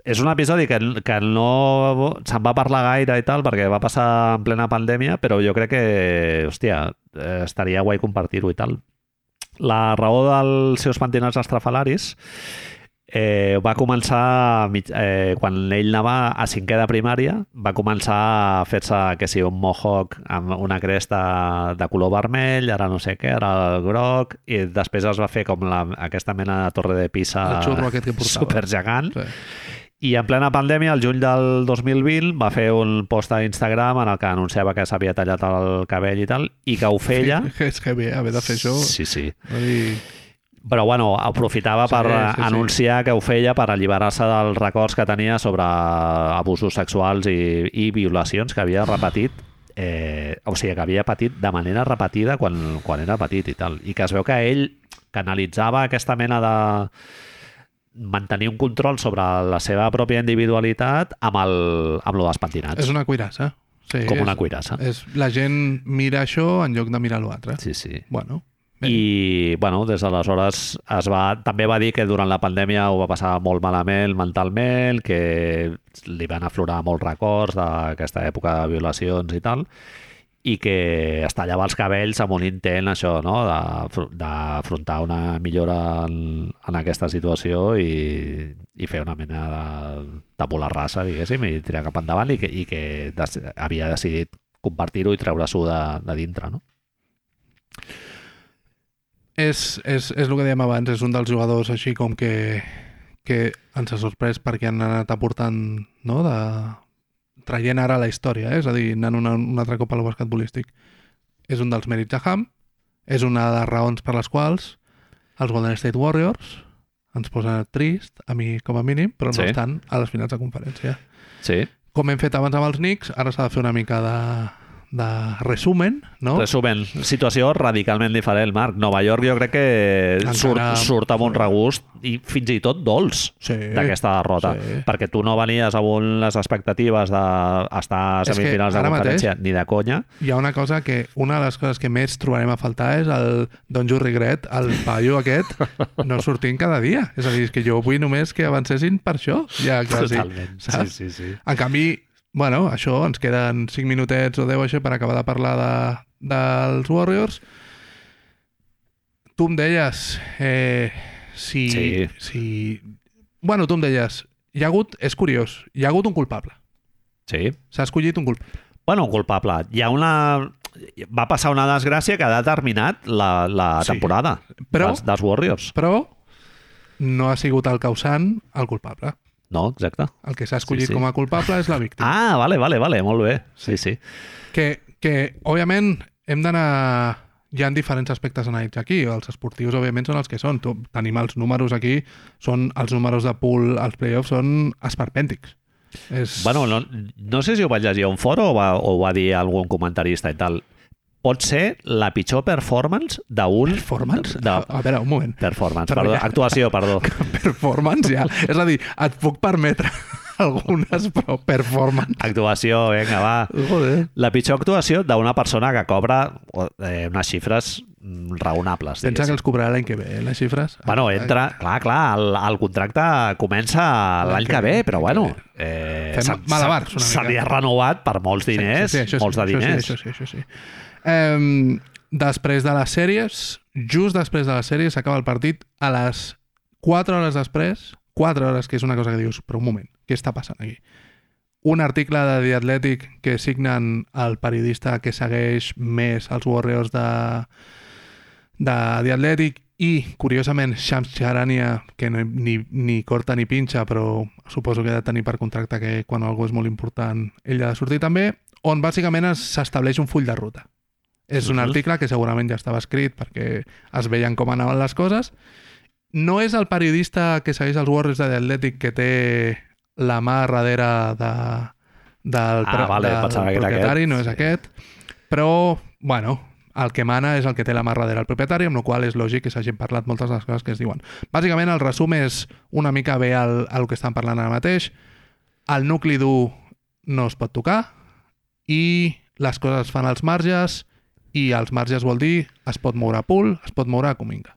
és un episodi que, que no se'n va parlar gaire i tal perquè va passar en plena pandèmia però jo crec que, hòstia, estaria guai compartir-ho i tal. La raó dels seus pentinats estrafalaris eh, va començar mig- eh, quan ell anava a cinquè de primària va començar a fer-se que si un mohawk amb una cresta de color vermell, ara no sé què, ara el groc, i després es va fer com la, aquesta mena de torre de Pisa supergegant Sí. I en plena pandèmia, el juny del 2020, va fer un post a Instagram en el que anunciava que s'havia tallat el cabell i tal, i que ho feia... És que bé, haver de fer això... Sí, sí. Vull dir, Però, bueno, aprofitava Sí, per sí, sí, sí. anunciar que ho feia per alliberar-se dels records que tenia sobre abusos sexuals i, i violacions que havia repetit eh, o sigui, que havia patit de manera repetida quan, quan era petit i tal. I que es veu que ell canalitzava aquesta mena de mantenir un control sobre la seva pròpia individualitat amb, el, amb lo dels pentinats. és una cuirassa. Sí, com una és- cuirassa. És, la gent mira això en lloc de mirar l'altre. Sí, sí. Bueno, bé. I, bueno, des d'aleshores es va, també va dir que durant la pandèmia ho va passar molt malament mentalment, que li van aflorar molts records d'aquesta època de violacions i tal, i que es tallava els cabells amb un intent, això, no?, d'afr- d'afrontar una millora en, en aquesta situació i, i fer una mena de tabula rasa, diguéssim, i tirar cap endavant i que, i que des, havia decidit compartir-ho i treure-s'ho de, de dintre, no? És, és, és el que dèiem abans, és un dels jugadors així com que, que ens ha sorprès perquè han anat aportant, no?, de, traient ara la història, eh? és a dir, anant una, un altre cop al basquetbolístic. És un dels mèrits de Ham, és una de les raons per les quals els Golden State Warriors ens posen trist, a mi com a mínim, però no Sí. estan a les finals de conferència. Sí. Com hem fet abans amb els Knicks, ara s'ha de fer una mica de, de resumen, no? Resumen, situació radicalment diferent, Marc. Nova York jo crec que Encara- surt, surt amb un regust i fins i tot dolç Sí. d'aquesta derrota. sí. Perquè tu no venies amb les expectatives d'estar a semifinals de conferència ni de conya. Hi ha una cosa que, una de les coses que més trobarem a faltar és el Don You Regret, el paio aquest, no sortint cada dia. És a dir, és que jo vull només que avancessin per això, ja quasi. Totalment. Sí, saps? sí, sí. En canvi, bueno, això, ens queden 5 minutets o 10 o així per acabar de parlar de, dels Warriors. Tu em deies, eh, si, Sí. si... Bueno, tu em deies, hi ha hagut, és curiós, hi ha hagut un culpable. Sí. S'ha escollit un culpable. Bueno, culpable. Hi ha una... Va passar una desgràcia que ha determinat la, la Sí. temporada Però- dels, dels Warriors. Però no ha sigut el causant el culpable. No, exacte. El que s'ha escollit Sí, sí. com a culpable és la víctima. Ah, vale, vale, vale, molt bé. Sí, sí. Que, que, òbviament, hem d'anar... Hi ha diferents aspectes a analitzar aquí. Els esportius, òbviament, són els que són. Tu, tenim els números aquí, són els números de pool als playoffs són esperpèntics. És... Bueno, no, no sé si ho vaig llegir a un foro o va, o va dir algun comentarista i tal. Pot ser la pitjor performance d'un... Performance? De, A, veure, un moment. performance, Però perdó, ja- actuació, perdó. Performance, ja. És a dir, et puc permetre algunes, però performance. Actuació, vinga, va. Joder. La pitjor actuació d'una persona que cobra eh, unes xifres mm, raonables. Pensa que els cobrarà l'any que ve, eh, les xifres? Bueno, entra... Clar, clar, el, el contracte comença l'any que ve, però bueno... Eh, Fem malabars, una mica. S'havia renovat per molts diners, Sí, sí, sí, molts de diners. Això sí, això sí. Això sí. Um, després de les sèries, just després de les sèries, s'acaba el partit a les 4 hores després, 4 hores, que és una cosa que dius, però un moment, què està passant aquí? Un article de The Athletic que signen el periodista que segueix més els Warriors de, de The Athletic i, curiosament, Shams Charania, que no- ni, ni corta ni pinxa, però suposo que ha de tenir per contracte que quan algú és molt important ell ha de sortir també, on bàsicament es- s'estableix un full de ruta. És un article que segurament ja estava escrit perquè es veien com anaven les coses. No és el periodista que segueix els Warriors de The Athletic que té la mà darrere de, del, Ah, vale, del propietari, aquest. no és Sí. aquest. Però, bueno, el que mana és el que té la mà darrere el propietari, amb la qual és lògic que s'hagin parlat moltes de les coses que es diuen. Bàsicament, el resum és una mica bé el, el que estan parlant ara mateix. El nucli dur no es pot tocar i les coses es fan als marges i als marges vol dir es pot moure a pool, es pot moure a Cominga.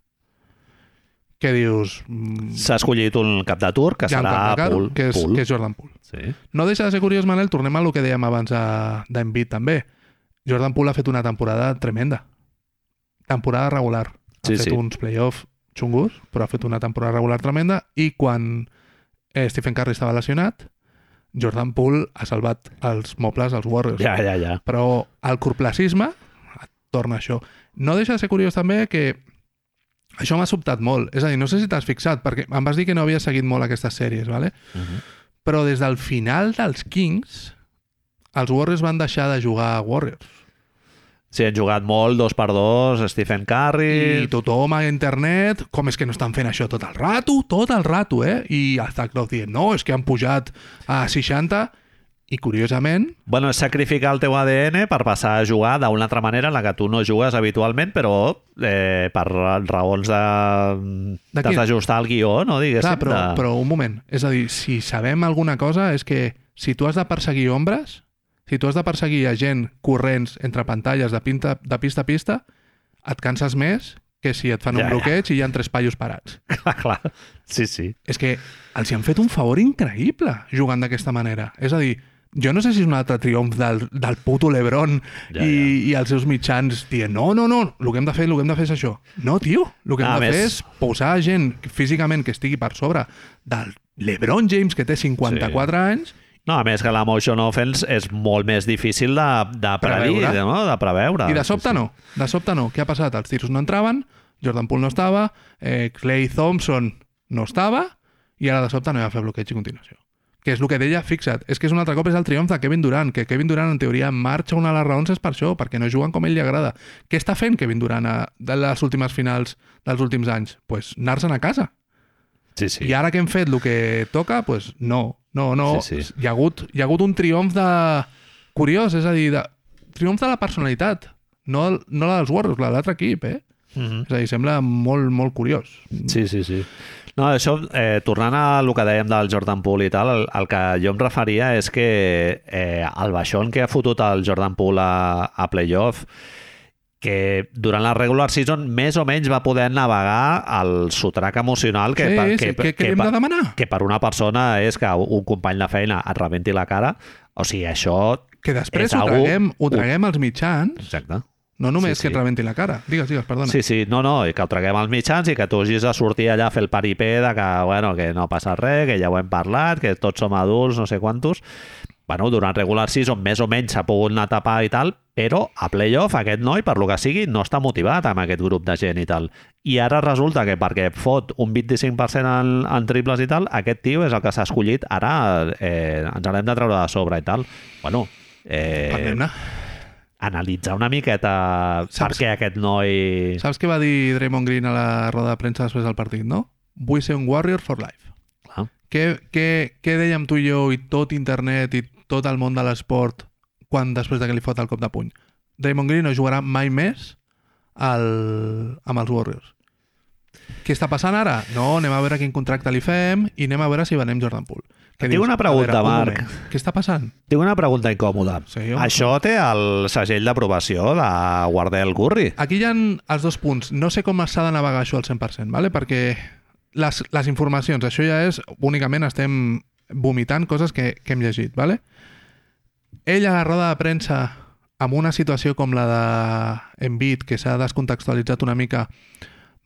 Què dius? Mm, S'ha escollit un cap de tour que un serà carro, Pool. que és, Pool. que és Jordan Poole. Sí. No deixa de ser curiós, Manel, tornem a lo que dèiem abans de- d'Embiid també. Jordan Poole ha fet una temporada tremenda. Temporada regular. Ha Sí, fet sí. uns playoffs xungus, però ha fet una temporada regular tremenda i quan eh, Stephen Curry estava lesionat, Jordan Poole ha salvat els mobles als Warriors. Ja, ja, ja. Però el corplacisme et torna això. No deixa de ser curiós també que això m'ha sobtat molt. És a dir, no sé si t'has fixat, perquè em vas dir que no havies seguit molt aquestes sèries, ¿vale? Uh -huh. Però des del final dels Kings, els Warriors van deixar de jugar a Warriors. Sí, han jugat molt, dos per dos, Stephen Curry... I tothom a internet, com és que no estan fent això tot el rato? Tot el rato, eh? I el Zach Lowe dient, no, és que han pujat a 60 i curiosament, Bueno, és sacrificar el teu ADN per passar a jugar d'una altra manera en la que tu no jugues habitualment, però eh, per raons de... Què? d'ajustar el guió, no? Diguéssim, clar, però, de... però un moment, és a dir, si sabem alguna cosa és que si tu has de perseguir ombres, si tu has de perseguir a gent corrents entre pantalles de, pinta, de pista a pista, et canses més que si et fan Ja, un ja. bloqueig i hi ha tres paios parats. Clar, clar. Sí, sí. És que els hi han fet un favor increïble jugant d'aquesta manera. És a dir, jo no sé si és un altre triomf del, del puto Lebron Ja, i, ja. i els seus mitjans dient no, no, no, el que hem de fer, el que hem de fer és això. No, tio, el que hem A de fer més- és posar gent físicament que estigui per sobre del Lebron James, que té 54 Sí. anys, No, a més que la motion offense és molt més difícil de, de predir, Preveure. no? de preveure. i de sobte no. De sobte no. Què ha passat? Els tiros no entraven, Jordan Poole no estava, eh, Clay Thompson no estava, i ara de sobte no hi ha fer bloqueig i continuació. Que és el que deia, fixa't, és que és un altre cop és el triomf de Kevin Durant, que Kevin Durant en teoria marxa una de les raons és per això, perquè no juguen com a ell li agrada. Què està fent Kevin Durant a, de les últimes finals dels últims anys? pues anar-se'n a casa. Sí, sí. I ara que hem fet el que toca, pues no, no, no. Sí, sí. Hi, ha hagut, hi ha hagut un triomf de... curiós, és a dir, de... triomf de la personalitat, no, no la dels Warriors, la de l'altre equip, eh? Mhm. És a dir, sembla molt, molt curiós. Sí, sí, sí. No, això, eh, tornant a el que dèiem del Jordan Poole i tal, el, el que jo em referia és que eh, el baixón que ha fotut el Jordan Poole a, a playoff que durant la regular season més o menys va poder navegar el sotrac emocional que, sí, per- sí, que, què, què li hem per- de demanar? que per una persona és que un company de feina et rebenti la cara. O sigui, això... Que després és ho algú- traguem, ho traguem als mitjans, Exacte. No només Sí, que sí. et rebenti la cara. Digues, digues, perdona. Sí, sí, no, no, i que ho traguem als mitjans i que tu hagis de sortir allà a fer el paripé de que, bueno, que no passa res, que ja ho hem parlat, que tots som adults, no sé quantos. Bueno, durant regular season més o menys s'ha pogut anar a tapar i tal, però a playoff aquest noi, per lo que sigui, no està motivat amb aquest grup de gent i tal. I ara resulta que perquè fot un 25% en, en triples i tal, aquest tio és el que s'ha escollit, ara eh, ens l'hem de treure de sobre i tal. Bueno, eh, Parlem-ne. Analitzar una miqueta per Saps- què aquest noi... Saps què va dir Draymond Green a la roda de premsa després del partit, no? Vull ser un warrior for life. Clar. Què, què, què dèiem tu i jo i tot internet i tot el món de l'esport quan després de que li fot el cop de puny? Draymond Green no jugarà mai més al, amb els Warriors. Què està passant ara? No, anem a veure quin contracte li fem i anem a veure si venem Jordan Poole. Que Tinc una "A pregunta, un Marc." moment, Què està passant? Tinc una pregunta incòmoda. Sí, home. Això té el segell d'aprovació de Guardel Curry? Aquí hi ha els dos punts. No sé com s'ha de navegar això al 100%, ¿vale? perquè les, les informacions, això ja és, únicament estem vomitant coses que, que hem llegit. ¿vale? Ell a la roda de premsa, amb una situació com la de Embiid, que s'ha descontextualitzat una mica,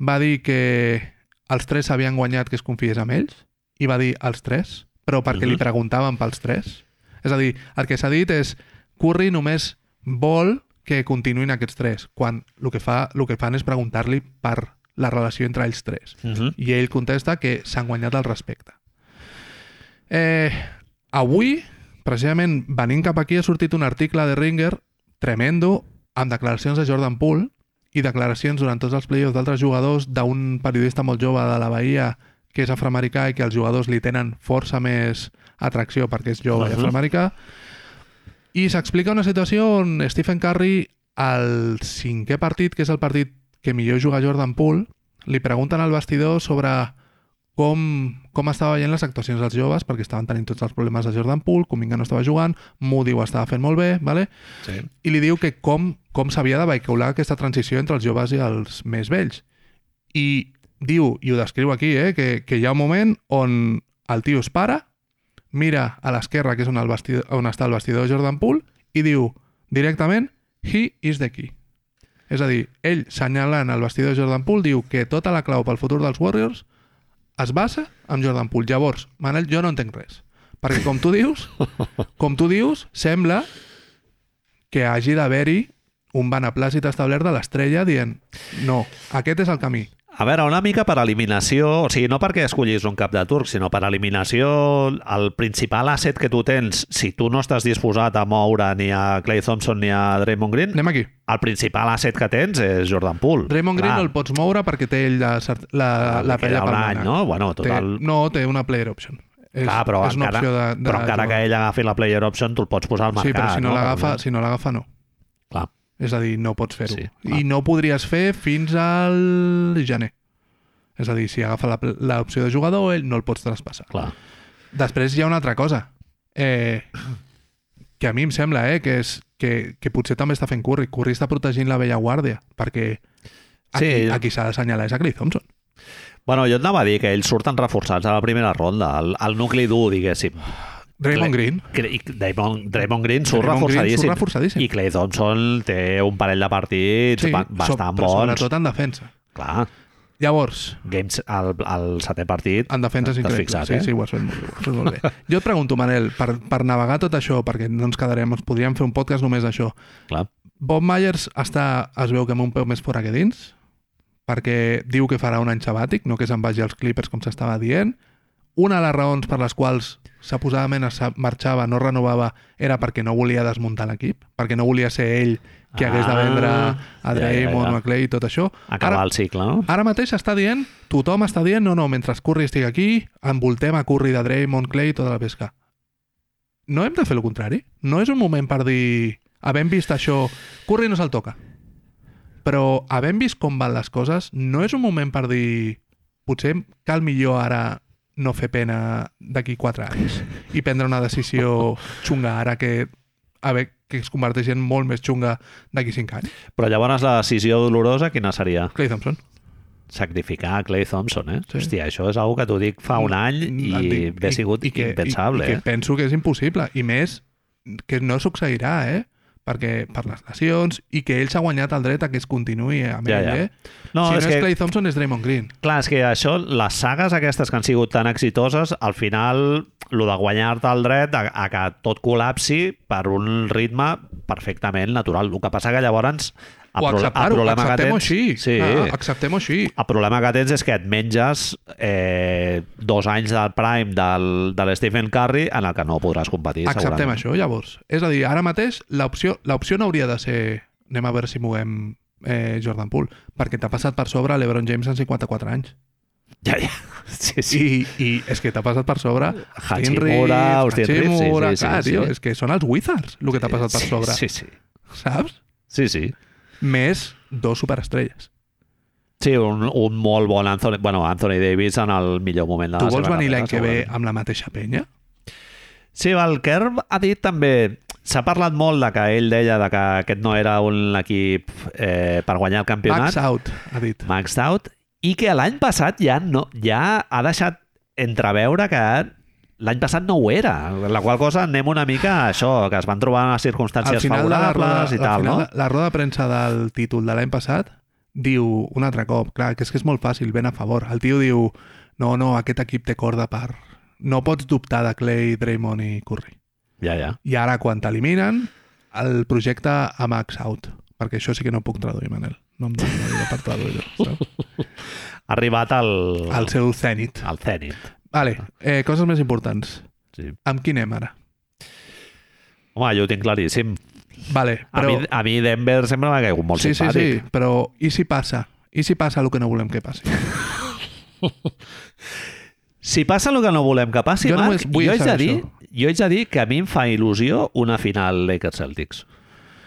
va dir que els tres havien guanyat que es confiés amb ells, i va dir els tres, però perquè Mhm. li preguntaven pels tres. És a dir, el que s'ha dit és Curry només vol que continuïn aquests tres, quan el que, fa, el que fan és preguntar-li per la relació entre ells tres. Uh -huh. I ell contesta que s'han guanyat el respecte. Eh, avui, precisament, venint cap aquí, ha sortit un article de Ringer tremendo amb declaracions de Jordan Poole i declaracions durant tots els playoffs d'altres jugadors d'un periodista molt jove de la Bahia que és afroamericà i que els jugadors li tenen força més atracció perquè és jove i Mhm. afroamericà i s'explica una situació on Stephen Curry al cinquè partit, que és el partit que millor juga Jordan Poole, li pregunten al vestidor sobre com, com estava veient les actuacions dels joves, perquè estaven tenint tots els problemes de Jordan Poole, Kuminga no estava jugant, Moody ho estava fent molt bé, vale? sí. i li diu que com, com s'havia de vehicular aquesta transició entre els joves i els més vells. I diu, i ho descriu aquí, eh, que, que hi ha un moment on el tio es para, mira a l'esquerra, que és on, el vestidor, on està el vestidor de Jordan Poole, i diu directament, he is the key. És a dir, ell, senyalant el vestidor de Jordan Poole, diu que tota la clau pel futur dels Warriors es basa en Jordan Poole. Llavors, Manel, jo no entenc res. Perquè, com tu dius, com tu dius, sembla que hagi d'haver-hi un beneplàcit establert de l'estrella dient no, aquest és el camí. A veure, una mica per eliminació, o sigui, no perquè escollis un cap de turc, sinó per eliminació, el principal asset que tu tens, si tu no estàs disposat a moure ni a Clay Thompson ni a Draymond Green, Anem aquí. el principal asset que tens és Jordan Poole. Draymond Green Clar, no el pots moure perquè té ell la, la, la pella permanent. any, no? Bueno, total... Té, no, té una player option. És, Clar, però, és una encara, opció de, de però encara que jugar. ell agafi la player option, tu el pots posar al mercat. Sí, però si no, l'agafa, Per si no l'agafa, no. És a dir, no pots fer-ho. Sí, clar. I no ho podries fer fins al gener. És a dir, si agafa la- l'opció de jugador, ell no el pots traspassar. Clar. Després hi ha una altra cosa. Eh, que a mi em sembla eh, que, és, que, que potser també està fent Curry. Curry està protegint la vella guàrdia, perquè aquí, Sí. aquí s'ha d'assenyalar és a Clay Thompson. Bueno, jo et anava a dir que ells surten reforçats a la primera ronda, el, el nucli dur, diguéssim. Draymond Green. I Draymond, Draymond Green surt reforçadíssim. reforçadíssim. I Clay Thompson té un parell de partits Sí, ba- so- bastant però bons. sobretot en defensa. Clar, Llavors, games, el, el setè partit... en defensa és increïble. fixat, sí, eh? sí, ho has fet molt has fet molt bé. Jo et pregunto, Manel, per, per navegar tot això, perquè no ens quedarem, ens podríem fer un podcast només d'això. Clar. Bob Myers està, es veu que amb un peu més fora que dins, perquè diu que farà un any sabàtic, no que se'n vagi als Clippers com s'estava dient. Una de les raons per les quals suposadament es marxava, no renovava, era perquè no volia desmuntar l'equip, perquè no volia ser ell qui hagués de Ah, vendre ja, a Draymond ja, ja. o a Clay i tot això. Acabar Ara, el cicle, no? ara mateix està dient, tothom està dient, no, no, mentre Curry estigui aquí, envoltem a Curry de Draymond, Clay i tota la pesca. No hem de fer el contrari? No és un moment per dir, havent vist això, Curry no se'l toca. Però havent vist com van les coses, no és un moment per dir, potser cal millor ara no fer pena d'aquí quatre anys i prendre una decisió xunga ara que a veure, que es converteixi en molt més xunga d'aquí cinc anys. Però llavors la decisió dolorosa quina seria? Clay Thompson. Sacrificar Clay Thompson, eh? Sí. Hòstia, això és una que t'ho dic fa un any i Et dic- sigut impensable, i, i que eh? penso que és impossible. I més, que no succeirà, eh? Perquè per les lesions i que ell s'ha guanyat el dret a que es continuï amb Ja, ja. eh? No, si no és és que- Clay Thompson, és Draymond Green. Clar, és que això, les sagues aquestes que han sigut tan exitoses, al final, lo de guanyar-te el dret a, a que tot col·lapsi per un ritme perfectament natural. El que passa que llavors el, o acceptar-ho, problema acceptem-ho així. Sí, Ah, acceptem-ho així. el problema que tens és que et menges eh, dos anys del prime del, de l'Stephen Curry en el que no podràs competir, Acceptem segurament. això, llavors. És a dir, ara mateix l'opció no hauria de ser anem a veure si moguem eh, Jordan Poole, perquè t'ha passat per sobre l'Ebron James en 54 anys. Ja, ja. Sí, sí. I, I és que t'ha passat per sobre Hachimura, Austin Reeves, sí, Hachimura, sí, sí, clar, sí. tio, és que són els Wizards el que t'ha passat per Sí, sobre, Sí, sí. saps? Sí, sí. Més dos superestrelles. Sí, un, un molt bon Anthony, bueno, Anthony Davis en el millor moment de Tu la vols seva venir l'any que ve amb la mateixa penya? Sí, el Kerr ha dit també... S'ha parlat molt de que ell deia de que aquest no era un equip eh, per guanyar el campionat. Max out, ha dit. Maxed out. I que l'any passat ja no ja ha deixat entreveure que l'any passat no ho era. La qual cosa anem una mica a això, que es van trobar en circumstàncies la roda, favorables i al tal, final, no? la roda de premsa del títol de l'any passat diu un altre cop, clar, que és que és molt fàcil, ben a favor. El tio diu, no, no, aquest equip té corda per... No pots dubtar de Clay, Draymond i Curry. Ja, ja. I ara, quan t'eliminen, el projecte a max out. Perquè això sí que no puc traduir, Manel. No em dono per traduir-ho. arribat al... Al seu zenit. al Zenit. Vale, eh, coses més importants. Sí. Amb qui anem ara? Home, jo ho tinc claríssim. Vale, A, però... mi, a mi Denver sempre m'ha caigut molt sí, sí, simpàtic. sí, però i si passa? I si passa el que no volem que passi? Si passa el que no volem que passi, Jo Marc, vull jo, haig de dir, això. jo haig de dir que a mi em fa il·lusió una final Lakers-Celtics.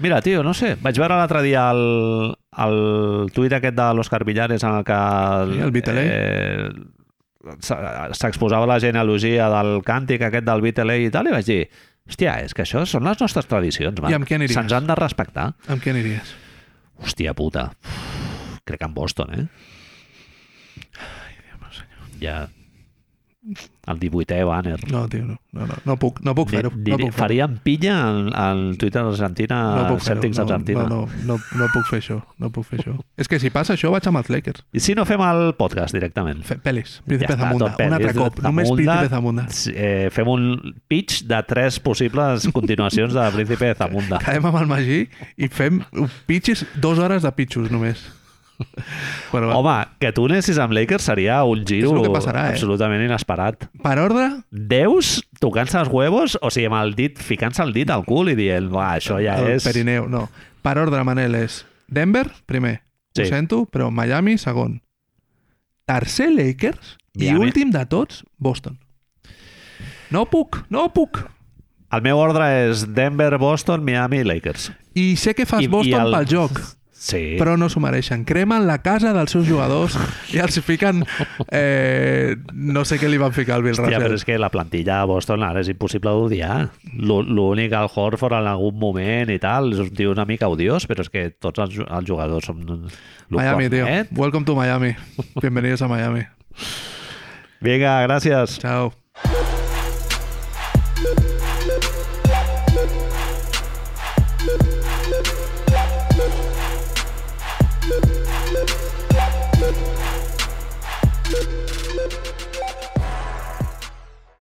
Mira, tio, no sé, vaig veure l'altre dia el, el tuit aquest de l'Òscar Villares en el que... Sí, el Vitelé. Eh, s'exposava la genealogia del càntic aquest del Vitelé i tal, i vaig dir, hòstia, és que això són les nostres tradicions, Marc. I amb qui aniries? Se'ns han de respectar. Amb qui aniries? Hòstia puta. Crec que en Boston, eh? Ja... El 18è banner. No, tio, no. No, no, no puc, no puc fer-ho. No puc fer-ho. faríem pilla en, en Twitter d'Argentina, no. Celtics No, Argentina. no, no, no, no puc fer això. No puc fer això. És que si passa això, vaig amb els Lakers. I si no fem el podcast directament? Fe, pelis. Príncipe Ja Zamunda. Un altre cop. Només. Príncipe Zamunda. Eh, fem un pitch de tres possibles continuacions de Príncipe de Zamunda. Caem amb el Magí i fem pitches, dues hores de pitxos només. Bueno, va. Home, que tu anessis amb Lakers seria un giro que passarà, eh? absolutament inesperat. Per ordre, Deus tocant-se els huevos, o sigui, amb el dit, ficant-se el dit al cul i dient, va, això ja el és... Perineu, no. Per ordre, Manel, és Denver, primer. Sí. Ho sento, però Miami, segon. Tercer, Lakers. I Miami. últim de tots, Boston. No puc, no puc. El meu ordre és Denver, Boston, Miami, Lakers. I sé que fas I- i Boston el- pel joc, Sí. però no s'ho mereixen. Cremen la casa dels seus jugadors i els fiquen... Eh, no sé què li van ficar al Bill Hòstia, però Russell. és que la plantilla de Boston ara és impossible d'odiar. L'ú- L'únic al Horford en algun moment i tal, és un tio una mica odiós, però és que tots els, els jugadors són... Miami. Cornet. Welcome to Miami. Bienvenidos a Miami. Vinga, gràcies. Chao.